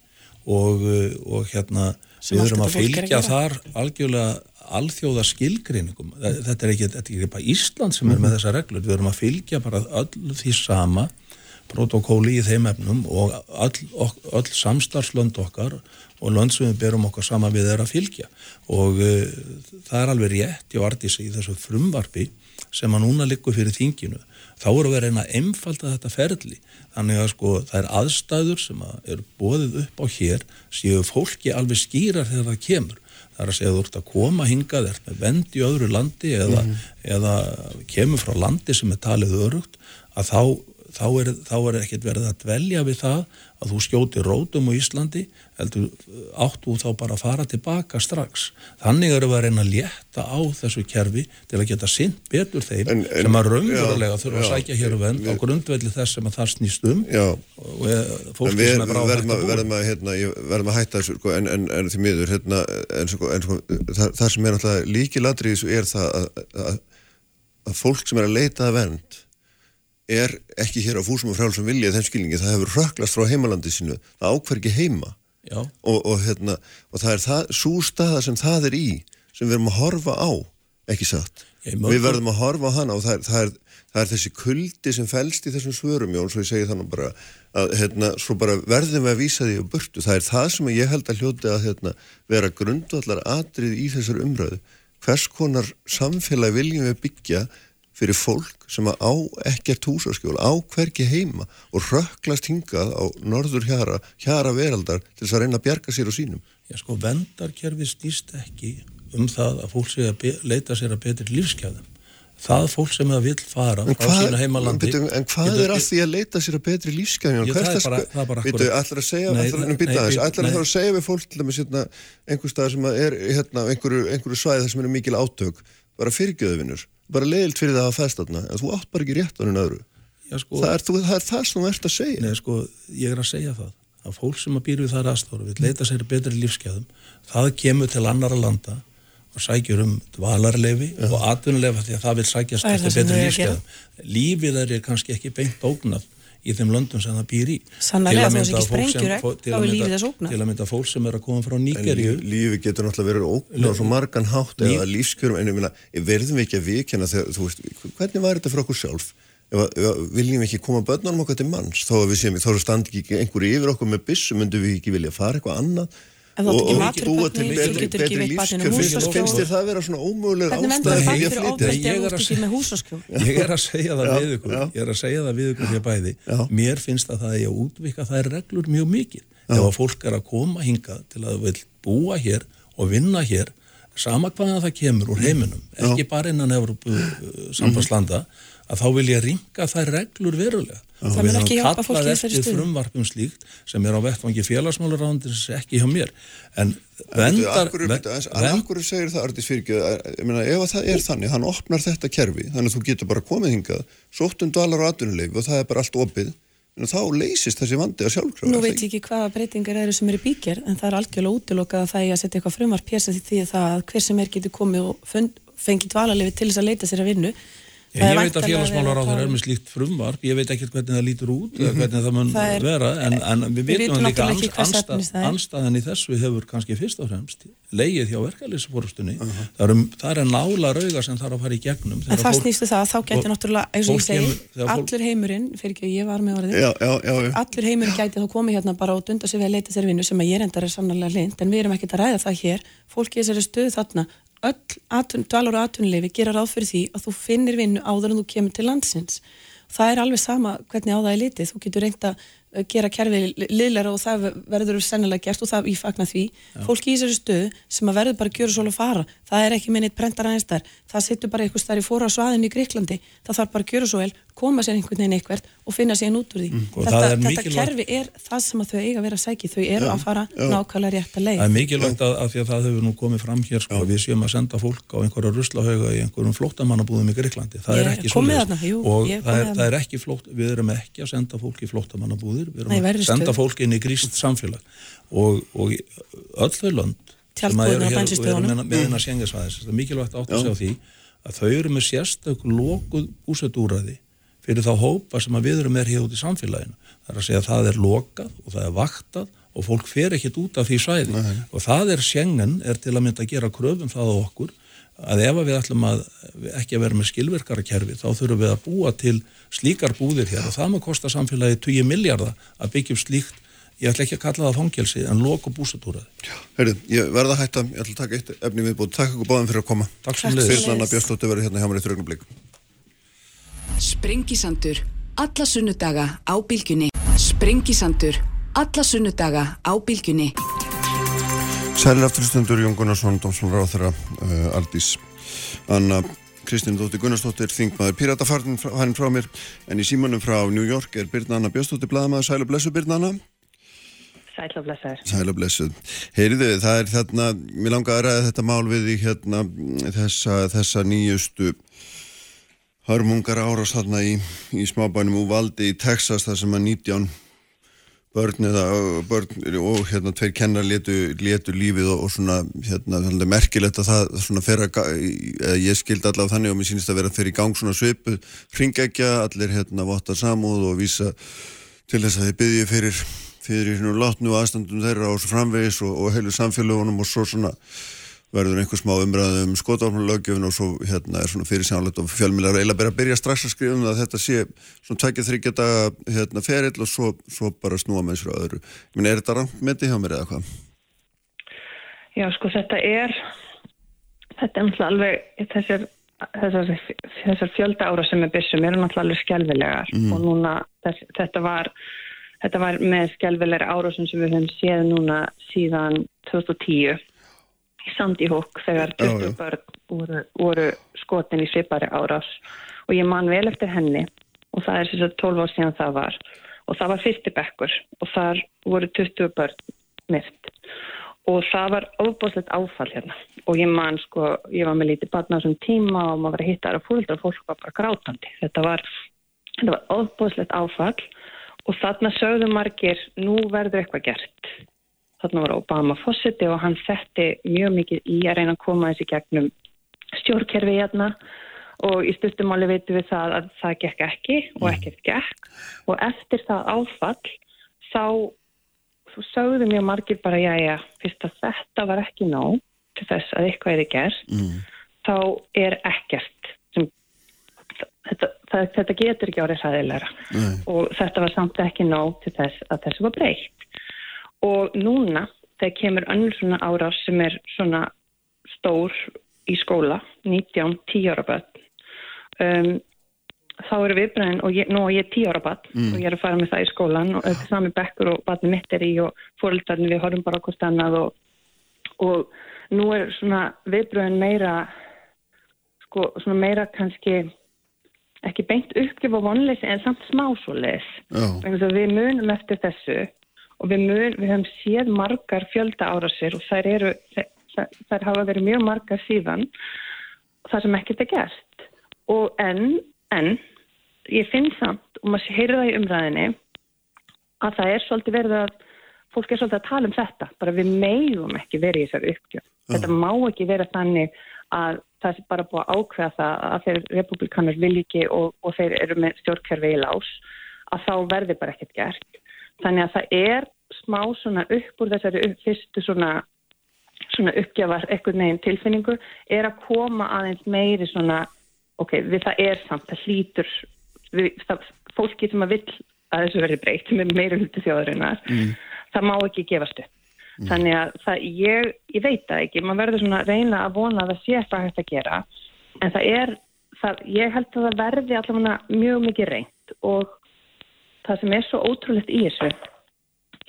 og, og hérna Sem við allt erum að að fylgja gera. þar algjörlega alþjóða skilgreiningum þetta er ekki, þetta er ekki bara Ísland sem er með þessa reglur, við erum að fylgja bara öll því sama protokóli í þeim efnum og öll, ok- öll samstarfslönd okkar og lönd sem við berum okkar sama við er að fylgja. Og uh, það er alveg rétt í Ardísi í þessu frumvarpi sem að núna liggur fyrir þinginu. Þá erum við að reyna að einfalda þetta ferli. Þannig að sko það er aðstæður sem að eru bóðið upp á hér séu fólki alveg skýrar þegar það kemur það er að segja þú ert að koma hingað er með vend í öðru landi eða, eða kemur frá landi sem er talið örugt að þá, þá, er, þá er ekkert verið að dvelja við það að þú skjóti rótum á Íslandi heldur átt þú þá bara að fara tilbaka strax. Þannig erum við að reyna að létta á þessu kerfi til að geta sinn betur þeim En- en- sem að raunverulega þurfa að sækja hér um vend á grundvelli þess sem að það snýst um Já. og e, En fólki við sem er á verðum að, verðum að, hérna, verðum að hætta þessu, sko, en, en, því miður, hérna, sko, sko, það, það sem er í þessu er það að, að, að fólk sem er að leita að vernd er ekki hér á fúsum og frálsum vilja þeim skilningi, það hefur röklast frá heimalandi sínu, það ákver ekki heima. Já. og, og, hérna, og það er það, svo staða sem það er í sem við erum að horfa á ekki satt? Ég við verðum að horfa á hana og það er, það er, það er þessi kuldi sem fælst í þessum svörum Jón, svo ég segi þannig bara að hérna, svo bara verðum við að vísa því á burtu. Það er það sem ég held að hljóti að hérna, vera grundvallar atrið í þessar umræðu. Hvers konar samfélag viljum við byggja fyrir fólk sem að á ekkert húsaskjól, á hvergi heima og röklast hingað á norður hjara, hjara veraldar til þess að reyna að bjarga sér og sínum. Já, sko, vendarkerfi snýst ekki um það að fólk sé að leita sér að betri lífskeiðum. Það fólk sem það vill fara En frá hvað, sínu heimalandi... byrju, en hvað er að því að leita sér að betri lífsgæðjum? Já, það er bara- það er bara akkúrat. ætlar að segja, Nei, að nei, nei, ætlar að nei. það að segja við fólk til dæmis hérna, einhver stað sem að er hérna, á einhverju, einhverju svæði þar sem eru mikil átök, bara fyrirgjöðuvinnur, bara leiðilt fyrir það að fæst þarna, en þú átt bara ekki rétt á henni öðru. Já, sko, Það er, þú, það er það sem þú ert að segja. Nei, sko, ég er að segja það. Að fólk sem að býr við þar aðstóra vil leita sér betri lífskeiðum það kemur til annara landa og sækjur um dvalarleifi og atvinnuleifi því að það vil sækjast eftir betri lífskeiðum lífið er kannski ekki beint ógnað í þeim löndum sem það býr í. Þó það mynda ekki sprengjur, til að er mynda- mynda fólk sem er að koma frá líf, lífi getur náttúrulega verið á svo margan hátt eða lífskjörum, en ég meina, verðum við ekki að vikjana hvernig var þetta fyrir okkur sjálf? Ef, að- ef, að viljum við ekki koma börnunum okkar til manns, þó að við séum, þá standi ekki einhverju yfir okkur með byssu, myndum við ekki vilja fara eitthvað annað Ef þú ekki og, og búa til betri, betri lífskjör, finnst, húsaskjól. finnst þér það vera svona ómöguleg það að flytja? ofbeldi Ég er að húsaskjól? Ég er að segja það við ykkur, ég er að segja það við ykkur hér bæði. Mér finnst að það er að útvika þær reglur mjög mikið. Ef að fólk er að koma hingað til að vil búa hér og vinna hér, sama hvaðan það kemur úr heiminum, ekki bara innan Evrópu uh, sambandslanda, að þá vil ég ringa þær reglur verulega. Það Og mun ekki hjálpa fólki í þessari eftir stöðu. frumvarpum slíkt sem er á vettvangi félagsmálarándins ekki hjá mér. En Vendar, en akkur segir það ég meina ef að það er þannig, hann opnar þetta kerfi, þannig að þú getur bara komið hingað, sótt um dvalar og atvinnuleif og það er bara allt opið, en þá leysist þessi vandi að sjálfkrafa. Nú veit ég ekki hvaða breytingar eru sem eru bíkjar en það er algjörlega útilokað að það er að setja eitthvað frumvar það getur Ég, ég veit að félagsmálar á það er með slíkt frumvarp, ég veit ekkert hvernig það lítur út eða hvernig það mun Það er- vera en, en við vitum líka anstað, það anstaðan í þessu hefur kannski fyrst og fremst leið hjá verkefliðsforustunni það, er, um- það er nála rauga sem þarf að fara í gegnum En það snýstu það að þá gæti náttúrulega, eins og ég segi, allur heimurinn, fyrir ekki að ég var með orðið, Já, já, já, já. allur heimurinn gæti þá komið hérna bara og dunda sig við að leita sér vinnu sem að ég reyndar er sannarlega lind, en við erum ekkert að ræða það hér, fólki í þessari stöðu þarna, öll atun, dvalar og atvinnuleifi gera ráð fyrir því að þú finnir vinnu áður en þú kemur til landsins. Það er alveg sama hvernig á það er litið, þú getur reynd að uh, gera kerfið liðlega og það verður sennilega gert og það ég fagna því. Fólki í þessari stöðu sem að verður bara að gjöra svolítið að fara, það er ekki minnið prentar aðeins þar, það sittur bara eitthvað stær í fóra á svaðinu í Greiklandi, það þarf bara að gjöra svo vel, koma sér einhvern veginn eitthvert og finna sér út úr því. og þetta þetta mikilvægt- kerfi er það sem að þau eiga að vera að sæki, þau eru að fara nákvæmlega rétt að leið. Það er mikilvægt að, að því að það hefur nú komið fram hér sko, við séum að senda fólk á einhverja ruslahauga í einhverjum flóttamannabúðum í Greiklandi það Ég er er ekki jú, og það er, Nei, samfélag og, á bensínstöðvunum. með, hennar sengasvæðis það er mikilvægt átt að sjá því að þau eru með sérstök lokuð úsöldúræði fyrir þá hópa sem við erum með hér út í samfélaginu. Það er að segja að það er lokað og það er vaktað og fólk fer ekkit út af því svæði. Og það er sjengen er til að mynda að gera kröfum það á okkur að ef við ætlum að ekki að vera með skilvirkara kerfi þá þurfum við að búa til slíkar búðir hér. Og það með kosta samfélagi 20 miljardar að byggja upp slíkt ég ætla ekki að kalla það fangelsi en lok og búsatúraði. Heyrðu, ég verða að hætta, ég ætla að taka eitt efni viðbúð. Takk ykkur báðum fyrir að koma. Takk sem leiðis. sömuleiðis. Birna Björnsdóttir verður hérna hjá mér í þrjögnum Sprengisandur, alla sunnudaga á bylgjunni. Sprengisandur, alla sunnudaga á bylgjunni. Sælir afturstundur Jón Gunnarsson, Dómsmálar á þeirra uh, Aldís Anna Kristín Dóttir Gunnarsdóttir, þingmaður Pírata farin frá, frá mér, en í símanum frá New York er Birna Anna Björnsdóttir blaðamaður Sæl og blessu Birna Anna Sæl og blessaður. Sæl og blessuð. Heyriðu, það er þarna, mér langar að ræða þetta mál við því hérna þessa, þessa nýjustu hörmungar árás þarna í, í smábænum úr valdi í Texas þar sem að 19 börn eða börn og hérna tveir kennar letu, letu lífið og, og svona hérna er merkilegt að það svona fer að í- ég skildi allavega þannig og mér sýnist að vera að fer í gang svona svipu hringækja, allir hérna votta samúð og vísa til þess að þið byggja fyrir fyrir hérna látnu aðstandum þeirra svo framvegis og, og heilu samfélagunum og svo svona verður einhver smá umræðu um skotafnulögjöfun og svo hérna er svona fyrir sánlegt og fjölmiðlar eiginlega bara að byrja strax að skrifa um það að þetta sé svona tveggja þryggja daga hérna ferill og svo, svo bara snúa með þessu öðru. Ég meina, er þetta rangt myndi hjá mér eða hvað? Já, sko, þetta er, þetta er náttúrulega alveg, þessar, þessar, þessar fjölda ára sem er byssum eru náttúrulega alveg skelvilegar og núna, þess, þetta var, þetta var með skelvilegar árásum sem við höfum séð núna síðan 2010 í Sandy Hook þegar Já, 20 já. börn voru, voru skotin í svipari árás. Og ég man vel eftir henni. Og það er þess að 12 ár síðan það var. Og það var fyrsti bekkur. Og þar voru 20 börn myrt. Og það var ofbúðslegt áfall hérna. Og ég man sko, ég var með lítið barn á þessum tíma og maður var að hitta aðra fólk og fólk var bara grátandi. Þetta var, þetta var ofbúðslegt áfall og þarna sögðu margir nú verður eitthvað gert. Þarna var Obama fósiti og hann setti mjög mikið í að reyna að koma þessi gegnum stjórnkerfi hérna. Og í stuttumáli veitum við það að það gekk ekki og ekkert gekk. Og eftir það áfall þá þú sögðu mjög margir bara já já, fyrst að þetta var ekki nóg til þess að eitthvað er gert Mm. þá er ekkert þetta, það, þetta getur ekki árið hræðilegra. Nei. og þetta var samt ekki nóg til þess að þessu var breytt. Og núna þegar kemur önnur svona árás sem er svona stór í skóla 19, 10 ára börn um, þá eru viðbræðin og ég, nú er ég 10 ára barn og ég er að fara með það í skólan og þetta er sami bekkur og barni mitt er í og fóröldarnir við horfum bara okkur stannað og, og nú er svona viðbröðin meira sko svona meira kannski ekki beint uppgjöf og vonleysi en samt smá svo leis Já, við munum eftir þessu og við, mun, við höfum séð margar fjölda árásir og þær eru þær, þær hafa verið mjög margar síðan það sem ekkert er gert. Og en, en ég finn samt og maður heyrði það í umræðinni að það er svolítið verið að fólk er svolítið að tala um þetta. Bara við meðum ekki verið í þessari uppgjöf. Þetta má ekki vera þannig að það er bara búið að ákveða það að þeir republikanar vil ekki og, og þeir eru með stjórnkerfi í lás að þá verði bara ekkert gert. Þannig að það er smá svona upp úr þessari upp, fyrstu svona, svona uppgjafar eitthvað neginn tilfinningu er að koma aðeins meiri svona, ok, við það er samt, það hlýtur, við, það, fólki sem að vill að þessu verði breytt með meira hluti þjóðarinnar, mm. það má ekki gefast upp. Mm. Þannig að það, ég, ég veit það ekki, maður verður svona reyna að vona að það sé eitthvað hægt að gera, en það er, það, ég held að það verði allavega mjög mikið reynd og það sem er svo ótrúlegt í þessu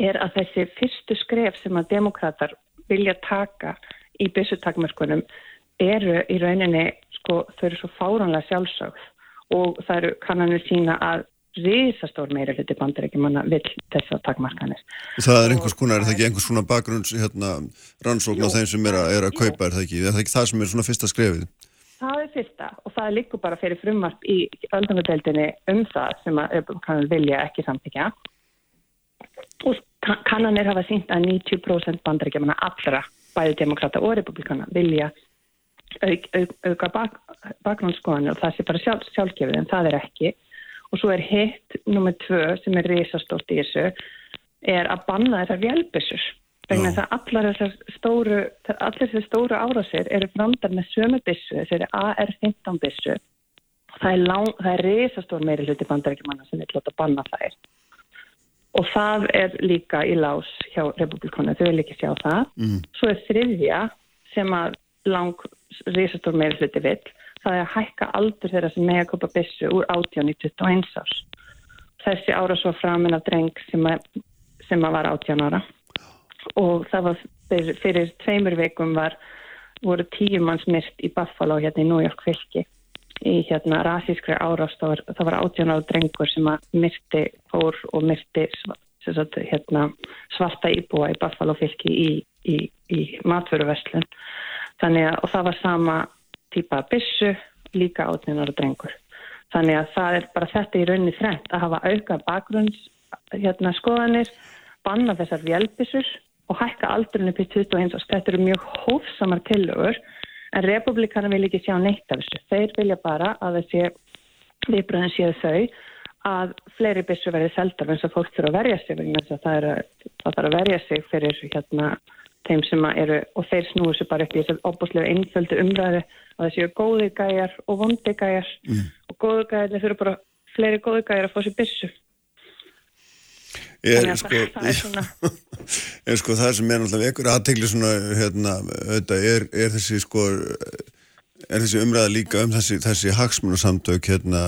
er að þessi fyrstu skref sem að demokrater vilja taka í byssutakmörkunum eru í rauninni, sko, þau eru svo fáránlega sjálfsögð. Og það eru kannanir sína að risastór meira hluti bandarækjumanna vil þess að takmarkanir. Það er einhvers konar, er það ekki einhvers svona bakgrunns hérna, rannsókn á þeim sem er að, er að kaupa, er það ekki? Er það ekki það sem er svona fyrsta skrefið? Það er fyrsta og það er líka bara fyrir frumvart í öldungadeildinni um það sem að kannan vilja ekki samtíkja og kannanir hafa sínt að 90% bandarækjumanna allra bæði demokrata og republikana vilja auk, auk, auka bak, bakgrunnsskoðanir og það sé bara sjálf, sjálfgefið en það er ekki og svo er hitt nummið tvö sem er risastórt í þessu er að banna þessar vjálpissur vegna þess að allar þessar stóru allir þessar stóru árásir eru framdar með sömu bissu, þessari AR-15 bissu það er, lang, það er risastór meiri hluti bandarækjumanna sem vil láta banna þær. Og það er líka í lás hjá republikonu, þau vil ekki sjá það. Mm. svo er þriðja sem að lang risastór meiri hluti vill það er að hækka aldur þeirra sem mega kopa bissu úr 18 í 21 árs. Þessi ára svo framinn af dreng sem að, sem að var 18 ára. Og það var fyrir, fyrir tveimur veikum var voru tíu manns myrt í Buffalo hérna í New York fylki. Í hérna rasískri árast og það var 18 ára drengur sem að myrti fór og myrti sagt, hérna, svarta íbúa í Buffalo fylki í, í, í matveruverslun þannig að og það var sama típa bissu, líka átninar og drengur. Þannig að það er bara þetta í rauninni þrengt að hafa auka bakgrunns hérna, skoðanir, banna þessar vjálpissur og hækka aldrunni í 21 og þetta eru mjög hófsamar tillögur en republikana vil ekki sjá neitt af þessu. Þeir vilja bara að þessi viðbröðin séu þau að fleiri bissu verði seldar eins og fólk þurfa að verja sig vegna þess að það er að, að verja sig fyrir hérna þeim sem eru, og þeir snúi sér bara upp í þessu opbúslega einföldu umræði að það séu góði gæjar og vondi gæjar. Mm. og góði gæjar, þeir fyrir bara fleiri góði gæjar að fá sér byssu. Er, sko, það er svona en sko það sem er náttúrulega ekkur aðtegli svona hérna, auðvitað, er, er þessi sko er þessi umræða líka um þessi, þessi hagsmunasamtök hérna,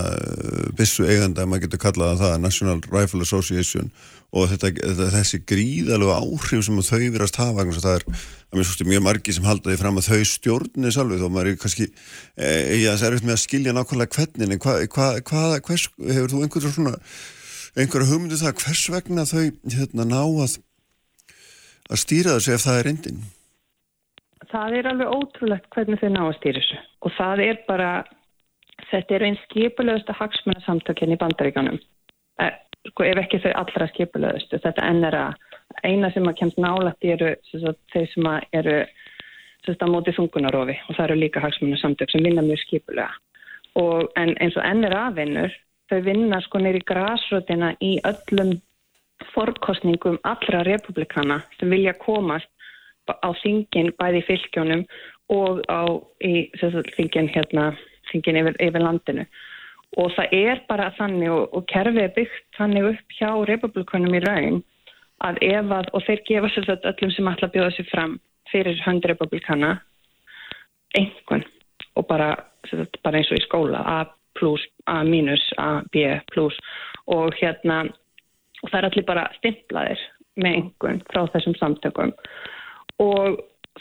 bissu eiganda, maður getur kallað það National Rifle Association og þetta, þetta, þessi gríðalög áhrif sem þau virast hafa það er, er mjög margi sem halda því fram að þau stjórnir salvið og maður er kannski að það er eftir með að skilja nákvæmlega hvernig en hvað hva, hva, hvers hefur þú einhverja svona einhverja hugmyndu um það hvers vegna þau hérna, ná að að stýra þessu ef það er reyndin Það er alveg ótrúlegt hvernig þau ná að stýra þessu. Og það er bara þetta er einn skipulegasta hagsmunasamtökinn í bandaríkanum eh, sko ef ekki þau allra skipulöðustu þetta ennera eina sem að kemst nálætti eru þeir sem að eru að móti þungunarofi og það eru líka hagsmunni samtök sem vinna mjög skipulega. Og en eins og ennera vinnur þau vinna sko neyri græsröðina í öllum forkostningum allra republikana sem vilja komast á þingin bæði fylgjónum og á í, þingin hérna þingin yfir, yfir landinu. Og það er bara þannig og, og kerfið er byggt þannig upp hjá republikunum í raun að ef að, og þeir gefa sér þetta öllum sem ætla að bjóða sér fram fyrir hönd republikana einhvern og bara, bara eins og í skóla A plus, A minus, A, B plus og hérna og það er allir bara stimplaðir með einhvern frá þessum samtökum. og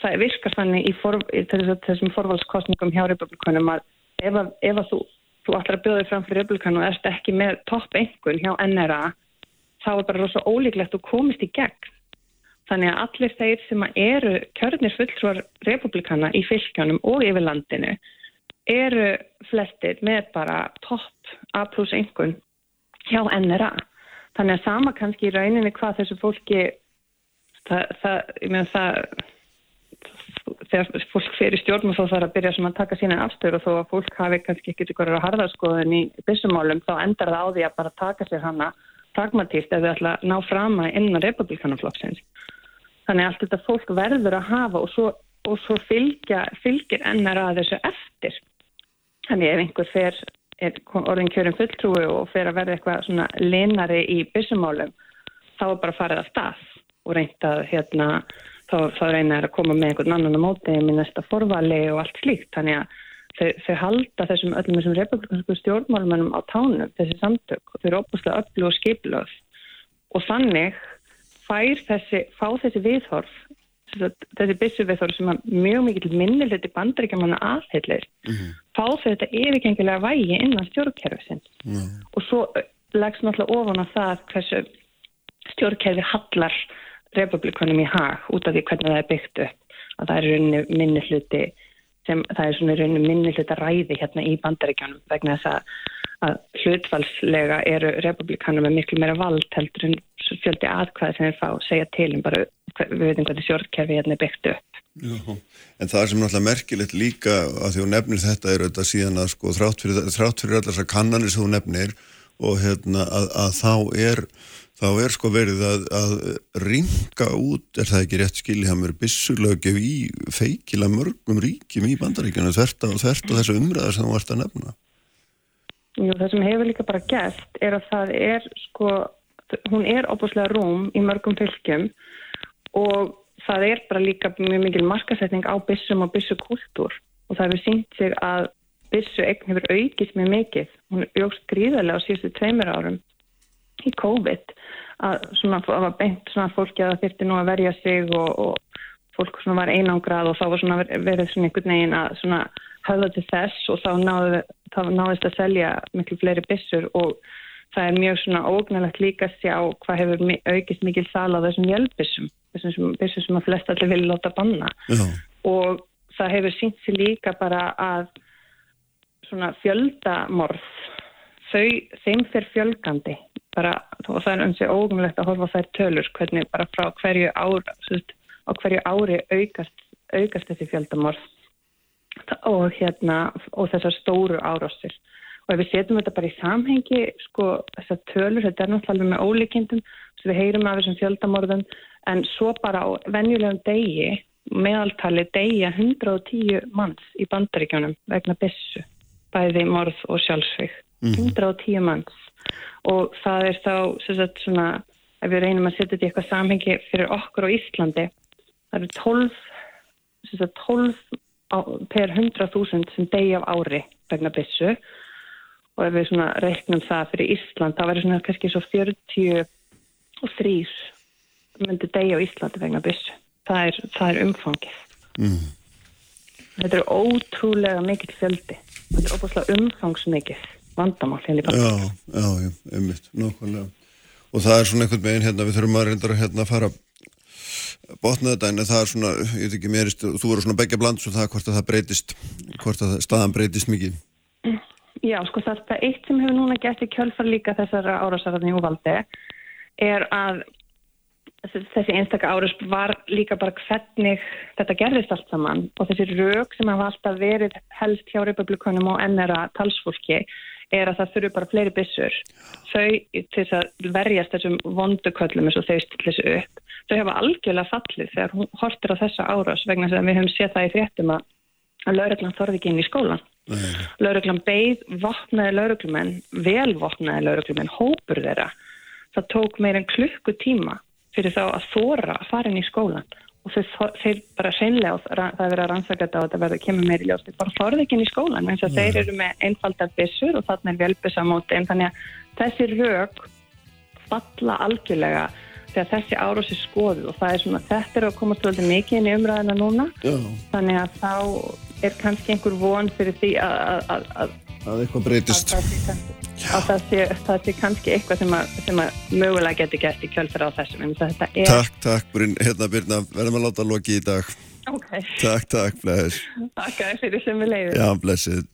það virkar þannig í, for, í þessum forvalskostningum hjá republikunum að ef að, ef að þú þú ætlar að bjóða þig fram fyrir republikan og erst ekki með topp einhvern hjá NRA þá er bara rosalega ólíklegt að komist í gegn. Þannig að allir þeir sem eru kjörnir fulltrúar republikana í fylgjónum og yfir landinu eru flestir með bara topp A plus einhvern hjá NRA. Þannig að sama kannski í rauninni hvað þessu fólki það, það, það þegar fólk fyrir stjórn og þá þarf að byrja svona að taka sína afstöður og þó að fólk hafi kannski ekkert ykkur að harðarskoðun í byssumálum þá endar það á því að bara taka sér hana pragmatíst ef við ætla að ná fram að innan republikanaflokksins. Þannig að allt þetta fólk verður að hafa og svo, og svo fylgja, fylgir ennar að þessu eftir. Þannig ef einhver fer er orðin kjörum fulltrúi og fer að verða eitthvað svona linari í byssumálum þá er bara farið að stað og reynt að hérna þá, þá reyna að koma með einhvern annan á móti með næsta forvali og allt slíkt þannig að þau, þau halda þessum öllum þessum republikansku stjórnmálumennum á tánum þessi samtök og þau eru opuslega öllu og skiplöð og þannig fær þessi, fá þessi viðhorf þessi byssu viðhorf sem mjög mikið minnilegt í bandaríkjamanna aðheilir mm -hmm. fá þetta yfirgengilega vægi innan stjórnkerfisins mm -hmm. og svo leggst náttúrulega ofan á það hversu stjórnkerfi hallar republikunum í hag út af því hvernig það er byggt upp að það er rauninni minni hluti sem það er svona rauninni minni hluti ræði hérna í bandaríkjónum vegna þess að, að hlutfalslega eru republikanum með miklu meira vald heldur en fjöldi aðkvæði sem þeir fá segja til um bara við veitum hvernig stjórnkerfi hérna er byggt upp. Já, en það sem náttúrulega merkilegt líka að því hún nefnir þetta er auðvitað síðan að sko þrátt fyrir, þrátt fyrir allar þessar kannanir sem hún nefnir og hérna að, að þá er þá er sko verið að, að ringa út, er það ekki rétt skiljahamur, bissulögjöf í feikila mörgum ríkjum í bandaríkjana þvert og og þessu umræðar sem þú vart að nefna? Jú, það sem hefur líka bara gert er að það er sko, hún er opuslega rúm í mörgum fylgjum og það er bara líka mjög mikil markasetning á bissum og bissukultúr og það hefur sínt sig að bissu eign hefur aukist mjög mikið. Hún jógst gríðarlega á síðustu tveimur árum í COVID að svona að var beint svona fólki að það þurfti nú að verja sig og, og fólk svona var einangrað og þá var svona verið svona einhvern veginn að svona höfða til þess og þá, náðu, þá náðist að selja miklu fleiri bissur og það er mjög svona ógnalegt líka að sjá hvað hefur aukist mikil sala á þessum hjálpissum, þessum bissum sem að flest allir vilja láta banna Já. og það hefur sínt sér líka bara að svona fjöldamorð þau, þeim fyrir fjölgandi bara, og það er ansið ógumlegt að horfa þær tölur hvernig bara frá hverju ári, sérst, á hverju ári aukast, aukast þessi fjöldamorð. Og hérna og þessar stóru árásir. Og ef við setjum þetta bara í samhengi sko þessar tölur, þetta er náttúrulega með ólíkindum, svo við heyrum af þessum fjöldamorðum en svo bara á venjulegum degi, meðaltali degja 110 manns í bandaríkjónum vegna bessu, bæði morð og sjálfsvík, mm. 110 manns. Og það er þá sagt, svona, ef við reynum að setja þetta í eitthvað samhengi fyrir okkur á Íslandi það eru 12, sagt, 12 á, per 100.000 sem degi af ári vegna byssu. Og ef við svona reiknum það fyrir Ísland þá verður svona kannski svo 43 myndi degi á Íslandi vegna byssu. Það er, það er umfangið. Mm. þetta er ótrúlega mikill fjöldi. Þetta er óbúslega umfangsmikið vandamál í bann. Já, já, já, einmitt, nákvæmlega. Og það er svona einhvern veginn hérna, við þurfum að reynda að hérna fara botna þetta en það er svona, ég veit ekki mér, þú voru svona begja bland svo það hvort að það breytist, hvort að staðan breytist mikið. Já, sko það er eitt sem hefur núna gert í kjölfar líka þessara árásarðin í úvaldi er að þessi einstakka árus var líka bara hvernig þetta gerðist allt saman og þessi rauk sem hafa alltaf verið helst hjá republikunum og ennera talsfólki er að það þurfu bara fleiri bissur. Þau til að verjast þessum vonduköllum eins og þau stillir þessu upp. Þau hefa algjörlega fallið þegar hún hortir á þessa árás vegna þess að við höfum séð það í fréttum að, lauruglan þorði ekki inn í skólan. Lauruglan beigð vopnaði lauruglumenn, velvopnaði lauruglumenn, hópur þeirra. Það tók meirinn klukku tíma fyrir þá að þóra að fara inn í skólan og þeir, þeir bara reynlega það er verið að rannsaka þetta og þetta verður að kemur meiri ljós. Þeir bara þorði ekki inn í skólan eins og þeir eru með einfaldar bissur og þarna er velbissamóti en þannig að þessi rauk falla algjörlega þegar þessi árási skoðu og það er svona þetta er að koma svolítið mikið inn í umræðina núna. Já. þannig að þá er kannski einhver von fyrir því að að, að, að eitthvað breytist að, að það sé, það sé kannski eitthvað sem að, sem að mögulega getur gert í kjölfur á þessum er... Takk, takk, hérna Byrna verðum að láta loki í dag. Okay. Takk, takk, bless. Takk fyrir sem við leiðum Já, blessið